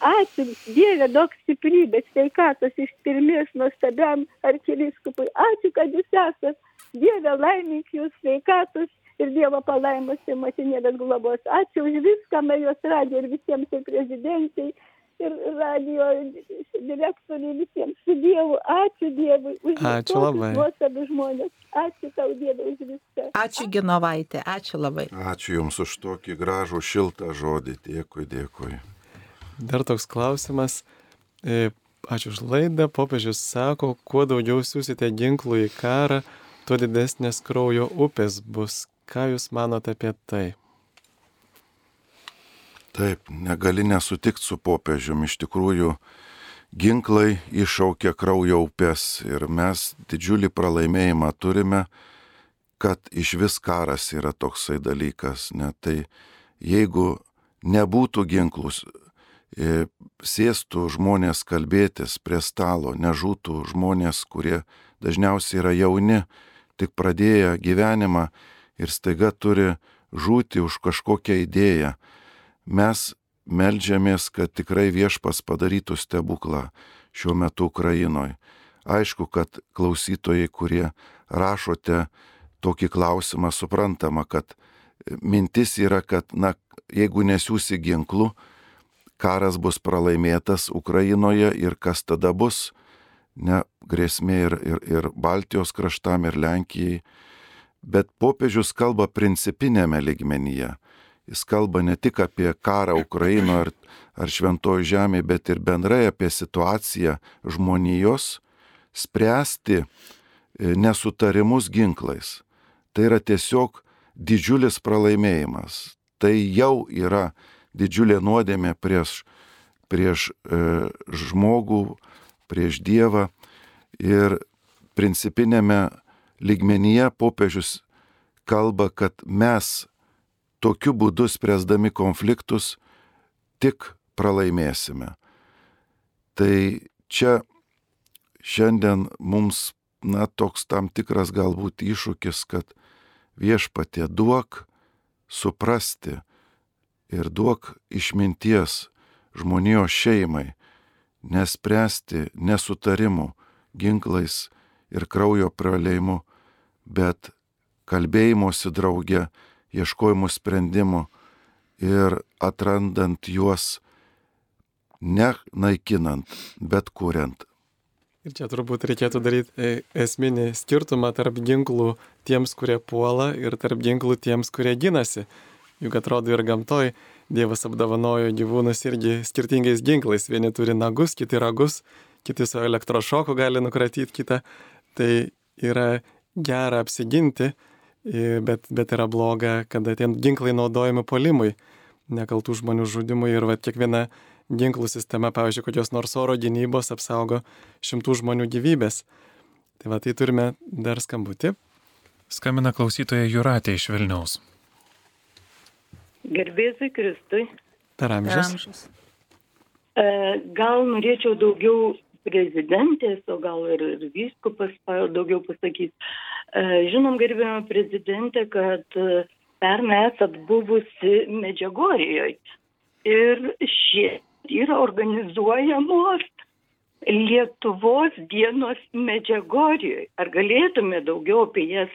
Ačiū Dieve, daug stiprybės, sveikatos ištvirmės nuostabiam arkiviskupui. Ačiū, kad jūs esate. Dieve, laimink jūs sveikatos ir Dievo palaimos ir matinėlės globos. Ačiū už viską, Marijos radijo ir visiems ir prezidentai, ir radio direktoriai visiems. Su Dievu, ačiū Dievui už Ačiū labai. nuostabius žmonės. Ačiū tau Dievui už viską. Ačiū Ginovaitė, ačiū labai. Ačiū Jums už tokį gražų šiltą žodį. Dėkui, dėkui. Dar toks klausimas. E, Ačiū už laidą. Popiežius sako, kuo daugiau siūsite ginklų į karą, tuo didesnės kraujo upės bus. Ką Jūs manote apie tai? Taip, negali nesutikti su popiežiumi. Iš tikrųjų, ginklai iššaukia kraujo upės ir mes didžiulį pralaimėjimą turime, kad iš vis karas yra toksai dalykas. Ne? Tai jeigu nebūtų ginklus, e, sėstų žmonės kalbėtis prie stalo, nežūtų žmonės, kurie dažniausiai yra jauni, tik pradėję gyvenimą ir staiga turi žūti už kažkokią idėją. Mes melžiamės, kad tikrai viešpas padarytų stebuklą šiuo metu Ukrainoje. Aišku, kad klausytojai, kurie rašote tokį klausimą, suprantama, kad mintis yra, kad, na, jeigu nesiūsi ginklų, karas bus pralaimėtas Ukrainoje ir kas tada bus, ne grėsmė ir, ir, ir Baltijos kraštam, ir Lenkijai. Bet popiežius kalba principinėme ligmenyje. Jis kalba ne tik apie karą Ukrainoje ar, ar Šventojo žemėje, bet ir bendrai apie situaciją žmonijos spręsti e, nesutarimus ginklais. Tai yra tiesiog didžiulis pralaimėjimas. Tai jau yra didžiulė nuodėmė prieš, prieš e, žmogų, prieš Dievą. Ir principinėme lygmenyje popiežius kalba, kad mes tokiu būdu spręsdami konfliktus tik pralaimėsime. Tai čia šiandien mums, na, toks tam tikras galbūt iššūkis, kad viešpatie duok suprasti ir duok išminties žmonijos šeimai, nespręsti nesutarimų ginklais ir kraujo praleimu, bet kalbėjimosi drauge, ieškojimų sprendimų ir atrandant juos ne naikinant, bet kuriant. Ir čia turbūt reikėtų daryti e, esminį skirtumą tarp ginklų tiems, kurie puola ir tarp ginklų tiems, kurie ginasi. Juk atrodo ir gamtoj Dievas apdovanojo gyvūnus irgi skirtingais ginklais. Vieni turi nagus, kiti ragus, kiti su elektrošoku gali nukratyti kitą. Tai yra gera apsiginti, bet, bet yra bloga, kada tie ginklai naudojami polimui, nekaltų žmonių žudimui ir va, kiekviena ginklų sistema, pavyzdžiui, kokios nors oro gynybos apsaugo šimtų žmonių gyvybės. Tai va, tai turime dar skambutį. Skambina klausytoja Juratė iš Vilniaus. Gerbėzui Kristui. Per amžius. E, gal norėčiau daugiau prezidentės, o gal ir, ir vyskupas daugiau pasakys. E, žinom, gerbėjome prezidentę, kad e, pernai esat buvusi Medžiagorijoje. Ir šie yra organizuojamos Lietuvos dienos Medžiagorijoje. Ar galėtume daugiau apie jas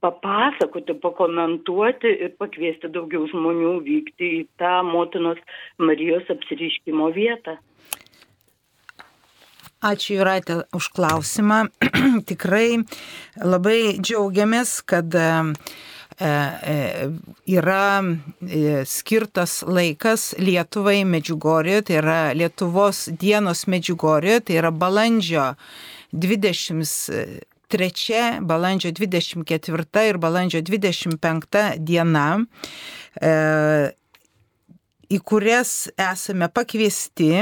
papasakoti, pakomentuoti ir pakviesti daugiau žmonių vykti į tą motinos Marijos apsiriškimo vietą? Ačiū Juratė už klausimą. Tikrai labai džiaugiamės, kad e, e, yra e, skirtas laikas Lietuvai Medžiugorėje, tai yra Lietuvos dienos Medžiugorėje, tai yra balandžio 20 3, balandžio 24 ir balandžio 25 diena, e, į kurias esame pakviesti,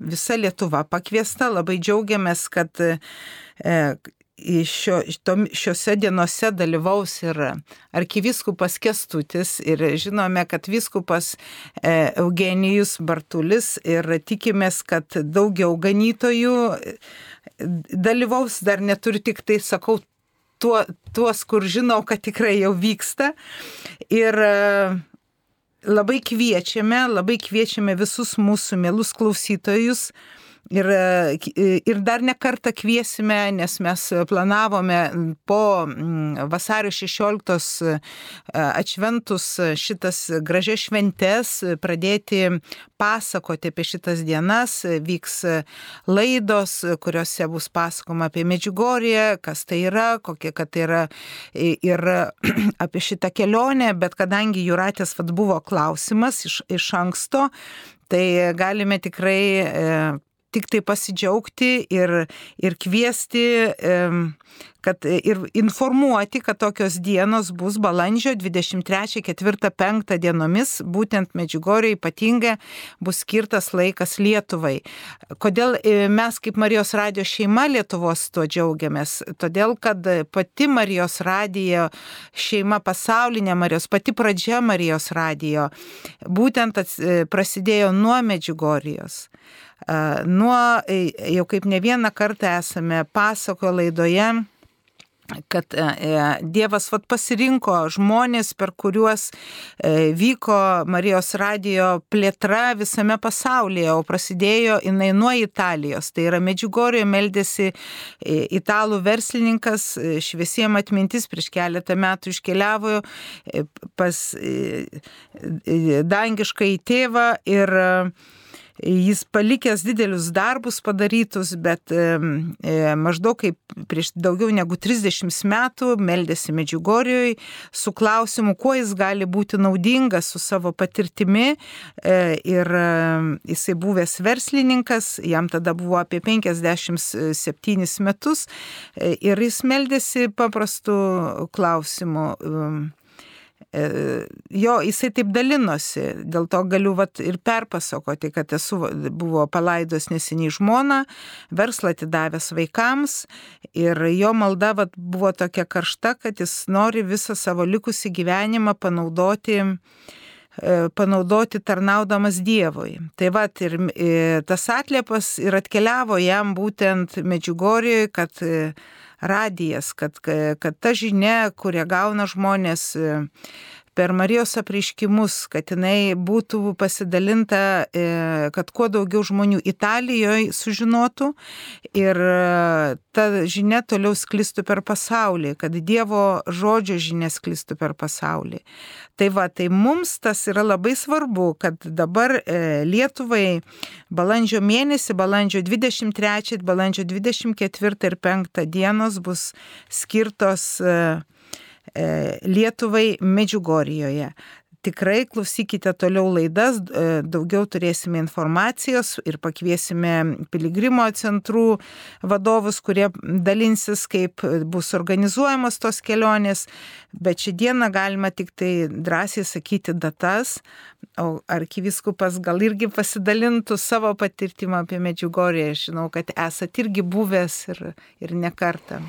visa Lietuva pakviesta, labai džiaugiamės, kad e, šio, šiuose dienose dalyvaus ir arkiviskupas Kestutis ir žinome, kad viskupas e, Eugenijus Bartulis ir tikimės, kad daugiau ganytojų e, dalyvaus, dar neturiu tik tai, sakau, tuo, tuos, kur žinau, kad tikrai jau vyksta. Ir labai kviečiame, labai kviečiame visus mūsų mielus klausytojus Ir, ir dar ne kartą kviesime, nes mes planavome po mm, vasario 16 e, atšventus šitas gražias šventes pradėti pasakoti apie šitas dienas. Vyks laidos, kuriuose bus pasakoma apie Medžiugorję, kas tai yra, kokie, kad tai yra ir apie šitą kelionę, bet kadangi Juratės vad buvo klausimas iš, iš anksto, tai galime tikrai e, tik tai pasidžiaugti ir, ir kviesti, kad ir informuoti, kad tokios dienos bus balandžio 23, 4, 5 dienomis, būtent Medžiugorė ypatingai bus skirtas laikas Lietuvai. Kodėl e, mes kaip Marijos radio šeima Lietuvos tuo džiaugiamės? Todėl, kad pati Marijos radijo šeima pasaulinė Marijos, pati pradžia Marijos radijo būtent e, prasidėjo nuo Medžiugorijos. Nuo, e, jau kaip ne vieną kartą esame pasakojo laidoje, kad e, e, Dievas vat, pasirinko žmonės, per kuriuos vyko Marijos radijo plėtra visame pasaulyje, o prasidėjo jinai nuo Italijos. Tai yra Medžiugorioje meldėsi italų verslininkas, šviesiem atmintis prieš keletą metų iškeliavo pas dangišką į tėvą ir Jis palikęs didelius darbus padarytus, bet e, maždaug kaip prieš daugiau negu 30 metų meldėsi Medžiugorijoje su klausimu, kuo jis gali būti naudingas su savo patirtimi. E, ir jisai buvęs verslininkas, jam tada buvo apie 57 metus e, ir jis meldėsi paprastu klausimu. E, jo, jisai taip dalinosi, dėl to galiu vat, ir perpasakoti, kad esu, buvo palaidos neseniai žmona, verslą atidavęs vaikams ir jo malda vat, buvo tokia karšta, kad jis nori visą savo likusį gyvenimą panaudoti e, panaudoti tarnaudamas Dievui. Tai va ir e, tas atliepas ir atkeliavo jam būtent Medžiugorijoje, kad radijas, kad, kad ta žinia, kurią gauna žmonės per Marijos apreiškimus, kad jinai būtų pasidalinta, e, kad kuo daugiau žmonių Italijoje sužinotų ir e, ta žinia toliau sklistų per pasaulį, kad Dievo žodžio žinia sklistų per pasaulį. Tai va, tai mums tas yra labai svarbu, kad dabar e, Lietuvai balandžio mėnesį, balandžio 23, balandžio 24 ir 5 dienos bus skirtos E, Lietuvai Medžiugorijoje. Tikrai klausykite toliau laidas, e, daugiau turėsime informacijos ir pakviesime piligrimo centrų vadovus, kurie dalinsis, kaip bus organizuojamos tos kelionės. Bet šią dieną galima tik tai drąsiai sakyti datas, o arkiviskupas gal irgi pasidalintų savo patirtimą apie Medžiugorį. Žinau, kad esat irgi buvęs ir, ir nekartą.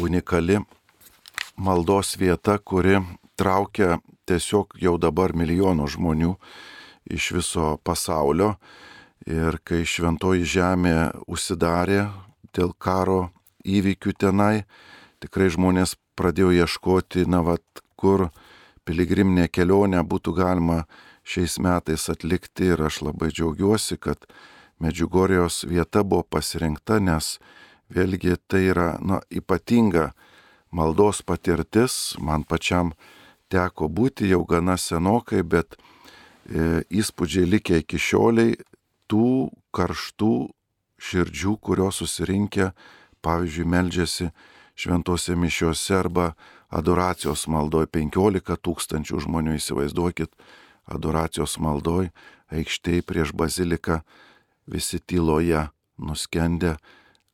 Unikali maldos vieta, kuri traukia tiesiog jau dabar milijonų žmonių iš viso pasaulio. Ir kai šventoji žemė užsidarė dėl karo įvykių tenai, tikrai žmonės pradėjo ieškoti, na, vat, kur piligriminė kelionė būtų galima šiais metais atlikti ir aš labai džiaugiuosi, kad Medžiugorijos vieta buvo pasirinkta, nes vėlgi tai yra na, ypatinga maldos patirtis, man pačiam teko būti jau gana senokai, bet e, įspūdžiai likę iki šioliai tų karštų širdžių, kurios susirinkę, pavyzdžiui, meldžiasi šventose mišiuose arba adoracijos maldoj. 15 tūkstančių žmonių, įsivaizduokit, adoracijos maldoj aikštėje prieš baziliką visi tyloje nuskendę,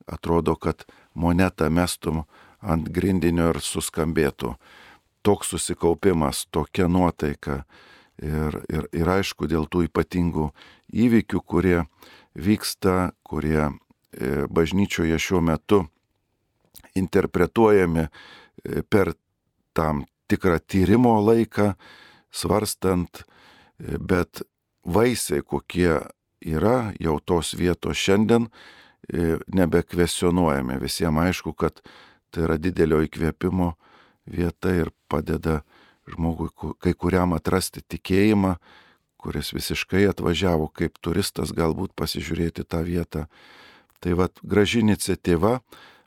atrodo, kad monetą mestum ant grindinio ir suskambėtų. Toks susikaupimas, tokia nuotaika. Ir, ir, ir aišku, dėl tų ypatingų įvykių, kurie vyksta, kurie e, bažnyčioje šiuo metu interpretuojami e, per tam tikrą tyrimo laiką, svarstant, e, bet vaisiai kokie yra jau tos vietos šiandien, nebekvesionuojame. Visiems aišku, kad tai yra didelio įkvėpimo vieta ir padeda žmogui kai kuriam atrasti tikėjimą, kuris visiškai atvažiavo kaip turistas galbūt pasižiūrėti tą vietą. Tai vad graži iniciatyva,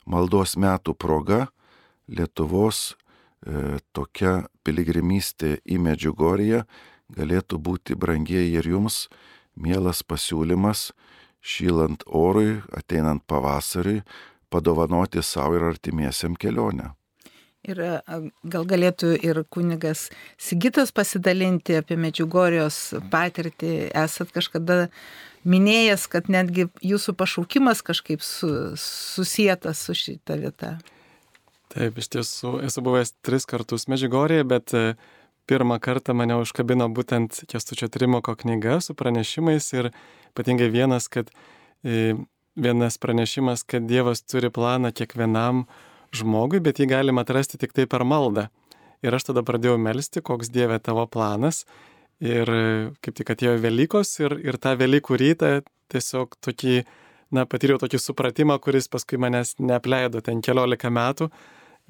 maldos metų proga Lietuvos e, tokia piligrimystė į Medžiugoriją galėtų būti brangieji ir jums mielas pasiūlymas, šylant orui, ateinant pavasariui, padovanoti savo ir artimiesiam kelionę. Ir e, gal galėtų ir kunigas Sigitas pasidalinti apie Medžiugorijos patirtį. Esat kažkada minėjęs, kad netgi jūsų pašaukimas kažkaip su, susijęs su šita vieta. Taip, iš tiesų esu buvęs tris kartus Medžiugorėje, bet e, pirmą kartą mane užkabino būtent Kestučio Trimoko knyga su pranešimais ir ypatingai vienas, kad e, vienas pranešimas, kad Dievas turi planą kiekvienam žmogui, bet jį galima atrasti tik tai per maldą. Ir aš tada pradėjau melstį, koks Dieve tavo planas. Ir kaip tik atėjo Velykos ir, ir tą Velykų rytą tiesiog tokį, na, patyriau tokį supratimą, kuris paskui manęs neapleido ten keliolika metų.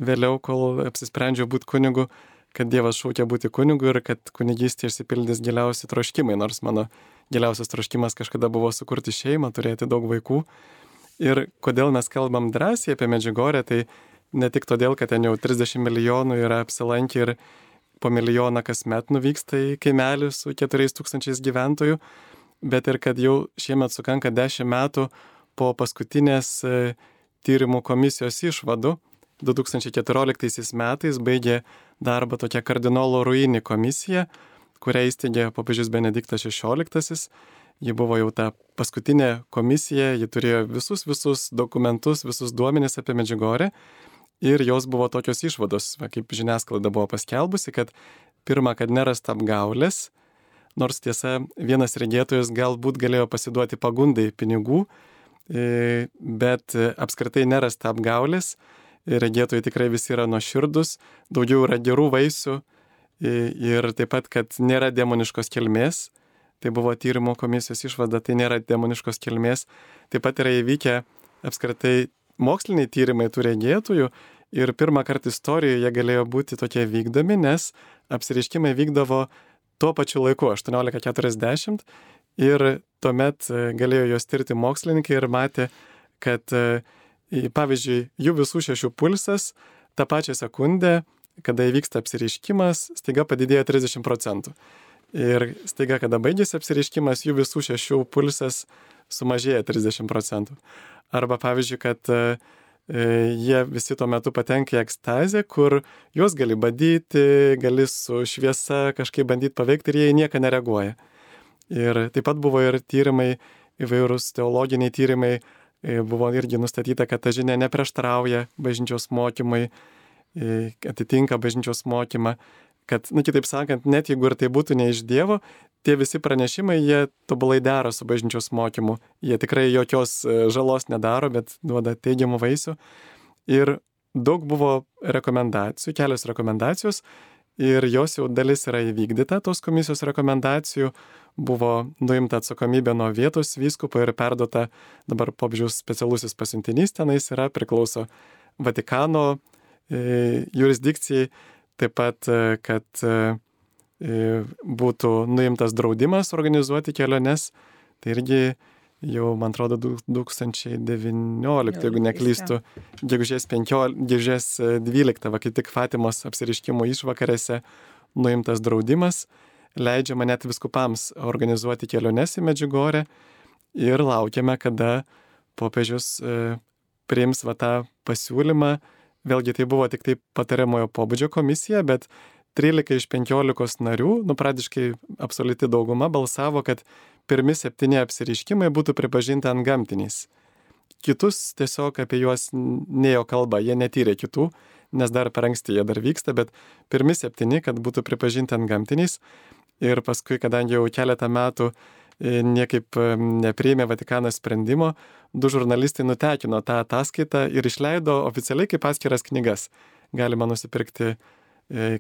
Vėliau, kol apsisprendžiau būti kunigu, kad Dievas šaukia būti kunigu ir kad kunigystė išsipildys giliausi troškimai, nors mano giliausias troškimas kažkada buvo sukurti šeimą, turėti daug vaikų. Ir kodėl mes kalbam drąsiai apie Medžiugorę, tai ne tik todėl, kad ten jau 30 milijonų yra apsilankę ir po milijoną kasmet nuvyksta į kaimelį su 4000 gyventojų, bet ir kad jau šiemet sukanka 10 metų po paskutinės e, tyrimų komisijos išvadų. 2014 metais baigė darbą tokia kardinolo Ruini komisija, kurią įsteigė popiežius Benediktas XVI. Ji buvo jau ta paskutinė komisija, ji turėjo visus visus dokumentus, visus duomenis apie Medžiugorę ir jos buvo tokios išvados, va, kaip žiniasklaida buvo paskelbusi, kad pirmą, kad nerasta apgaulės, nors tiesa, vienas regėtojas galbūt galėjo pasiduoti pagundai pinigų, e, bet apskritai nerasta apgaulės regėtojai tikrai visi yra nuoširdus, daugiau yra gerų vaisių ir taip pat, kad nėra demoniškos kilmės. Tai buvo tyrimo komisijos išvada, tai nėra demoniškos kilmės. Taip pat yra įvykę apskritai moksliniai tyrimai tų regėtojų ir pirmą kartą istorijoje jie galėjo būti tokie vykdomi, nes apsireiškimai vykdavo tuo pačiu laiku 1840 ir tuomet galėjo juos tirti mokslininkai ir matė, kad Pavyzdžiui, jų visų šešių pulsas tą pačią sekundę, kada įvyksta apsireiškimas, staiga padidėja 30 procentų. Ir staiga, kada baigėsi apsireiškimas, jų visų šešių pulsas sumažėja 30 procentų. Arba pavyzdžiui, kad e, jie visi tuo metu patenka į ekstazę, kur juos gali badyti, gali su šviesa kažkaip bandyti paveikti ir jie į nieką nereaguoja. Ir taip pat buvo ir tyrimai, įvairūs teologiniai tyrimai E, buvo irgi nustatyta, kad ta žinia neprieštarauja bažnyčios mokymai, e, atitinka bažnyčios mokymą, kad, na, kitaip sakant, net jeigu ir tai būtų ne iš Dievo, tie visi pranešimai, jie tobulai dera su bažnyčios mokymu. Jie tikrai jokios e, žalos nedaro, bet duoda teigiamų vaisių. Ir daug buvo rekomendacijų, kelios rekomendacijos, ir jos jau dalis yra įvykdyta, tos komisijos rekomendacijų buvo nuimta atsakomybė nuo vietos vyskupo ir perduota dabar popžiaus specialusis pasiuntinys tenais yra, priklauso Vatikano e, jurisdikcijai, taip pat, e, kad e, e būtų nuimtas draudimas organizuoti keliones, tai irgi jau, man atrodo, 2019, jeigu neklystu, gegužės 15, gegužės 12, va, kai tik Fatimos apsiriškimo išvakarėse nuimtas draudimas, leidžiama net viskupams organizuoti keliones į Medžiugorę ir laukiame, kada popiežius e, priims va tą pasiūlymą. Vėlgi tai buvo tik tai patariamojo pobūdžio komisija, bet 13 iš 15 narių, nu pradiškai absoliuti dauguma balsavo, kad pirmi septyni apsiriškimai būtų pripažinti ant gamtiniais. Kitus tiesiog apie juos nejo kalba, jie netyrė kitų, nes dar per anksti jie dar vyksta, bet pirmi septyni, kad būtų pripažinti ant gamtiniais. Ir paskui, kadangi jau keletą metų e, niekaip e, nepriėmė Vatikanas sprendimo, du žurnalistai nutekino tą ataskaitą ir išleido oficialiai kaip atskiras knygas. Galima nusipirkti e,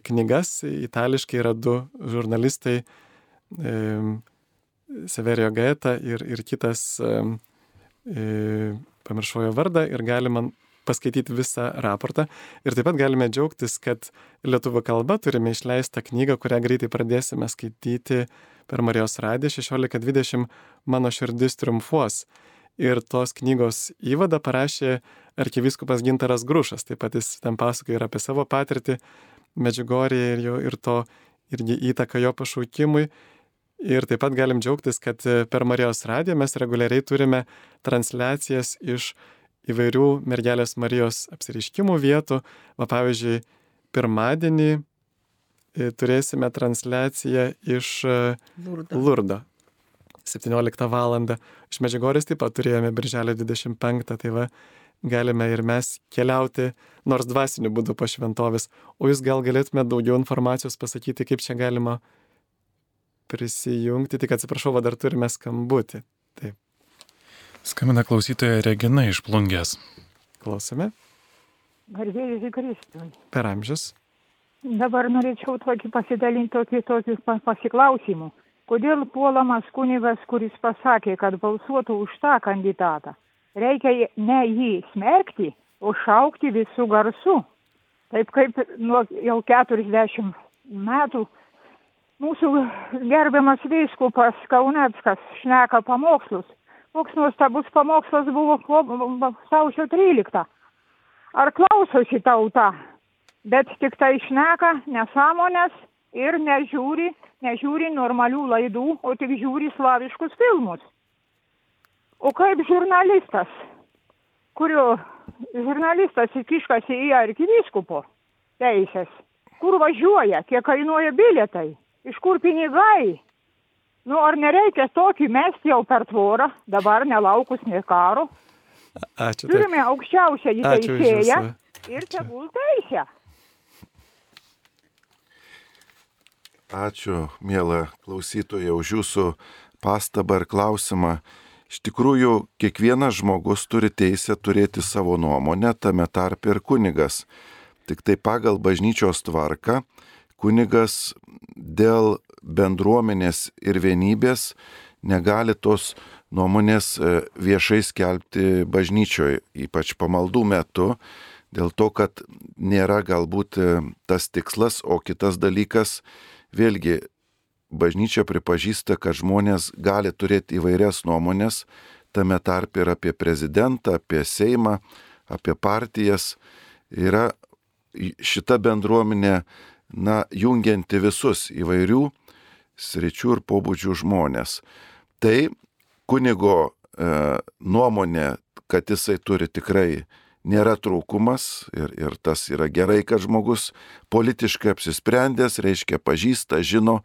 knygas, itališkai yra du žurnalistai, Severijo Gaeta ir, ir kitas, pamiršojo vardą, ir galima paskaityti visą raportą. Ir taip pat galime džiaugtis, kad lietuvių kalba turime išleistą knygą, kurią greitai pradėsime skaityti per Marijos radiją 16.20 Mano širdis triumfuos. Ir tos knygos įvadą parašė arkiviskupas Gintaras Grušas. Taip pat jis ten pasakoja ir apie savo patirtį Medžiugorėje ir, jo, ir to irgi įtaką jo pašaukimui. Ir taip pat galim džiaugtis, kad per Marijos radiją mes reguliariai turime transliacijas iš įvairių mergelės Marijos apsireiškimų vietų. Va pavyzdžiui, pirmadienį turėsime transliaciją iš e, Lurdo. Lurdo. 17 val. Iš Medžiagorės taip pat turėjome birželio 25, tai va, galime ir mes keliauti, nors dvasiniu būdu po šventovės. O jūs gal galėtumėte daugiau informacijos pasakyti, kaip čia galima prisijungti, tik atsiprašau, va dar turime skambutį. Taip. Skamina klausytoja Regina iš Plungės. Klausome. Garbėjai Kristui. Per amžius. Dabar norėčiau tokį pasidalinti tokį, tokį pasiklausimų. Kodėl puolamas kunigas, kuris pasakė, kad balsuotų už tą kandidatą, reikia ne jį smerkti, o šaukti visų garsų. Taip kaip nuo jau 40 metų mūsų gerbiamas vyskupas Kauneckas šneka pamokslus koks nuostabus pamokslas buvo sausio 13. Ar klausosi tauta, bet tik tai šneka nesąmonės ir nežiūri, nežiūri normalių laidų, o tik žiūri slaviškus filmus. O kaip žurnalistas, kurio žurnalistas įkiškasi į arkivyskupo teisės, kur važiuoja, kiek kainuoja bilietai, iš kur pinigai, Nu, ar nereikia tokį mesti jau per tvorą, dabar nelaukus nei karo? Ačiū. Turime aukščiausią įteisėją ir tegul teisę. Ačiū, mėla klausytoja, už jūsų pastabą ir klausimą. Iš tikrųjų, kiekvienas žmogus turi teisę turėti savo nuomonę, tame tarp ir kunigas. Tik tai pagal bažnyčios tvarką kunigas dėl bendruomenės ir vienybės negali tos nuomonės e, viešai skelbti bažnyčioje, ypač pamaldų metu, dėl to, kad nėra galbūt e, tas tikslas, o kitas dalykas, vėlgi, bažnyčia pripažįsta, kad žmonės gali turėti įvairias nuomonės, tame tarp ir apie prezidentą, apie Seimą, apie partijas. Yra šita bendruomenė, na, jungianti visus įvairių sričių ir pobūdžių žmonės. Tai kunigo e, nuomonė, kad jisai turi tikrai nėra trūkumas ir, ir tas yra gerai, kad žmogus politiškai apsisprendęs, reiškia pažįsta, žino,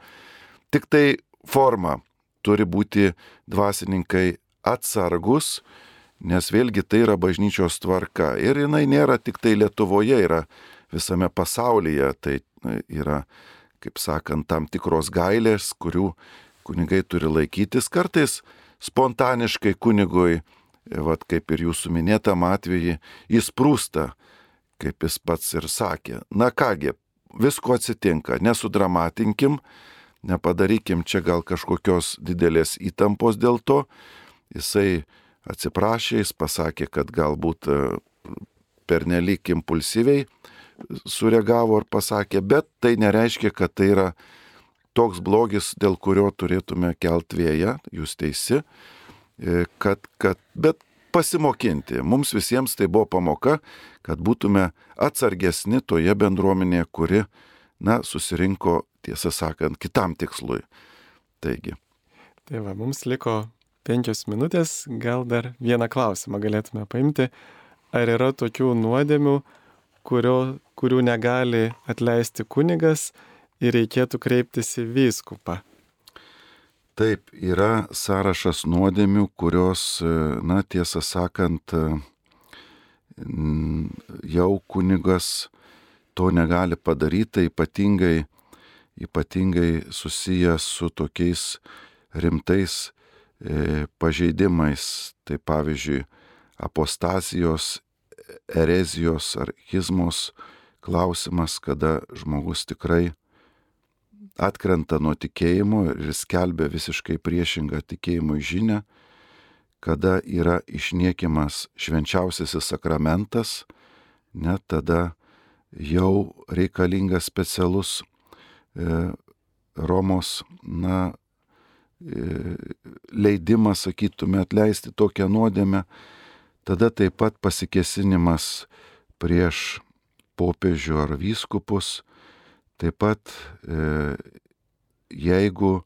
tik tai forma turi būti dvasininkai atsargus, nes vėlgi tai yra bažnyčios tvarka ir jinai nėra tik tai Lietuvoje, yra visame pasaulyje, tai yra kaip sakant, tam tikros gailės, kurių kunigai turi laikytis. Kartais spontaniškai kunigui, vat, kaip ir jūsų minėtam atveju, jis prūsta, kaip jis pats ir sakė. Na kągi, visko atsitinka, nesudramatinkim, nepadarykim čia gal kažkokios didelės įtampos dėl to. Jisai atsiprašė, jis pasakė, kad galbūt e, pernelyg impulsyviai sureagavo ir pasakė, bet tai nereiškia, kad tai yra toks blogis, dėl kurio turėtume kelt vėją, jūs teisi, kad, kad, bet pasimokinti. Mums visiems tai buvo pamoka, kad būtume atsargesni toje bendruomenėje, kuri, na, susirinko, tiesą sakant, kitam tikslui. Taigi. Tai va, mums liko penkios minutės, gal dar vieną klausimą galėtume paimti. Ar yra tokių nuodėmių, kurio, kurių negali atleisti kunigas ir reikėtų kreiptis į vyskupą. Taip, yra sąrašas nuodėmių, kurios, na tiesą sakant, jau kunigas to negali padaryti, tai ypatingai, ypatingai susijęs su tokiais rimtais e, pažeidimais. Tai pavyzdžiui, apostazijos, erezijos ar hizmos klausimas, kada žmogus tikrai atkrenta nuo tikėjimo ir skelbia visiškai priešingą tikėjimo žinę, kada yra išniekimas švenčiausiasis sakramentas, net tada jau reikalingas specialus e, Romos, na, e, leidimas, sakytume, atleisti tokią nuodėmę, tada taip pat pasikesinimas prieš popiežių ar vyskupus, taip pat e, jeigu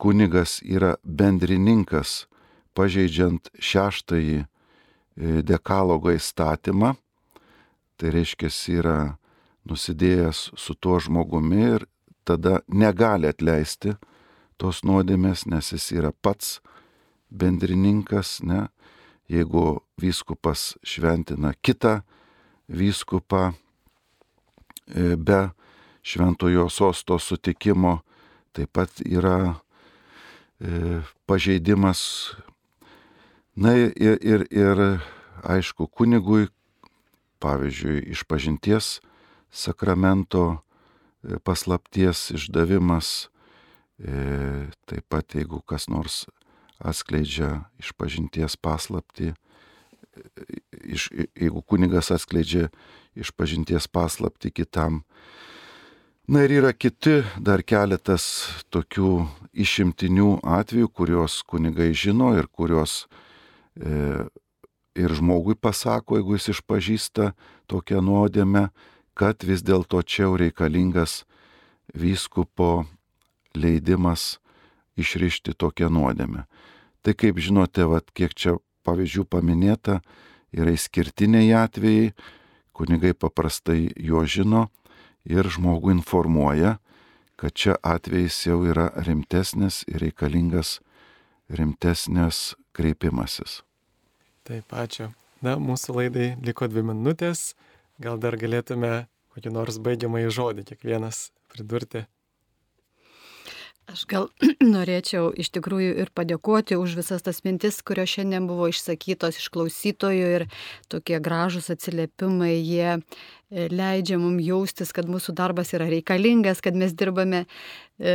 kunigas yra bendrininkas, pažeidžiant šeštąjį e, dekalogo įstatymą, tai reiškia, yra nusidėjęs su tuo žmogumi ir tada negali atleisti tos nuodėmės, nes jis yra pats bendrininkas, ne? Jeigu vyskupas šventina kitą vyskupą e, be šventojo sosto sutikimo, taip pat yra e, pažeidimas. Na ir, ir, ir aišku, kunigui, pavyzdžiui, išpažinties sakramento e, paslapties išdavimas, taip pat jeigu kas nors atskleidžia išpažinties paslapti, iš, jeigu kunigas atskleidžia išpažinties paslapti kitam. Na ir yra kiti dar keletas tokių išimtinių atvejų, kuriuos kunigai žino ir kuriuos e, ir žmogui pasako, jeigu jis išpažįsta tokią nuodėmę, kad vis dėlto čia jau reikalingas vyskupo leidimas išrišti tokią nuodėmę. Tai kaip žinote, vat, kiek čia pavyzdžių paminėta, yra išskirtiniai atvejai, kunigai paprastai jo žino ir žmogų informuoja, kad čia atvejais jau yra rimtesnis ir reikalingas rimtesnės kreipimasis. Taip, ačiū. Na, mūsų laidai liko dvi minutės. Gal dar galėtume kokį nors baigiamąjį žodį kiekvienas pridurti. Aš gal norėčiau iš tikrųjų ir padėkoti už visas tas mintis, kurios šiandien buvo išsakytos iš klausytojų ir tokie gražus atsiliepimai, jie e, leidžia mums jaustis, kad mūsų darbas yra reikalingas, kad mes dirbame e,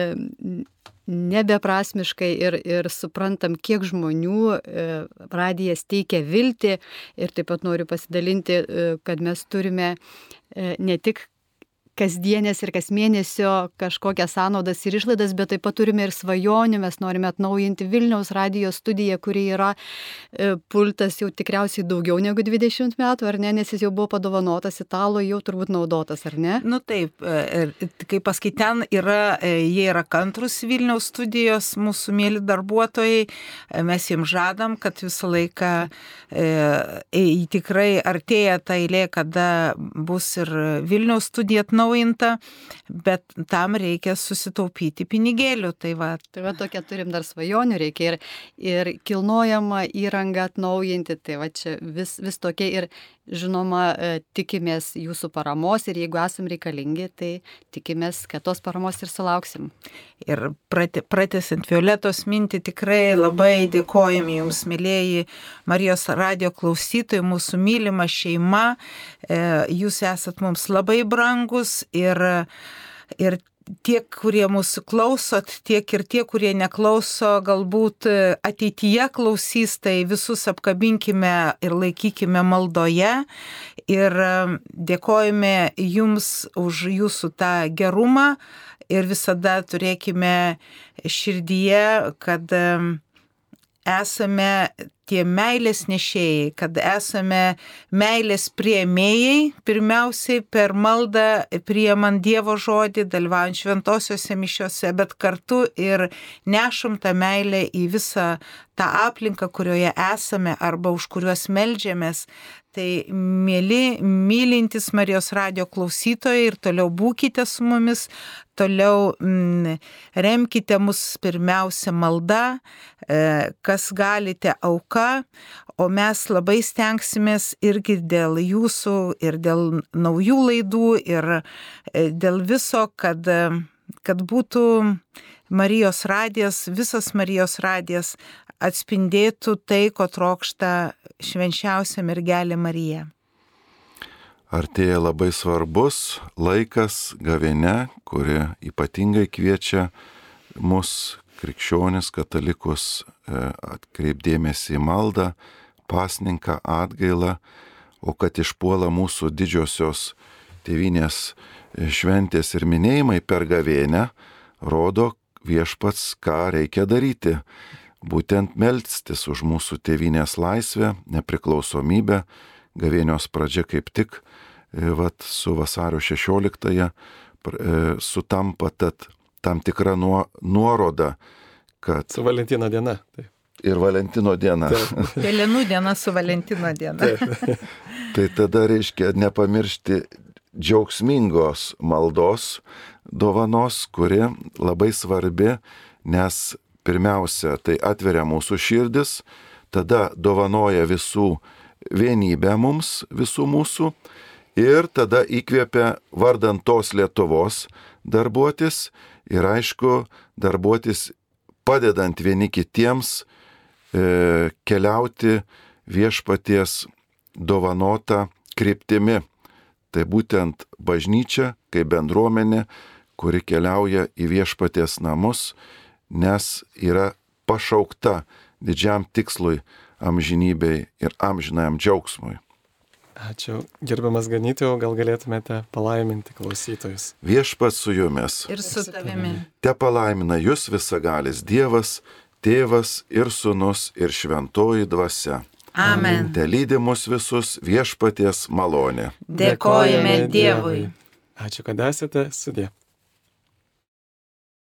nebeprasmiškai ir, ir suprantam, kiek žmonių e, radijas teikia viltį. Ir taip pat noriu pasidalinti, kad mes turime ne tik kasdienės ir kas mėnesio kažkokias sąnaudas ir išlaidas, bet taip pat turime ir svajonių, mes norime atnaujinti Vilniaus radijos studiją, kuri yra e, pultas jau tikriausiai daugiau negu 20 metų, ar ne, nes jis jau buvo padovanotas italų, jau turbūt naudotas, ar ne? Nu taip, e, kaip pasakyti, ten yra, e, jie yra kantrus Vilniaus studijos, mūsų mėly darbuotojai, mes jiems žadam, kad visą laiką e, tikrai artėja ta eilė, kada bus ir Vilniaus studija atnaujinta atnaujinta, bet tam reikia susitaupyti pinigėlių. Tai va, tai va tokia turim dar svajonių, reikia ir, ir kilnojamą įrangą atnaujinti, tai va čia vis, vis tokia ir žinoma e, tikimės jūsų paramos ir jeigu esam reikalingi, tai tikimės, kad tos paramos ir sulauksim. Ir pratesant Violetos mintį, tikrai labai dėkojame Jums, mėlyjeji Marijos radio klausytojai, mūsų mylima šeima. E, jūs esat mums labai brangus ir, ir tiek, kurie mūsų klausot, tiek ir tie, kurie neklauso, galbūt ateityje klausys, tai visus apkabinkime ir laikykime maldoje. Ir dėkojame Jums už Jūsų tą gerumą ir visada turėkime širdyje, kad esame tie meilės nešėjai, kad esame meilės prieimėjai, pirmiausiai per maldą priemant Dievo žodį, dalyvaujant šventosiuose mišiuose, bet kartu ir nešam tą meilę į visą tą aplinką, kurioje esame arba už kuriuos melžiamės. Tai mėly, mylintis Marijos radio klausytojai ir toliau būkite su mumis, toliau mm, remkite mus pirmiausia malda, e, kas galite auka, o mes labai stengsimės irgi dėl jūsų ir dėl naujų laidų ir e, dėl viso, kad, kad būtų Marijos radijas, visas Marijos radijas atspindėtų tai, ko trokšta švenčiausia mergelė Marija. Artėja labai svarbus laikas gavėne, kuri ypatingai kviečia mus, krikščionis, katalikus, e, atkreipdėmėsi į maldą, pasninką, atgailą, o kad išpuola mūsų didžiosios tėvinės šventės ir minėjimai per gavėnę, rodo viešpats, ką reikia daryti. Būtent melstis už mūsų tėvinės laisvę, nepriklausomybę, gavėnios pradžia kaip tik e, vat, su vasario 16-ąją e, sutampa tad tam tikra nuo, nuoroda, kad... Su Valentino diena. Taip. Ir Valentino diena. Pelenų diena su Valentino diena. tai tada reiškia nepamiršti džiaugsmingos maldos dovanos, kuri labai svarbi, nes pirmiausia, tai atveria mūsų širdis, tada dovanoja visų vienybę mums, visų mūsų, ir tada įkvėpia vardant tos Lietuvos darbuotis ir aišku, darbuotis padedant vieni kitiems e, keliauti viešpaties dovanota kryptimi. Tai būtent bažnyčia kaip bendruomenė, kuri keliauja į viešpaties namus, nes yra pašaukta didžiam tikslui amžinybei ir amžinajam džiaugsmui. Ačiū. Gerbiamas ganytojau, gal galėtumėte palaiminti klausytojus. Viešpats su jumis. Ir su tavimi. Te palaimina jūs visagalis Dievas, Tėvas ir Sūnus ir Šventoji Dvasia. Amen. Te lydi mus visus viešpaties malonė. Dėkojame Dievui. Ačiū, kad esate sudė.